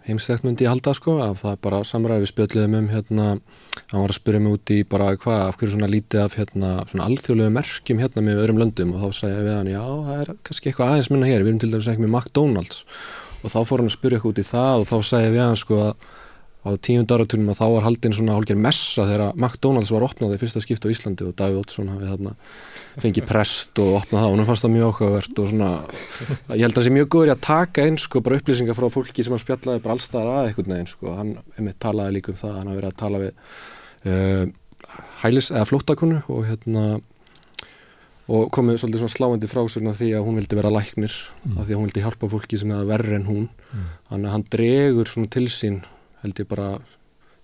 heimstækt myndi ég halda sko, að það er bara samræði við spjalliðum um hérna, hann var að spyrja mig út í bara hvað, af hverju svona lítið af hérna svona alþjóðlegu merkjum hérna með öðrum löndum? Og þá sagði ég við hann, já, það er kannski eitthvað aðeins minna hér, við erum til dæmis ekki með McDonalds. Og þá fór hann að spyrja eitthvað út í það og þá sagði ég við hann sko að á tíund áraturnum að þá var haldin svona hálfgerð messa þegar McDonalds var opnað í fyrsta skipti á Íslandi og Davíð Ótsson hafið þarna fengið prest og opnað það og hún fannst það mjög áhugavert og svona ég held að það sé mjög góður í að taka inn sko bara upplýsingar frá fólki sem hann spjallaði bara allstaðar að einhvern veginn sko hann einmitt talaði líka um það hann hafi verið að tala við uh, hælis eða flóttakonu og hérna og komið svolítið svona sláandi frásugna því að hún vildi vera læknir Mm. af því að hún vildi hjálpa fólki sem er verri en hún Mm. þannig að hann dregur svona til sín held ég bara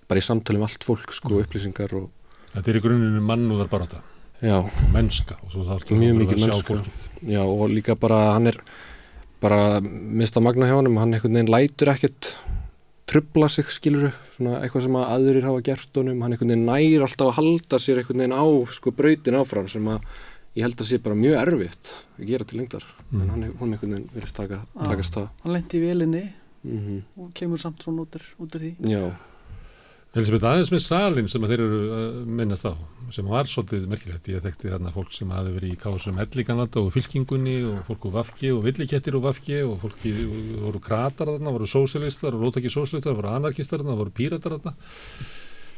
bara í samtölum allt fólk sko Mm. upplýsingar og Þetta er í grunninu mannúðar baráta já, mennska og þú þarf mjög mikið mennska. já og líka bara hann er bara mista magna hjá honum hann einhvern veginn lætur ekkert trubla sig skilur svona eitthvað sem að aðrir hafa gert honum hann einhvern veginn nær alltaf að halda sér einhvern veginn á sko brautin áfram sem að ég held að sé bara mjög erfitt að gera til lengdar. Mm. en hann, einhvern veginn virðist taka, takast það. hann lendi í velinni mm og kemur samt svona út úr því. Já, Elisabeth, aðeins með salin sem að þeir eru uh, minnast á, sem var svolítið merkilegt, ég þekkti þarna fólk sem hafi verið í kásum Elliganlanda og fylkingunni og fólk úr Vafki og villikettir úr Vafki og fólki voru kratar þarna, voru sósialistar og rótaki sósialistar, voru anarkistar þarna, voru píratar þarna.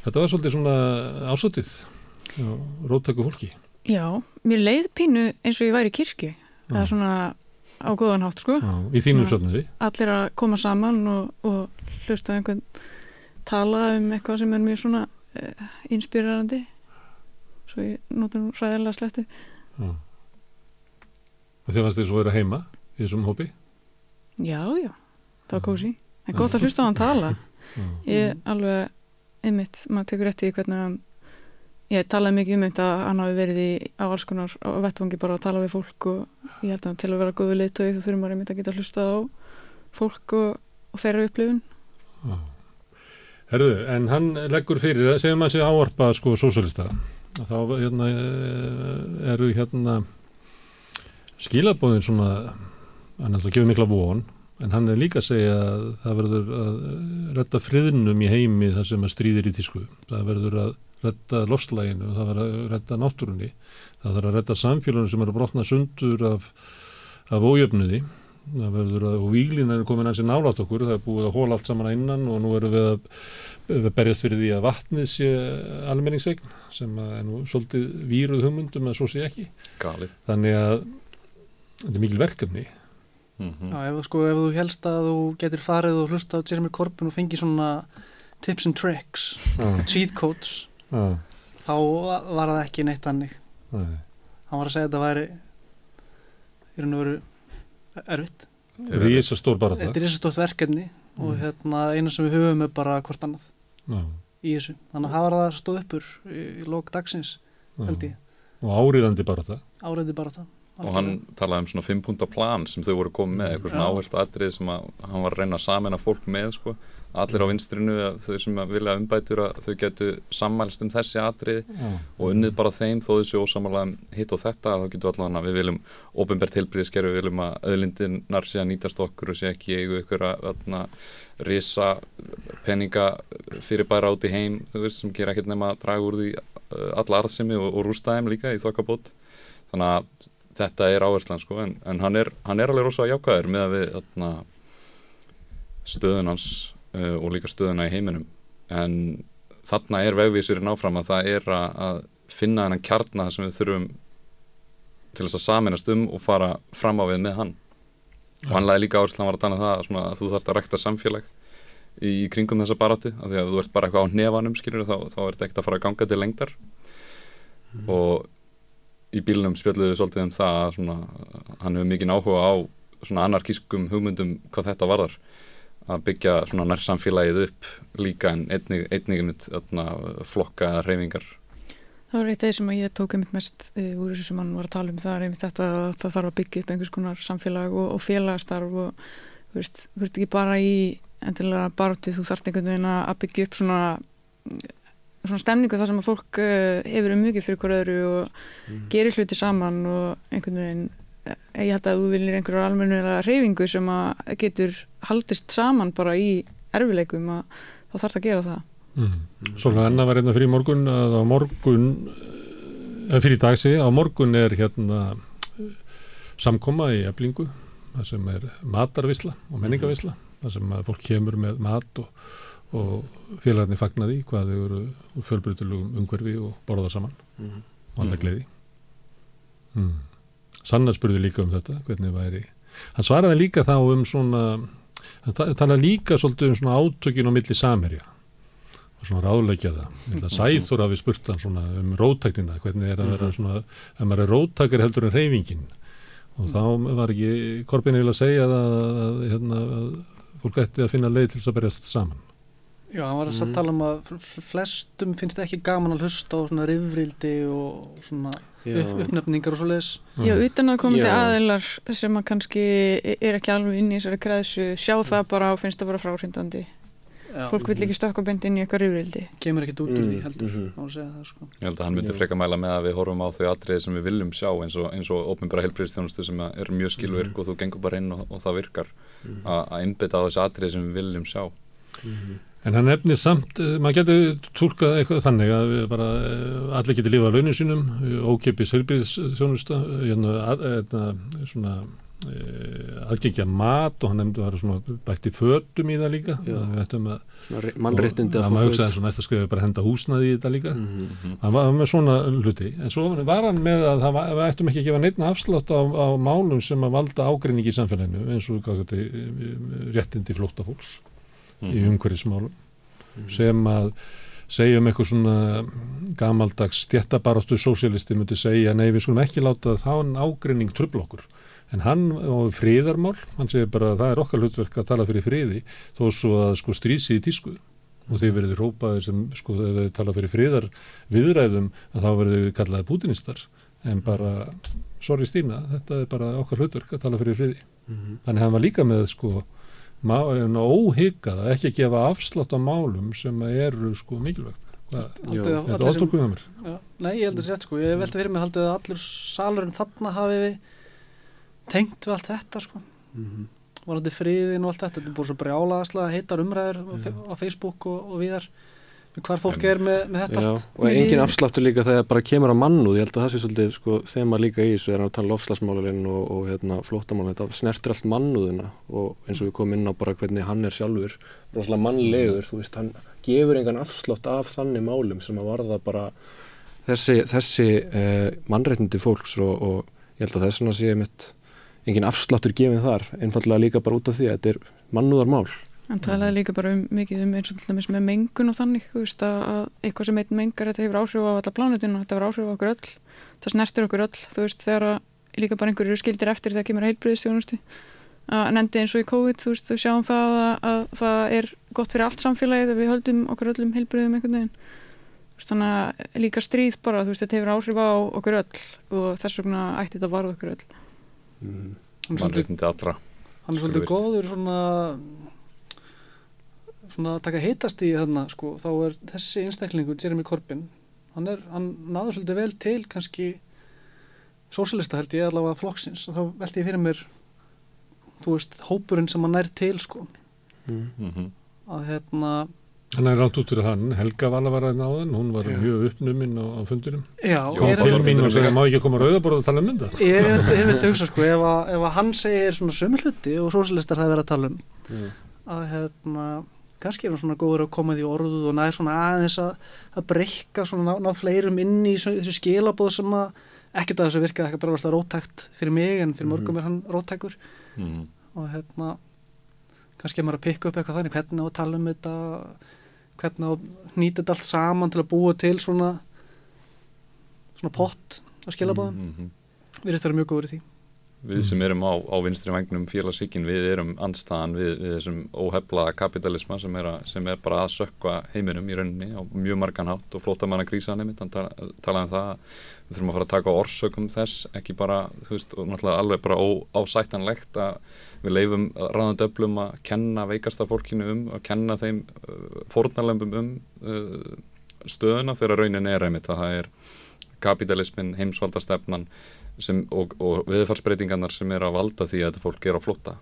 Þetta var svolítið svona ásótið, rótaku fólki. Já, mér leið pínu eins og ég væri í kirkju. Það er svona á góðan hátt, sko. Já, í þínum Já. söfnuði. Allir að koma saman og, og hlusta einhvern tala um eitthvað sem er mjög svona uh, inspirerandi. Svo ég nota nú ræðilega slettu. Já. Og þið fannst þið svo vera heima í þessum hópi? Já, já, það var kósi. Það er gott að hlusta á hann tala. Ég alveg, einmitt, maður tekur rétt í því hvernig hann, ég talaði mikið um þetta að hann hafi verið í, á alls konar á vettvangi bara að tala við fólk og ég held að til að vera góðu leitöð þú þurfum maður einmitt að geta hlusta á fólk og, og þeirra upplifun. Já. Herðu, en hann leggur fyrir, segjum hann sé áarpa sko sósálista, þá hérna, eh, eru hérna skilabóðin svona hann alltaf að gefa mikla von en hann er líka að segja að það verður að redda friðnum í heimi þar sem að stríðir í tísku. Það verður að redda lofslæginu það verður að redda náttúrunni það verður að redda samfélaginu sem eru brotna sundur af, af ójöfnuði að, og výlin er komin aðeins í nálat okkur, það er búið að hóla allt saman að innan og nú erum við að, við berjast fyrir því að vatnið sé almenningsegn sem að er nú svolítið víruð hugmyndum að svo sé ekki Gali. þannig að þetta er mikil verkefni mm -hmm. Já, ef, þú sko, ef þú helst að þú getur farið og hlusta á Jeremy Corbyn og fengi svona tips and tricks, Já. cheat codes Já. þá var það ekki neitt hannig Nei. hann var að segja að þetta væri í raun og veru erfitt. Rísa stór bara þetta er þessi stórt verkefni og hérna eina sem við höfum er bara hvort annað Já. í þessu. Þannig að hafa það stóð uppur í, í lók dagsins held ég, og áriðandi bara það áreiði bara það og hann talaði um svona fimm punta plan sem þau voru komið með, eitthvað svona áherslu atrið sem að hann var að reyna að samena fólk með sko. allir á vinstrinu, þau sem vilja umbætur að þau getu sammælst um þessi atrið Já. og unnið bara þeim þó þessu ósamála um hitt og þetta þá getur allan að við viljum ofinbært heilbríðiskeru, við viljum að öðlindirnar sé að nýtast okkur og sé ekki eigu ykkur að risa peninga fyrir bara át í heim veist, sem gera ekkert nema að draga úr því alla arðsemi og, og rústa þeim líka í þokkabót þannig að þetta er áherslan sko en, en hann, er, hann er alveg rosa jákvæður með að við þarna, stöðun hans uh, og líka stöðuna í heiminum. En þarna er vegvísirinn áfram að það er að, að finna hennan kjarnar sem við þurfum til þess að saminast um og fara fram á við með hann. Og hann laði líka áherslan var að tala um það svona, að þú þarfst að rekta samfélag í, í kringum þessa baráttu af því að þú ert bara eitthvað á nefanum skilur þá, þá er þetta ekkert að fara að ganga til lengdar. Og í bílunum spjalluðu svolítið um það að svona, hann hefur mikið áhuga á svona anarkískum hugmyndum hvað þetta varðar. Að byggja svona nær samfélagið upp líka en einnig, einnig þarna, flokka eða reyfingar Það var eitt af því sem ég tók einmitt mest uh, úr þessu sem hann var að tala um það er einmitt þetta að það þarf að byggja upp einhvers konar samfélag og, og félagastarf og þú veist, þú veist ekki bara í endilega barótið, þú þarft einhvern veginn að byggja upp svona svona stemningu þar sem að fólk uh, hefur um mjög fyrir hver öðru og gerir hluti saman og einhvern veginn eh, ég held að þú viljir einhverjar almennilega reyfingu sem að getur haldist saman bara í erfileikum að þá þarf að gera það. Mm. Svona enna var hérna fyrir morgun að á morgun eða fyrir dagsi, á morgun er hérna eh, samkoma í eblingu það sem er matarvisla og menningavisla það sem að fólk kemur með mat og, og félagarnir fagnaði hvað þau eru fjölbrytulugum umhverfi og borða saman. Mhm. og alltaf gleði. Mm. Sanna spurði líka um þetta hvernig væri hann svaraði líka þá um svona hann ta- talaði líka svolítið um svona átökin á milli samherja. Og svona ráðleikja það. Ég held að Sæþór hafi spurt hann svona um rótæknina hvernig er að vera svona ef maður er rótækar heldur en reyfingin og þá var ekki Korbin vil að segja það að, að, hérna, að fólk ætti að finna leið til þess að berjast saman Já, hann var að Mhm. tala um að fl- fl- flestum finnst ekki gaman að hlusta á svona rifrildi og svona Já. upp, uppnefningar og svo leiðis. Já, utan að komandi Já. aðilar sem að kannski er ekki alveg inn í þessari kreðsu sjá það bara og finnst að vera fráhrindandi Já, fólk vil ekki stökka beint inn í eitthvað rifrildi kemur ekkert út úr því Mm, heldur, mhm. má segja það sko. Ég held að hann myndi freka mæla með að við horfum á þau atriði sem við viljum sjá eins og, eins og opinbara helbriðstjónustu sem að er mjög skilvirk og þú gengur bara inn og, og það virkar að að einbytta á þessi atriði sem við viljum sjá En hann nefnir samt, eh, maður getur tólkað eitthvað þannig að við bara eh, allir getur lifað launin sínum, eh, ókipis heilbríðsþjónusta, svona eh, aðgengja mat og hann nefndi að vera svona bætti fötum í það líka. Að mannréttindi að að fá maður hugsaði föt. svona eftir að skrifa bara henda húsnaði í þetta líka. Mhm. Hann var með svona hluti, en svo var hann með að það var, ættum ekki að gefa neitt afslátt á, á málum sem að valda ágreiningi í samfélaginu eins og hvað þetta, eh, flóttafólks í umhverfismálum sem að segja um eitthvað svona gamaldags stjættabaráttu sósialisti myndi segja nei við skulum ekki láta þá ágreining trubla okkur. En hann á friðarmál hann segir bara að það er okkar hlutverk að tala fyrir friði þó svo að sko strísi í tísku. Og þeir verið rópaðir sem sko ef þeir tala fyrir friðar viðræðum að þá verið þið kallaði pútinistar. En bara, sorry Stína þetta er bara okkar hlutverk að tala fyrir friði. Mhm. þannig að hann var líka með sko óhyggað að ekki gefa afslátt á málum sem eru sko mikilvægt. Þetta sem- átólkuð með mér. Já, nei, ég held að sér sko, ég velti fyrir mig að allur salurinn þarna hafi tengt við allt þetta sko. Mm -hmm. varandi friðin og allt þetta þetta er búið svo brjálaðaslega heitar umræður á, Já. á Facebook og, og viðar hvar fólk er með, með þetta Já, allt. og engin afsláttur líka þegar bara kemur að mannúð, ég held að það sé svolítið sko, þema líka í þessu er að tala lofslagsmálurinn og, og hérna, flóttamálinn, þetta snertir allt mannúðina og eins og við komum inn á bara hvernig hann er sjálfur, rosalega mannlegur þú veist, hann gefur engan afslátt af þannig málum sem að varða bara þessi, þessi eh, mannreitindi fólks og, og ég held að þessuna sé mitt engin afsláttur gefin þar, einfallega líka bara út af því að þetta er mannúðarmál Hann talaði líka bara um, mikið um eins og til dæmis með mengun og þannig, þú veist, að, að eitthvað sem einn mengar, þetta hefur áhrif á alla plánutinu, þetta hefur áhrif á okkur öll, það snertir okkur öll, þú veist, þegar að líka bara einhverju eru skildir eftir þegar kemur heilbriðistjónustu, að nendi eins og í COVID, þú veist, við sjáum það að, að það er gott fyrir allt samfélagið að við höldum okkur öllum heilbriðum einhvern veginn, Þú þannig að líka stríð bara, þú veist, þetta hefur áhrif á okkur öll og þess vegna ætti þetta að varða okkur öll. mm. Hann er svolítið- er góður svona svona að taka heitast í þarna sko, þá er þessi einstaklingur Jeremy Corbyn, hann er hann náður svolítið vel til kannski sósalista held ég allavega flokksins og þá velti ég fyrir mér þú veist, hópurinn sem hann nær til sko, Mm. Mhm. að hérna Hann er rátt út fyrir hann, Helga var að náðan, hún var mjög uppnuminn á, á fundunum. já, Kom til var mín og segja, má ekki koma rauðaborð og tala um mynda? ég er einmitt að hugsa sko, ef að, ef að hann segir svona sömu hluti og sósalistar hafi verið að tala um Mm. að hérna kannski er hann svona góður að koma því orðu og nær svona aðeins að, að breyka svona ná, ná fleirum inn í þessu skilabóð sem að ekkert að þessu virka eitthvað bara að rótækt fyrir mig en fyrir mörgum er hann rótækur Mhm. og hérna kannski er maður að pikka upp eitthvað þannig hvernig á að tala um þetta hvernig á að nýta þetta allt saman til að búa til svona svona pott á skilabóðum mm. Mhm. við erum mjög góður í því við sem erum á, á vinstri vagnum félagsíkin við erum andstaðan við, við þessum óheflaða kapitalisma sem er, að, sem er bara að sökka heiminum í rauninni á mjög margan hátt og flótamanna krísan einmitt, hann tala, talaði um það að við þurfum að fara að taka orsökum þess ekki bara, þú veist, og náttúrulega alveg bara ósættanlegt að við leifum ráðandi öflum að kenna veikasta fólkinu um, að kenna þeim uh, fórnarlömbum um uh, stöðuna þegar raunin er einmitt að það er kapitalismin, heimsvaldastefnan sem, og, og viðfarsbreytingarnar sem er að valda því að þetta fólk er á flótta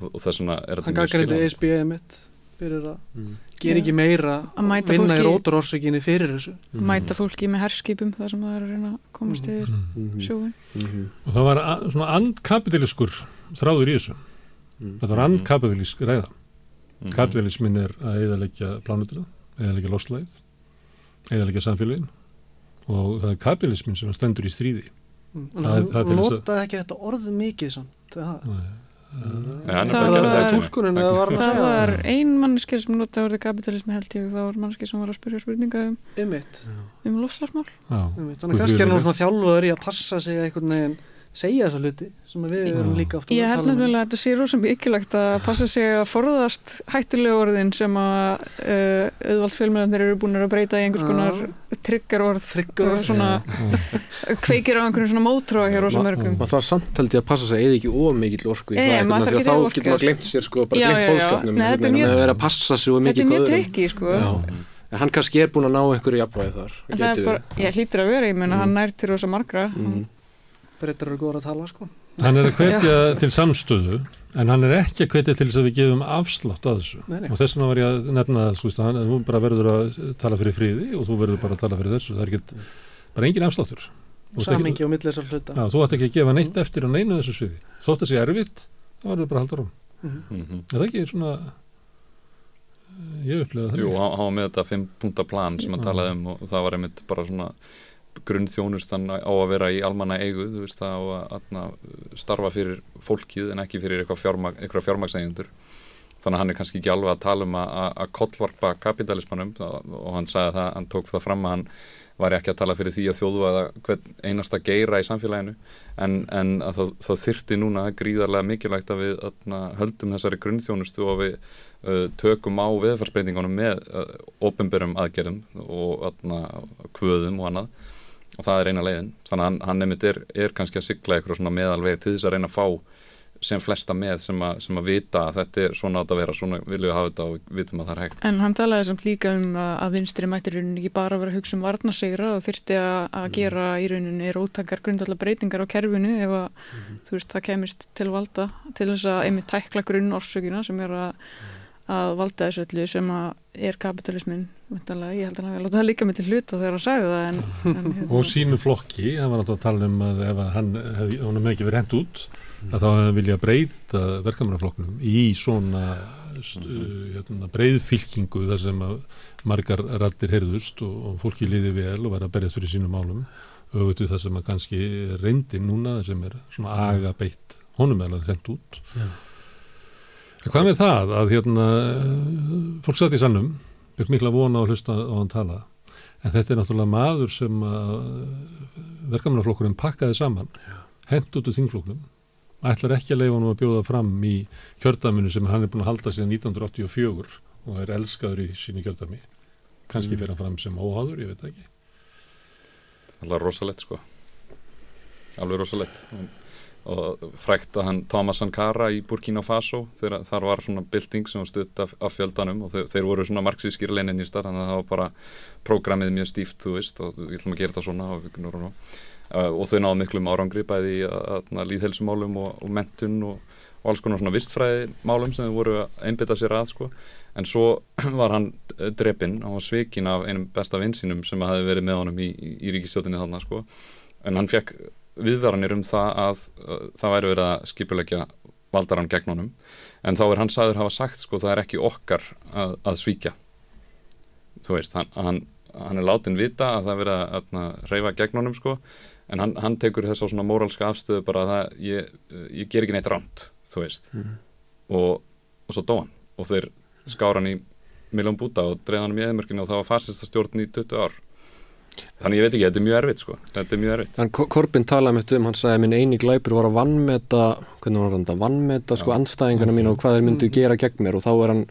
og, og þess vegna er hann þetta mjög gaggrindi skiljanlegt. SBA mitt fyrir að Mm. gera ekki meira Að mæta vinna í róturorsökinni fyrir þessu Mhm. Mæta fólki með herskipum þar sem það er að reyna að komast yfir Mhm. sjóin. Mhm. Og það var a- svona andkapitaliskur þráður í þessu. Mm. Þetta var andkapitalisk ræða. Mhm. Kapitalismin er að eðalegja plánutuna, eðalegja loslæð, eðalegja samfélagin og það er kapitalismin sem stendur í stríði. Hann notaði ekki þetta orð mikið samt. Það, Nei, hann er Það var- ein manneskja sem notaði orðið kapitalismi held ég. Og það var manneskja sem var að spyrja spurninga um, Einmitt, um lofslagsmál. Já, einmitt. Guð Þannig kannski er hann svona þjálfaður í að passa sig að einhvern veginn segja þessa hluti sem við erum líka ofta Ég að held tala um. nefnilega að þetta sé rosa mikilvægt að passa sig að forðast hættulega orðin sem að uh, auðvald fjölmjöðanir eru búin að breyta í einhvers konar triggerorð Triggerorð. og svona kveikir á einhverjum svona mótróa hjá rosa mörgum. maður þarf samt held ég að passa sig eða ekki ómikill orku í Nei, það því að þá getur maður glemt sér sko, bara Já, glemt já, já. bóðskapnum Nei, þetta er að passa sig og mikið er trikki sko. Já. en hann kannski er búin að ná einhverju jafnvægi þar En það er bara, ég hlýtur að vera, ég meina Mm. hann nær til rosa margra. mm. Breytar eru góður að tala sko. Hann er að hvetja til samstöðu en hann er ekki að hvetja til þess að við gefum afslátt að þessu. Nei, nei. og þess vegna var ég að nefna það að hann, þú bara verður að tala fyrir friði og þú verður bara að tala fyrir þessu. Það er ekki, bara engin afsláttur. Þú ert ekki- Samingi á milli þessar hluta. Já, þú ætti ekki að gefa neitt eftir á neinu þessu sviði. Þótt að sé erfitt, þá verður bara að halda róm Mhm. Mhm. er það ekki svona eh, ég upplega það Jú, hann var með þetta fimm punta plan sem hann talaði um og það var einmitt bara svona grunnþjónustan á að vera í almanna eigu, þú veist það á að, að starfa fyrir fólkið en ekki fyrir eitthvað fjármag, eitthvað fjármagseigundur þannig að hann er kannski ekki alveg að tala um að, að- kollvarpa kapitalismanum og hann sagði það, hann tók það fram að hann var ekki að tala fyrir því að þjóðu að hvern einasta geira í samfélaginu. En, en að það, það þyrti núna gríðarlega mikilvægt að við atna, höldum þessari grunnþjónustu og við uh, tökum á viðfarsbreytingunum með uh, ofinberum aðgerðum og atna, kvöðum og annað og það er eina leiðin þannig að hann, hann nefnit er, er kannski að sigla eitthvað svona meðalveg til þess að reyna að fá sem flesta með sem, a, sem að vita að þetta er svona átt að vera, svona viljum við hafa þetta og vitum að það er hægt. En hann talaði samt líka um að, að vinstri mættir rauninni ekki bara vera að hugsa um varnasegra og þyrti að, að Mm. gera í rauninni róttakar grundallar breytingar á kerfinu ef að Mhm. þú veist það kemist til valda til þess að einmitt tækla grunnorsökina sem er að, að valda þessu öllu sem að er kapitalismin væntanlega, ég held að hann hefði látað líka með til hluta þegar hann sagði það en, en hérna, og sínu flokki, hann var náttúrulega að tala um að ef að hann hefði, ekki verið hent út að þá hefði hann viljað breyta verkamannaflokknum í svona st- hérna, breyðfylkingu þar sem að margar rattir heyrðust og, og fólki liði vel og væri að berjast fyrir sínum málum. Auðvitað það sem að kannski reyndi núna sem er svona aga beitt honum er hann hent út. Já. Hvað með það að hérna fólk satt í sannum byggt mikla vona á að hlusta á hann tala? En þetta er náttúrulega maður sem verkamannaflokkurinn pakkaði saman hent út úr þingflokknum ætlar ekki að leifa honum að bjóða fram í kjördaminu sem hann er búin að halda síðan 1984 og er elskaður í sínu kjördami kannski Mm. fyrir hann fram sem óháður, ég veit það ekki. Alltaf rosalett sko. Alveg rosalett og frækt að hann Thomas Sankara í Burkina Faso þegar þar var svona bylting sem var stutt af, af fjöldanum og þeir, þeir voru svona marxískir leninistar þannig að það var bara prógramið mjög stíft þú veist og við ætlum að gera þetta svona og, og, og, og þau náðu miklum árangri bæði í að, að líðhelsumálum og, og mentun og, alls konar svona vistfræði málum sem þau voru að einbytta sér að sko. En svo var hann drepinn hann var svikinn af einum besta vinsinum sem hafi verið með honum í, í, í ríkistjótinni þarna sko. En hann fekk viðvaranir um það að uh, það væri verið að skipulegja valdarann gegn honum. En þá er hann sagður hafa sagt sko það er ekki okkar að, að svíkja. Þú veist, hann, hann, hann er látin vita að það er verið að, að reyfa gegn honum sko. En hann, hann tekur þess á svona móralska afstöðu bara að það, ég, ég ger ekki neitt rámt þú veist. Mhm. og, og svo dó hann. Og þeir skára hann í miljón búta og dreða hann í eðmörkinu og það var farsista stjórn í 20 ár þannig ég veit ekki, þetta er mjög erfitt sko. Þetta er mjög erfitt. En Ko- Corbyn talaði með um, hann sagði að minn eini glæpur var að vannmeta, hvernig var hann þetta, vannmeta sko anstæðingarna mín og hvað þeir myndu gera gegn mér. Og þá er hann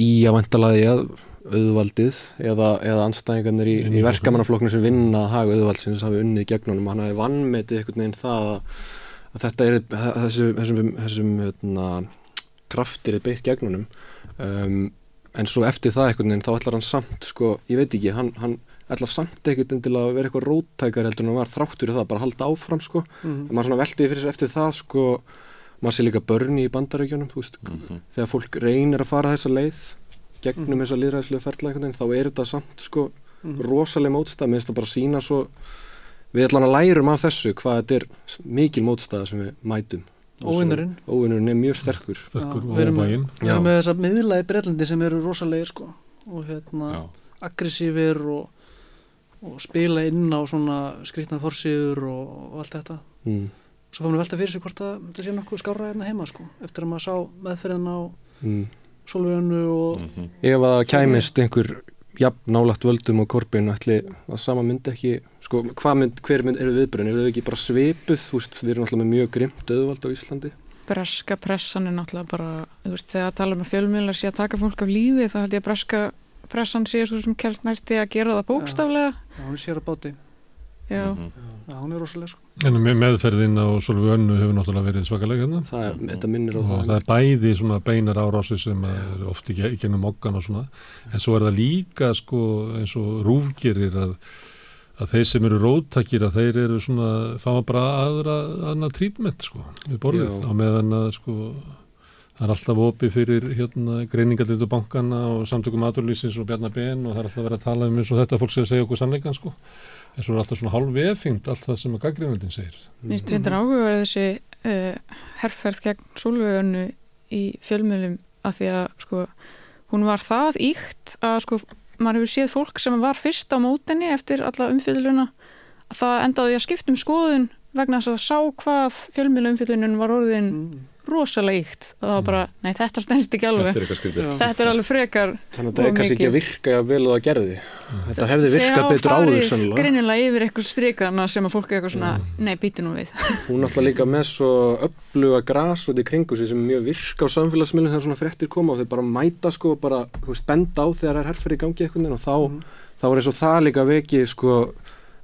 í að vantalaði að auðvaldið eða, eða anstæðingarnir í, í verkamannaflokknu sem vinna að haga auðvaldsins hafi unnið gegn honum og hann hafi vannmetið einhvern veginn það að, þetta er þessu, þessum, þessum hérna, kraftir er beitt gegn honum um, en svo eftir það einhvern veginn þá ætlar hann samt sko, ég veit ekki, hann, hann ætlar samt ekkert til að vera eitthvað róttækar heldur en hann var þráttur í það, bara halda áfram sko Mhm. en maður svona veltiði fyrir sér eftir það sko maður sé líka börni í bandarækjunum þú veist, Mhm. þegar fólk reynir að fara þessa leið gegnum þessa líðræðslega ferla einhvern veginn, þá er þetta samt sko Mhm. rosaleg mótstað, minnst það bara sína svo við ætlan að lærum af þessu hvað þetta er mikil mótstaða sem við mætum Og Óvinurinn. óvinurinn er mjög sterkur Sterkur Já, við erum, óvæginn. við erum með þessa miðla í Breitlandi sem eru rosalegir sko og hérna aggressífir og, og spila inn á svona skrýtna forsýður og, og allt þetta mm. svo fórum við velta fyrir sig hvort að þetta sé nokkuð skárra hérna heima sko eftir að maður sá meðferðin á Mm. Solvönu og Mhm. ef að kæmist einhver jafn nálagt völdum og korpin ætli að sama myndi ekki sko, hvað mynd, hver mynd eru viðbröðin eru þau ekki bara svipuð, þú veist, við erum alltaf með mjög grimt auðvald á Íslandi breska pressan er náttúrulega bara, þú veist, þegar að tala um að fjölmiðlar sé að taka fólk af lífi, þá held ég að breska pressan sé svo sem kemst næsti að gera það bókstaflega. Já, hún sér að báti. Já, Mhm. Já, hún er rosalega sko. En með meðferðin á Solveig Önnu hefur náttúrulega verið svakalega hérna. Það er, þetta minnir á og það. það er bæði svona beinar árásir sem er oft í ge- í gennum mokkan og svona. En svo er það líka sko eins og rúfgerir að, að þeir sem eru róttakir að þeir eru svona fá bara aðra annað trítment sko við borðið. Á meðan að sko það er alltaf opið fyrir hérna greiningallitu bankana og samtökum aturlýsins og Bjarnar Ben og það er alltaf verið að tala um eins og þetta fólk sem segja okkur sannleikan sko en svo er alltaf svona hálf efingt allt það sem að gaggreinaldin segir minnst reyndar áhugaverð þessi uh, herrferð gegn Solveigunnu í fjölmiðlum að því að sko hún var það íkt að sko maður hefur séð fólk sem var fyrst á mótenni eftir alla umfylluna að það endaði að skipta um skoðun vegna þess að sá hvað fjölmiðla umfyllunin var orðin mm. Rosalega íkt og það var bara, nei þetta stendst ekki alveg. Þetta er eitthvað þetta er alveg frekar þannig að þetta er kannski ekki að virka jafn vel og það gerði. Þetta hefði virkað Þegar betur áður farið sennilega. greinilega yfir eitthvað strikana sem að fólk er eitthvað svona, nei býti nú við. Hún náttúrulega líka með svo öfluga gras út í kringu sig sem er mjög virka á samfélagsmiðlum þegar svona fréttir koma og þeir bara mæta sko og bara, þú veist, benda á þegar það er herferð í gangi veginn og þá, þá er eins og það líka veki sko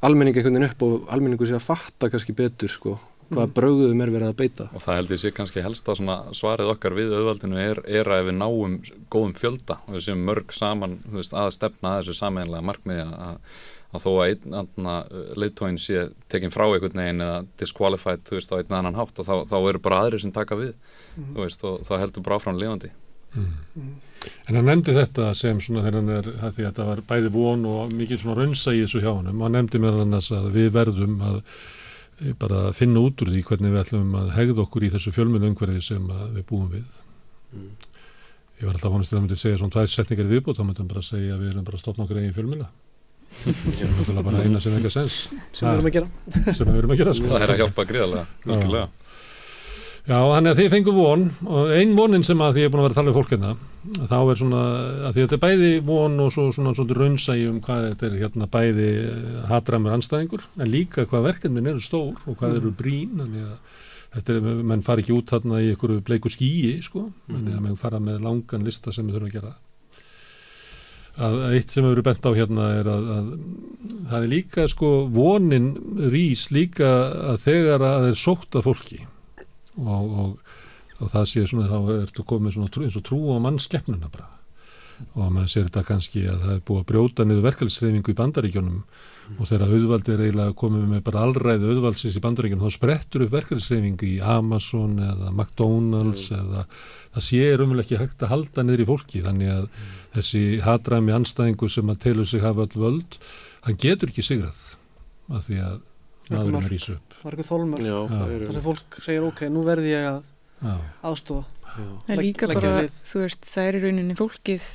almenning veginn upp og almenningu sé að fatta kannski betur sko hvaða bröguðum er verið að beita og það held ég sé kannski helst að svarið okkar við auðvaldinu er, er að ef við náum góðum fjölda og við séum mörg saman veist, að stefna að þessu sameinlega markmiði að, að þó að einn leittóin sé tekinn frá einhvern veginn eða disqualified þú veist á einn annan hátt og þá, þá eru bara aðrir sem taka við mm. þú veist og þá heldur bara áfram lifandi mm. En hann nefndi þetta sem svona þegar hann er því að þetta var bæði von og mikið svona raunsa í þessu hjá hann og hann nefndi mér annars að við verðum að bara finna út úr því hvernig við ætlum að hegða okkur í þessu fjölmjölu umhverfi sem við búum við. Mm. Ég var alltaf vonast að það myndi segja svona tvæð setningar í viðbútt, þá myndum bara að segja að við erum bara að stopna okkur eigin fjölmjöla það er bara eina sem ekki að sens. Sem við erum að gera. Sem við erum að gera sko. það er að hjálpa gríðarlega já, þannig að þið fengur von. Og ein vonin sem að því er búin að vera að tala um fólk hérna þá er svona að því að þetta er bæði von og svo svona svona raunsægi um hvað þetta er hérna bæði hatramur anstæðingur en líka hvað verkefnin eru stór og hvað eru brín þannig að þetta er, menn fari ekki út þarna í einhverju bleiku skíi sko, þannig að menn fara með langan lista sem við þurfum að gera. Að eitt sem hefur bent á hérna er að, að það er líka sko vonin rís líka að þegar að það er sótt að fólki og, og, og það sé svona þá ertu komið svona eins og trú á mannskeppnuna bara og maður sér þetta kannski að það er búið að brjóta niður verkefælsreyfingu í bandaríkjónum mm. og þegar auðvaldi er eiginlega komið með bara allræðu auðvaldsins í bandaríkjónum þá sprettur upp verkefælsreyfingu í Amazon eða McDonalds mm. eða það sé umvel ekki hægt að halda niður í fólki þannig að mm. þessi hatræmi anstæðingu sem að telur sig hafa all völd hann getur ekki sigrað af því að maðurinn ísa upp Er eitthvað þólmar þess að fólk segir ok, nú verði ég að aðstofa Það er líka bara, þú veist, það er í rauninni fólkið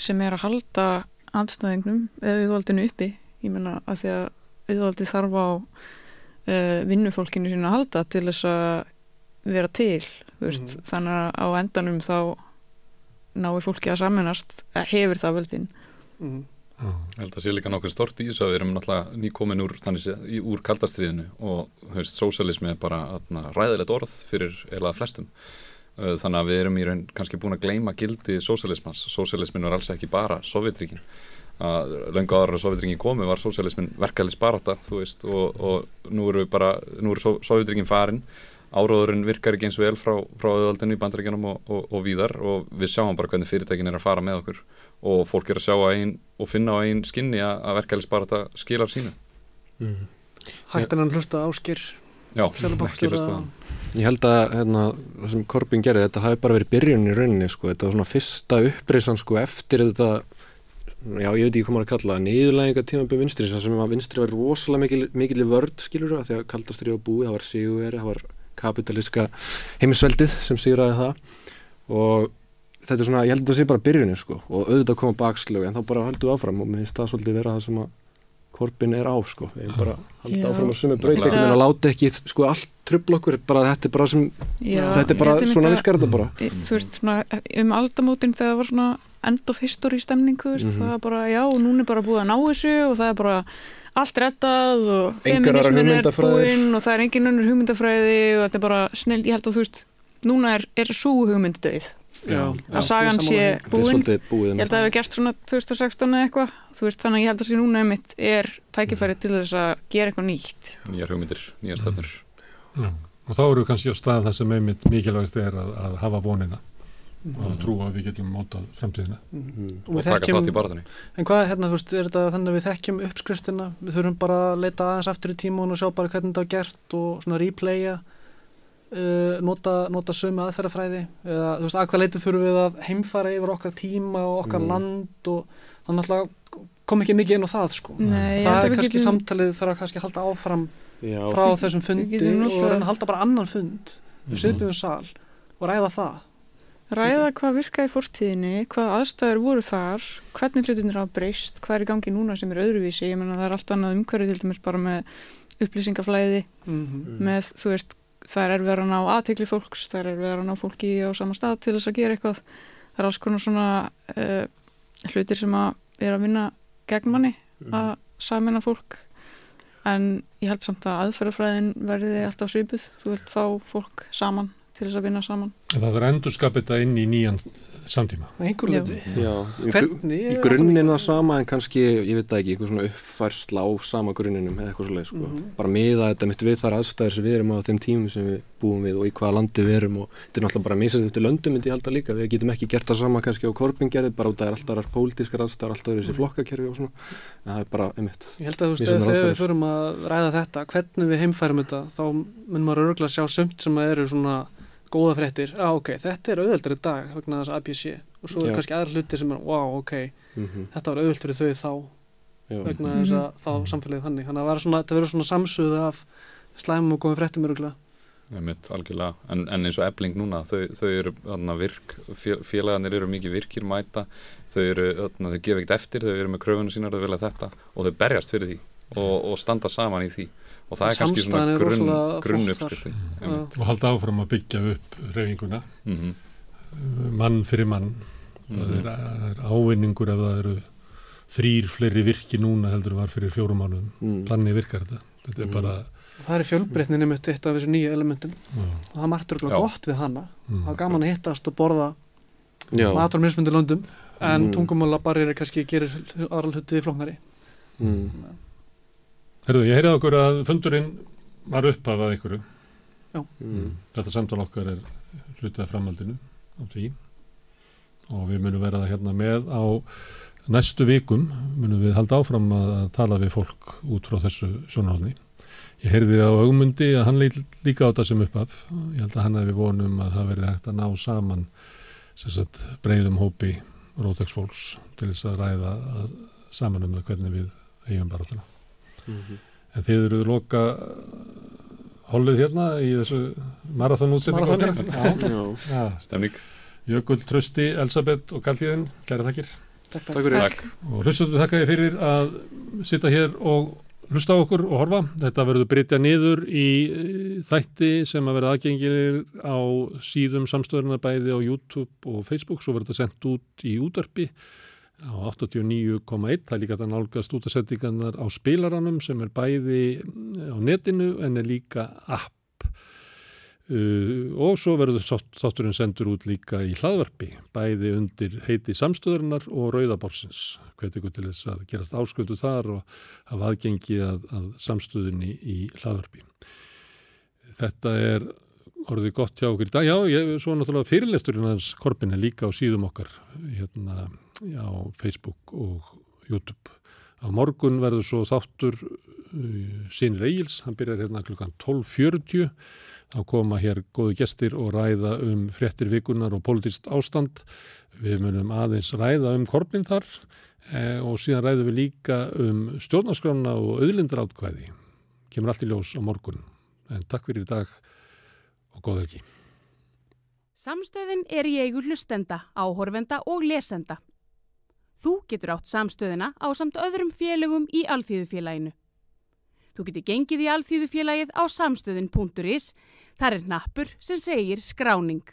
sem er að halda andstæðingnum eða auðvaldinu uppi. Ég menna að því að auðvaldi þarf á uh, vinnufólkinu sína að halda til þess að vera til veist, mm. þannig að á endanum þá náir fólki að saminast hefur það völdin. Mm. Ég held að sé líka nokkuð stort í þessu að við erum náttúrulega nýkomin úr, úr kaldastriðinu og höfst, sósalismi er bara atna, ræðilegt orð fyrir eða flestum þannig að við erum í raun kannski búin að gleima gildi sósialismans. Sósialismin var alls ekki bara Sovjetríkin. Lengu áður að Sovjetríkin komi var sósialismin verkefælis barata, þú veist, og, og nú eru bara, nú eru Sovjetríkin farin, áróðurinn virkar ekki eins vel frá, frá auðvaldinu í bandrækjanum og, og, og víðar og við sjáum bara hvernig fyrirtækin er að fara með okkur og fólk er að sjá ein, og finna á einn skinni að verkefælis barata skilar sínu. Mm. Hættan hann hlusta áskir Já, ekki hlusta það. Ég held að hérna, það sem Korbin gerði, þetta hafi bara verið byrjun í rauninni, sko, þetta var svona fyrsta uppreysan, sko, eftir þetta, já, ég veit ekki hvað maður að kalla það, niðurlæginga tíma byrjum vinstri, þess að vinstri var rosalega mikil, mikil í vörd, skilur það, því að kaldastri á búi, það var siguveri, það var kapitalíska heimisveldið sem siguraði það og þetta er svona, ég held að það sé bara byrjunni, sko, og auðvitað koma bakslögu, en þá bara höldum við áfram og mér finnst það svolítið vera það sem að korpin er á sko, við bara haldið áfram að sumi brauti, ekki meina að láta ekki sko allt tröfla okkur, bara þetta er bara sem Já, þetta er bara, svona virkar þetta bara. Þú veist, svona um aldamótin þegar það var svona end of history stemning þú veist, mm -hmm. það er bara, já, og núna er bara búið að ná þessu og það er bara allt rettað og feminismin er búinn og það er engin önnur hugmyndafræði og þetta er bara snill, ég held að þú veist núna er, er svo hugmyndadauð Já, að sagan sé búin. ég held að það hefur gert svona 2016 eða eitthvað. Þannig að ég held að það sé núna einmitt er tækifæri til þess að gera eitthvað nýtt. Nýjar hugmyndir, nýjar stefnur. Mm. og þá eru við kannski á stað það sem einmitt mikilvægst er að, að hafa vonina mm. og að trúa að við getum mótað fremtíðina mm. og, og taka þátt í barðinni en hvað, hérna, þú veist, er þetta þannig að við þekkjum uppskriftina, við þurfum bara að leita aðeins aftur í tímun og sjá bara hvernig þetta var gert og svona replaya nota, nota sömu aðferðafræði. Eða þú veist, að hvað leitið þurfum við að heimfara yfir okkar tíma og okkar mm. land og þannig að kom ekki mikið inn á það sko. Nei, það er kannski getum... samtalið þarf að kannski halda áfram Já, frá því, þessum fundi og reyna að halda bara annan fund. Mm. siðbyggjum sal og ræða það. Ræða hvað virkaði fórtíðinni hvað aðstæður voru þar hvernig hlutinir hafa breyst, hvað er í gangi núna sem er öðruvísi, ég menna það er allt annað umhverfið til dæmis bara með upplýsingaflæði mm. -hmm. með, þú veist það er erfið að ná aðtegli fólks, það er erfið að ná fólki á sama stað til þess að gera eitthvað. Það er alls konar svona uh, hlutir sem að er að vinna gegn manni mm. að samina fólk. En ég held samt að aðferðafræðin verði alltaf svipuð, þú vilt fá fólk saman til þess að vinna saman. En Það er endur skapita inn í nýjan samtíma. Í, Hvernig í er grunninn það sama en kannski, ég veit það ekki, eitthvað svona uppfærsla á sama grunninum eða eitthvað svoleið, sko. Mhm. Bara miða þetta mitt við þar aðstæðir sem við erum á þeim tímum sem við búum við og í hvaða landi við erum og þetta er náttúrulega bara misast eftir löndum myndi ég halda líka. Við getum ekki gert það sama kannski á korpingerði, bara út af það er alltaf þar pólitískar aðstæðar, alltaf þessi flokkakerfi og svona. En það er bara, einmitt. Ég held að þú veist, Mismunandi þegar við förum að ræða þetta, hvernig við heimfærum þetta, þá mun maður örgulega sjá sumt sem eru svona góða fréttir. Já, ok, þetta er auðveldar í dag vegna þess að ABC. Og svo er Já. kannski aðra hluti sem er, wow, ok, Mm þetta var auðvelt fyrir þau þá Já. vegna þess að þá samfélagið þannig. Þannig að svona, þetta verður svona samsuð af slæmum og góðum fréttum örgulega. Einmitt, algjörlega, en, en eins og ebling núna, þau, þau eru þarna, virk, fél- félagarnir eru mikið virkir mæta, þau eru, þarna, þau gefa ekkert eftir, þau eru með kröfunum sínar, þau vilja þetta og þau berjast fyrir því og, og standa saman í því og það er kannski svona er grunn, grunn uppskrifti. Og halda áfram að byggja upp reyfinguna, Mm mann fyrir mann. Það Mhm. er, það er ávinningur ef það eru þrýr fleiri virki núna heldur var fyrir fjórum mánuðum. Mm. Þannig virkar þetta. Þetta er Mm. bara, Og það er fjölbreytnin einmitt eitt af þessu nýju elementum já, og það er margt örgulega gott við hana. mm. Það er gaman að hittast og borða Já. matur á mismundi löndum en Mm. mm. tungumála barriðir kannski gerir aðra hluti flóknari. Mm. Herðu, ég heyrði okkur að fundurinn var upphafað einhverju. Mm. Þetta samtal okkar er hlutið af framhaldinu á því og við munum vera það hérna með á næstu vikum munum við halda áfram að, tala við fólk út frá þessu sjónarhóðni. Ég heyrði á augmundi að hann líka á þetta sem upphaf. Ég held að hann hefði vonum að það verði hægt að ná saman sagt, breyðum hópi rótex fólks til þess að ræða að, saman um það hvernig við eigum barátuna. Mhm. En þið eruð loka hollið hérna í þessu Já. já. Stemning. Jökull, Trösti, Elisabeth og Galtíðin, kæra þakkir. Takk, Takk. Takk. Og hlustuðu þakka ég fyrir að sitta hér og hlusta á okkur og horfa. Þetta verður brytja niður í eh, þætti sem að vera aðgengilir á síðum samstöðurna bæði á YouTube og Facebook. Svo verður þetta sendt út í útvarpi á 89,1. Það er líka þetta nálgast útasendingarnar á spilaranum sem er bæði á netinu en er líka app. Uh, og svo verður þátturinn sendur út líka í hlaðvarpi, bæði undir heiti samstöðurnar og rauðaborsins. Hveit ykkur til þess að gerast ásköldu þar og hafa aðgengi að, að samstöðunni í hlaðvarpi. Þetta er orðið gott hjá okkur í dag. Já, ég, svo náttúrulega fyrirlesturinn hans Korpin er líka á síðum okkar hérna á Facebook og YouTube. Á morgun verður svo þáttur uh, Sinir Egils, hann byrjar hérna klukkan 12.40 þá koma hér góðu gestir og ræða um fréttir vikunar og politist ástand. Við munum aðeins ræða um korfin þar eh, og síðan ræðum við líka um stjórnarskrána og auðlindarátkvæði. Kemur allt í ljós á morgun. En takk fyrir í dag og góð helgi. Samstöðin er í eigu hlustenda, áhorfenda og lesenda. Þú getur átt samstöðina á samt öðrum félögum í Alþýðufélaginu. Þú getur gengið í Alþýðufélagið á samstöðin.is, þar er nappur sem segir skráning.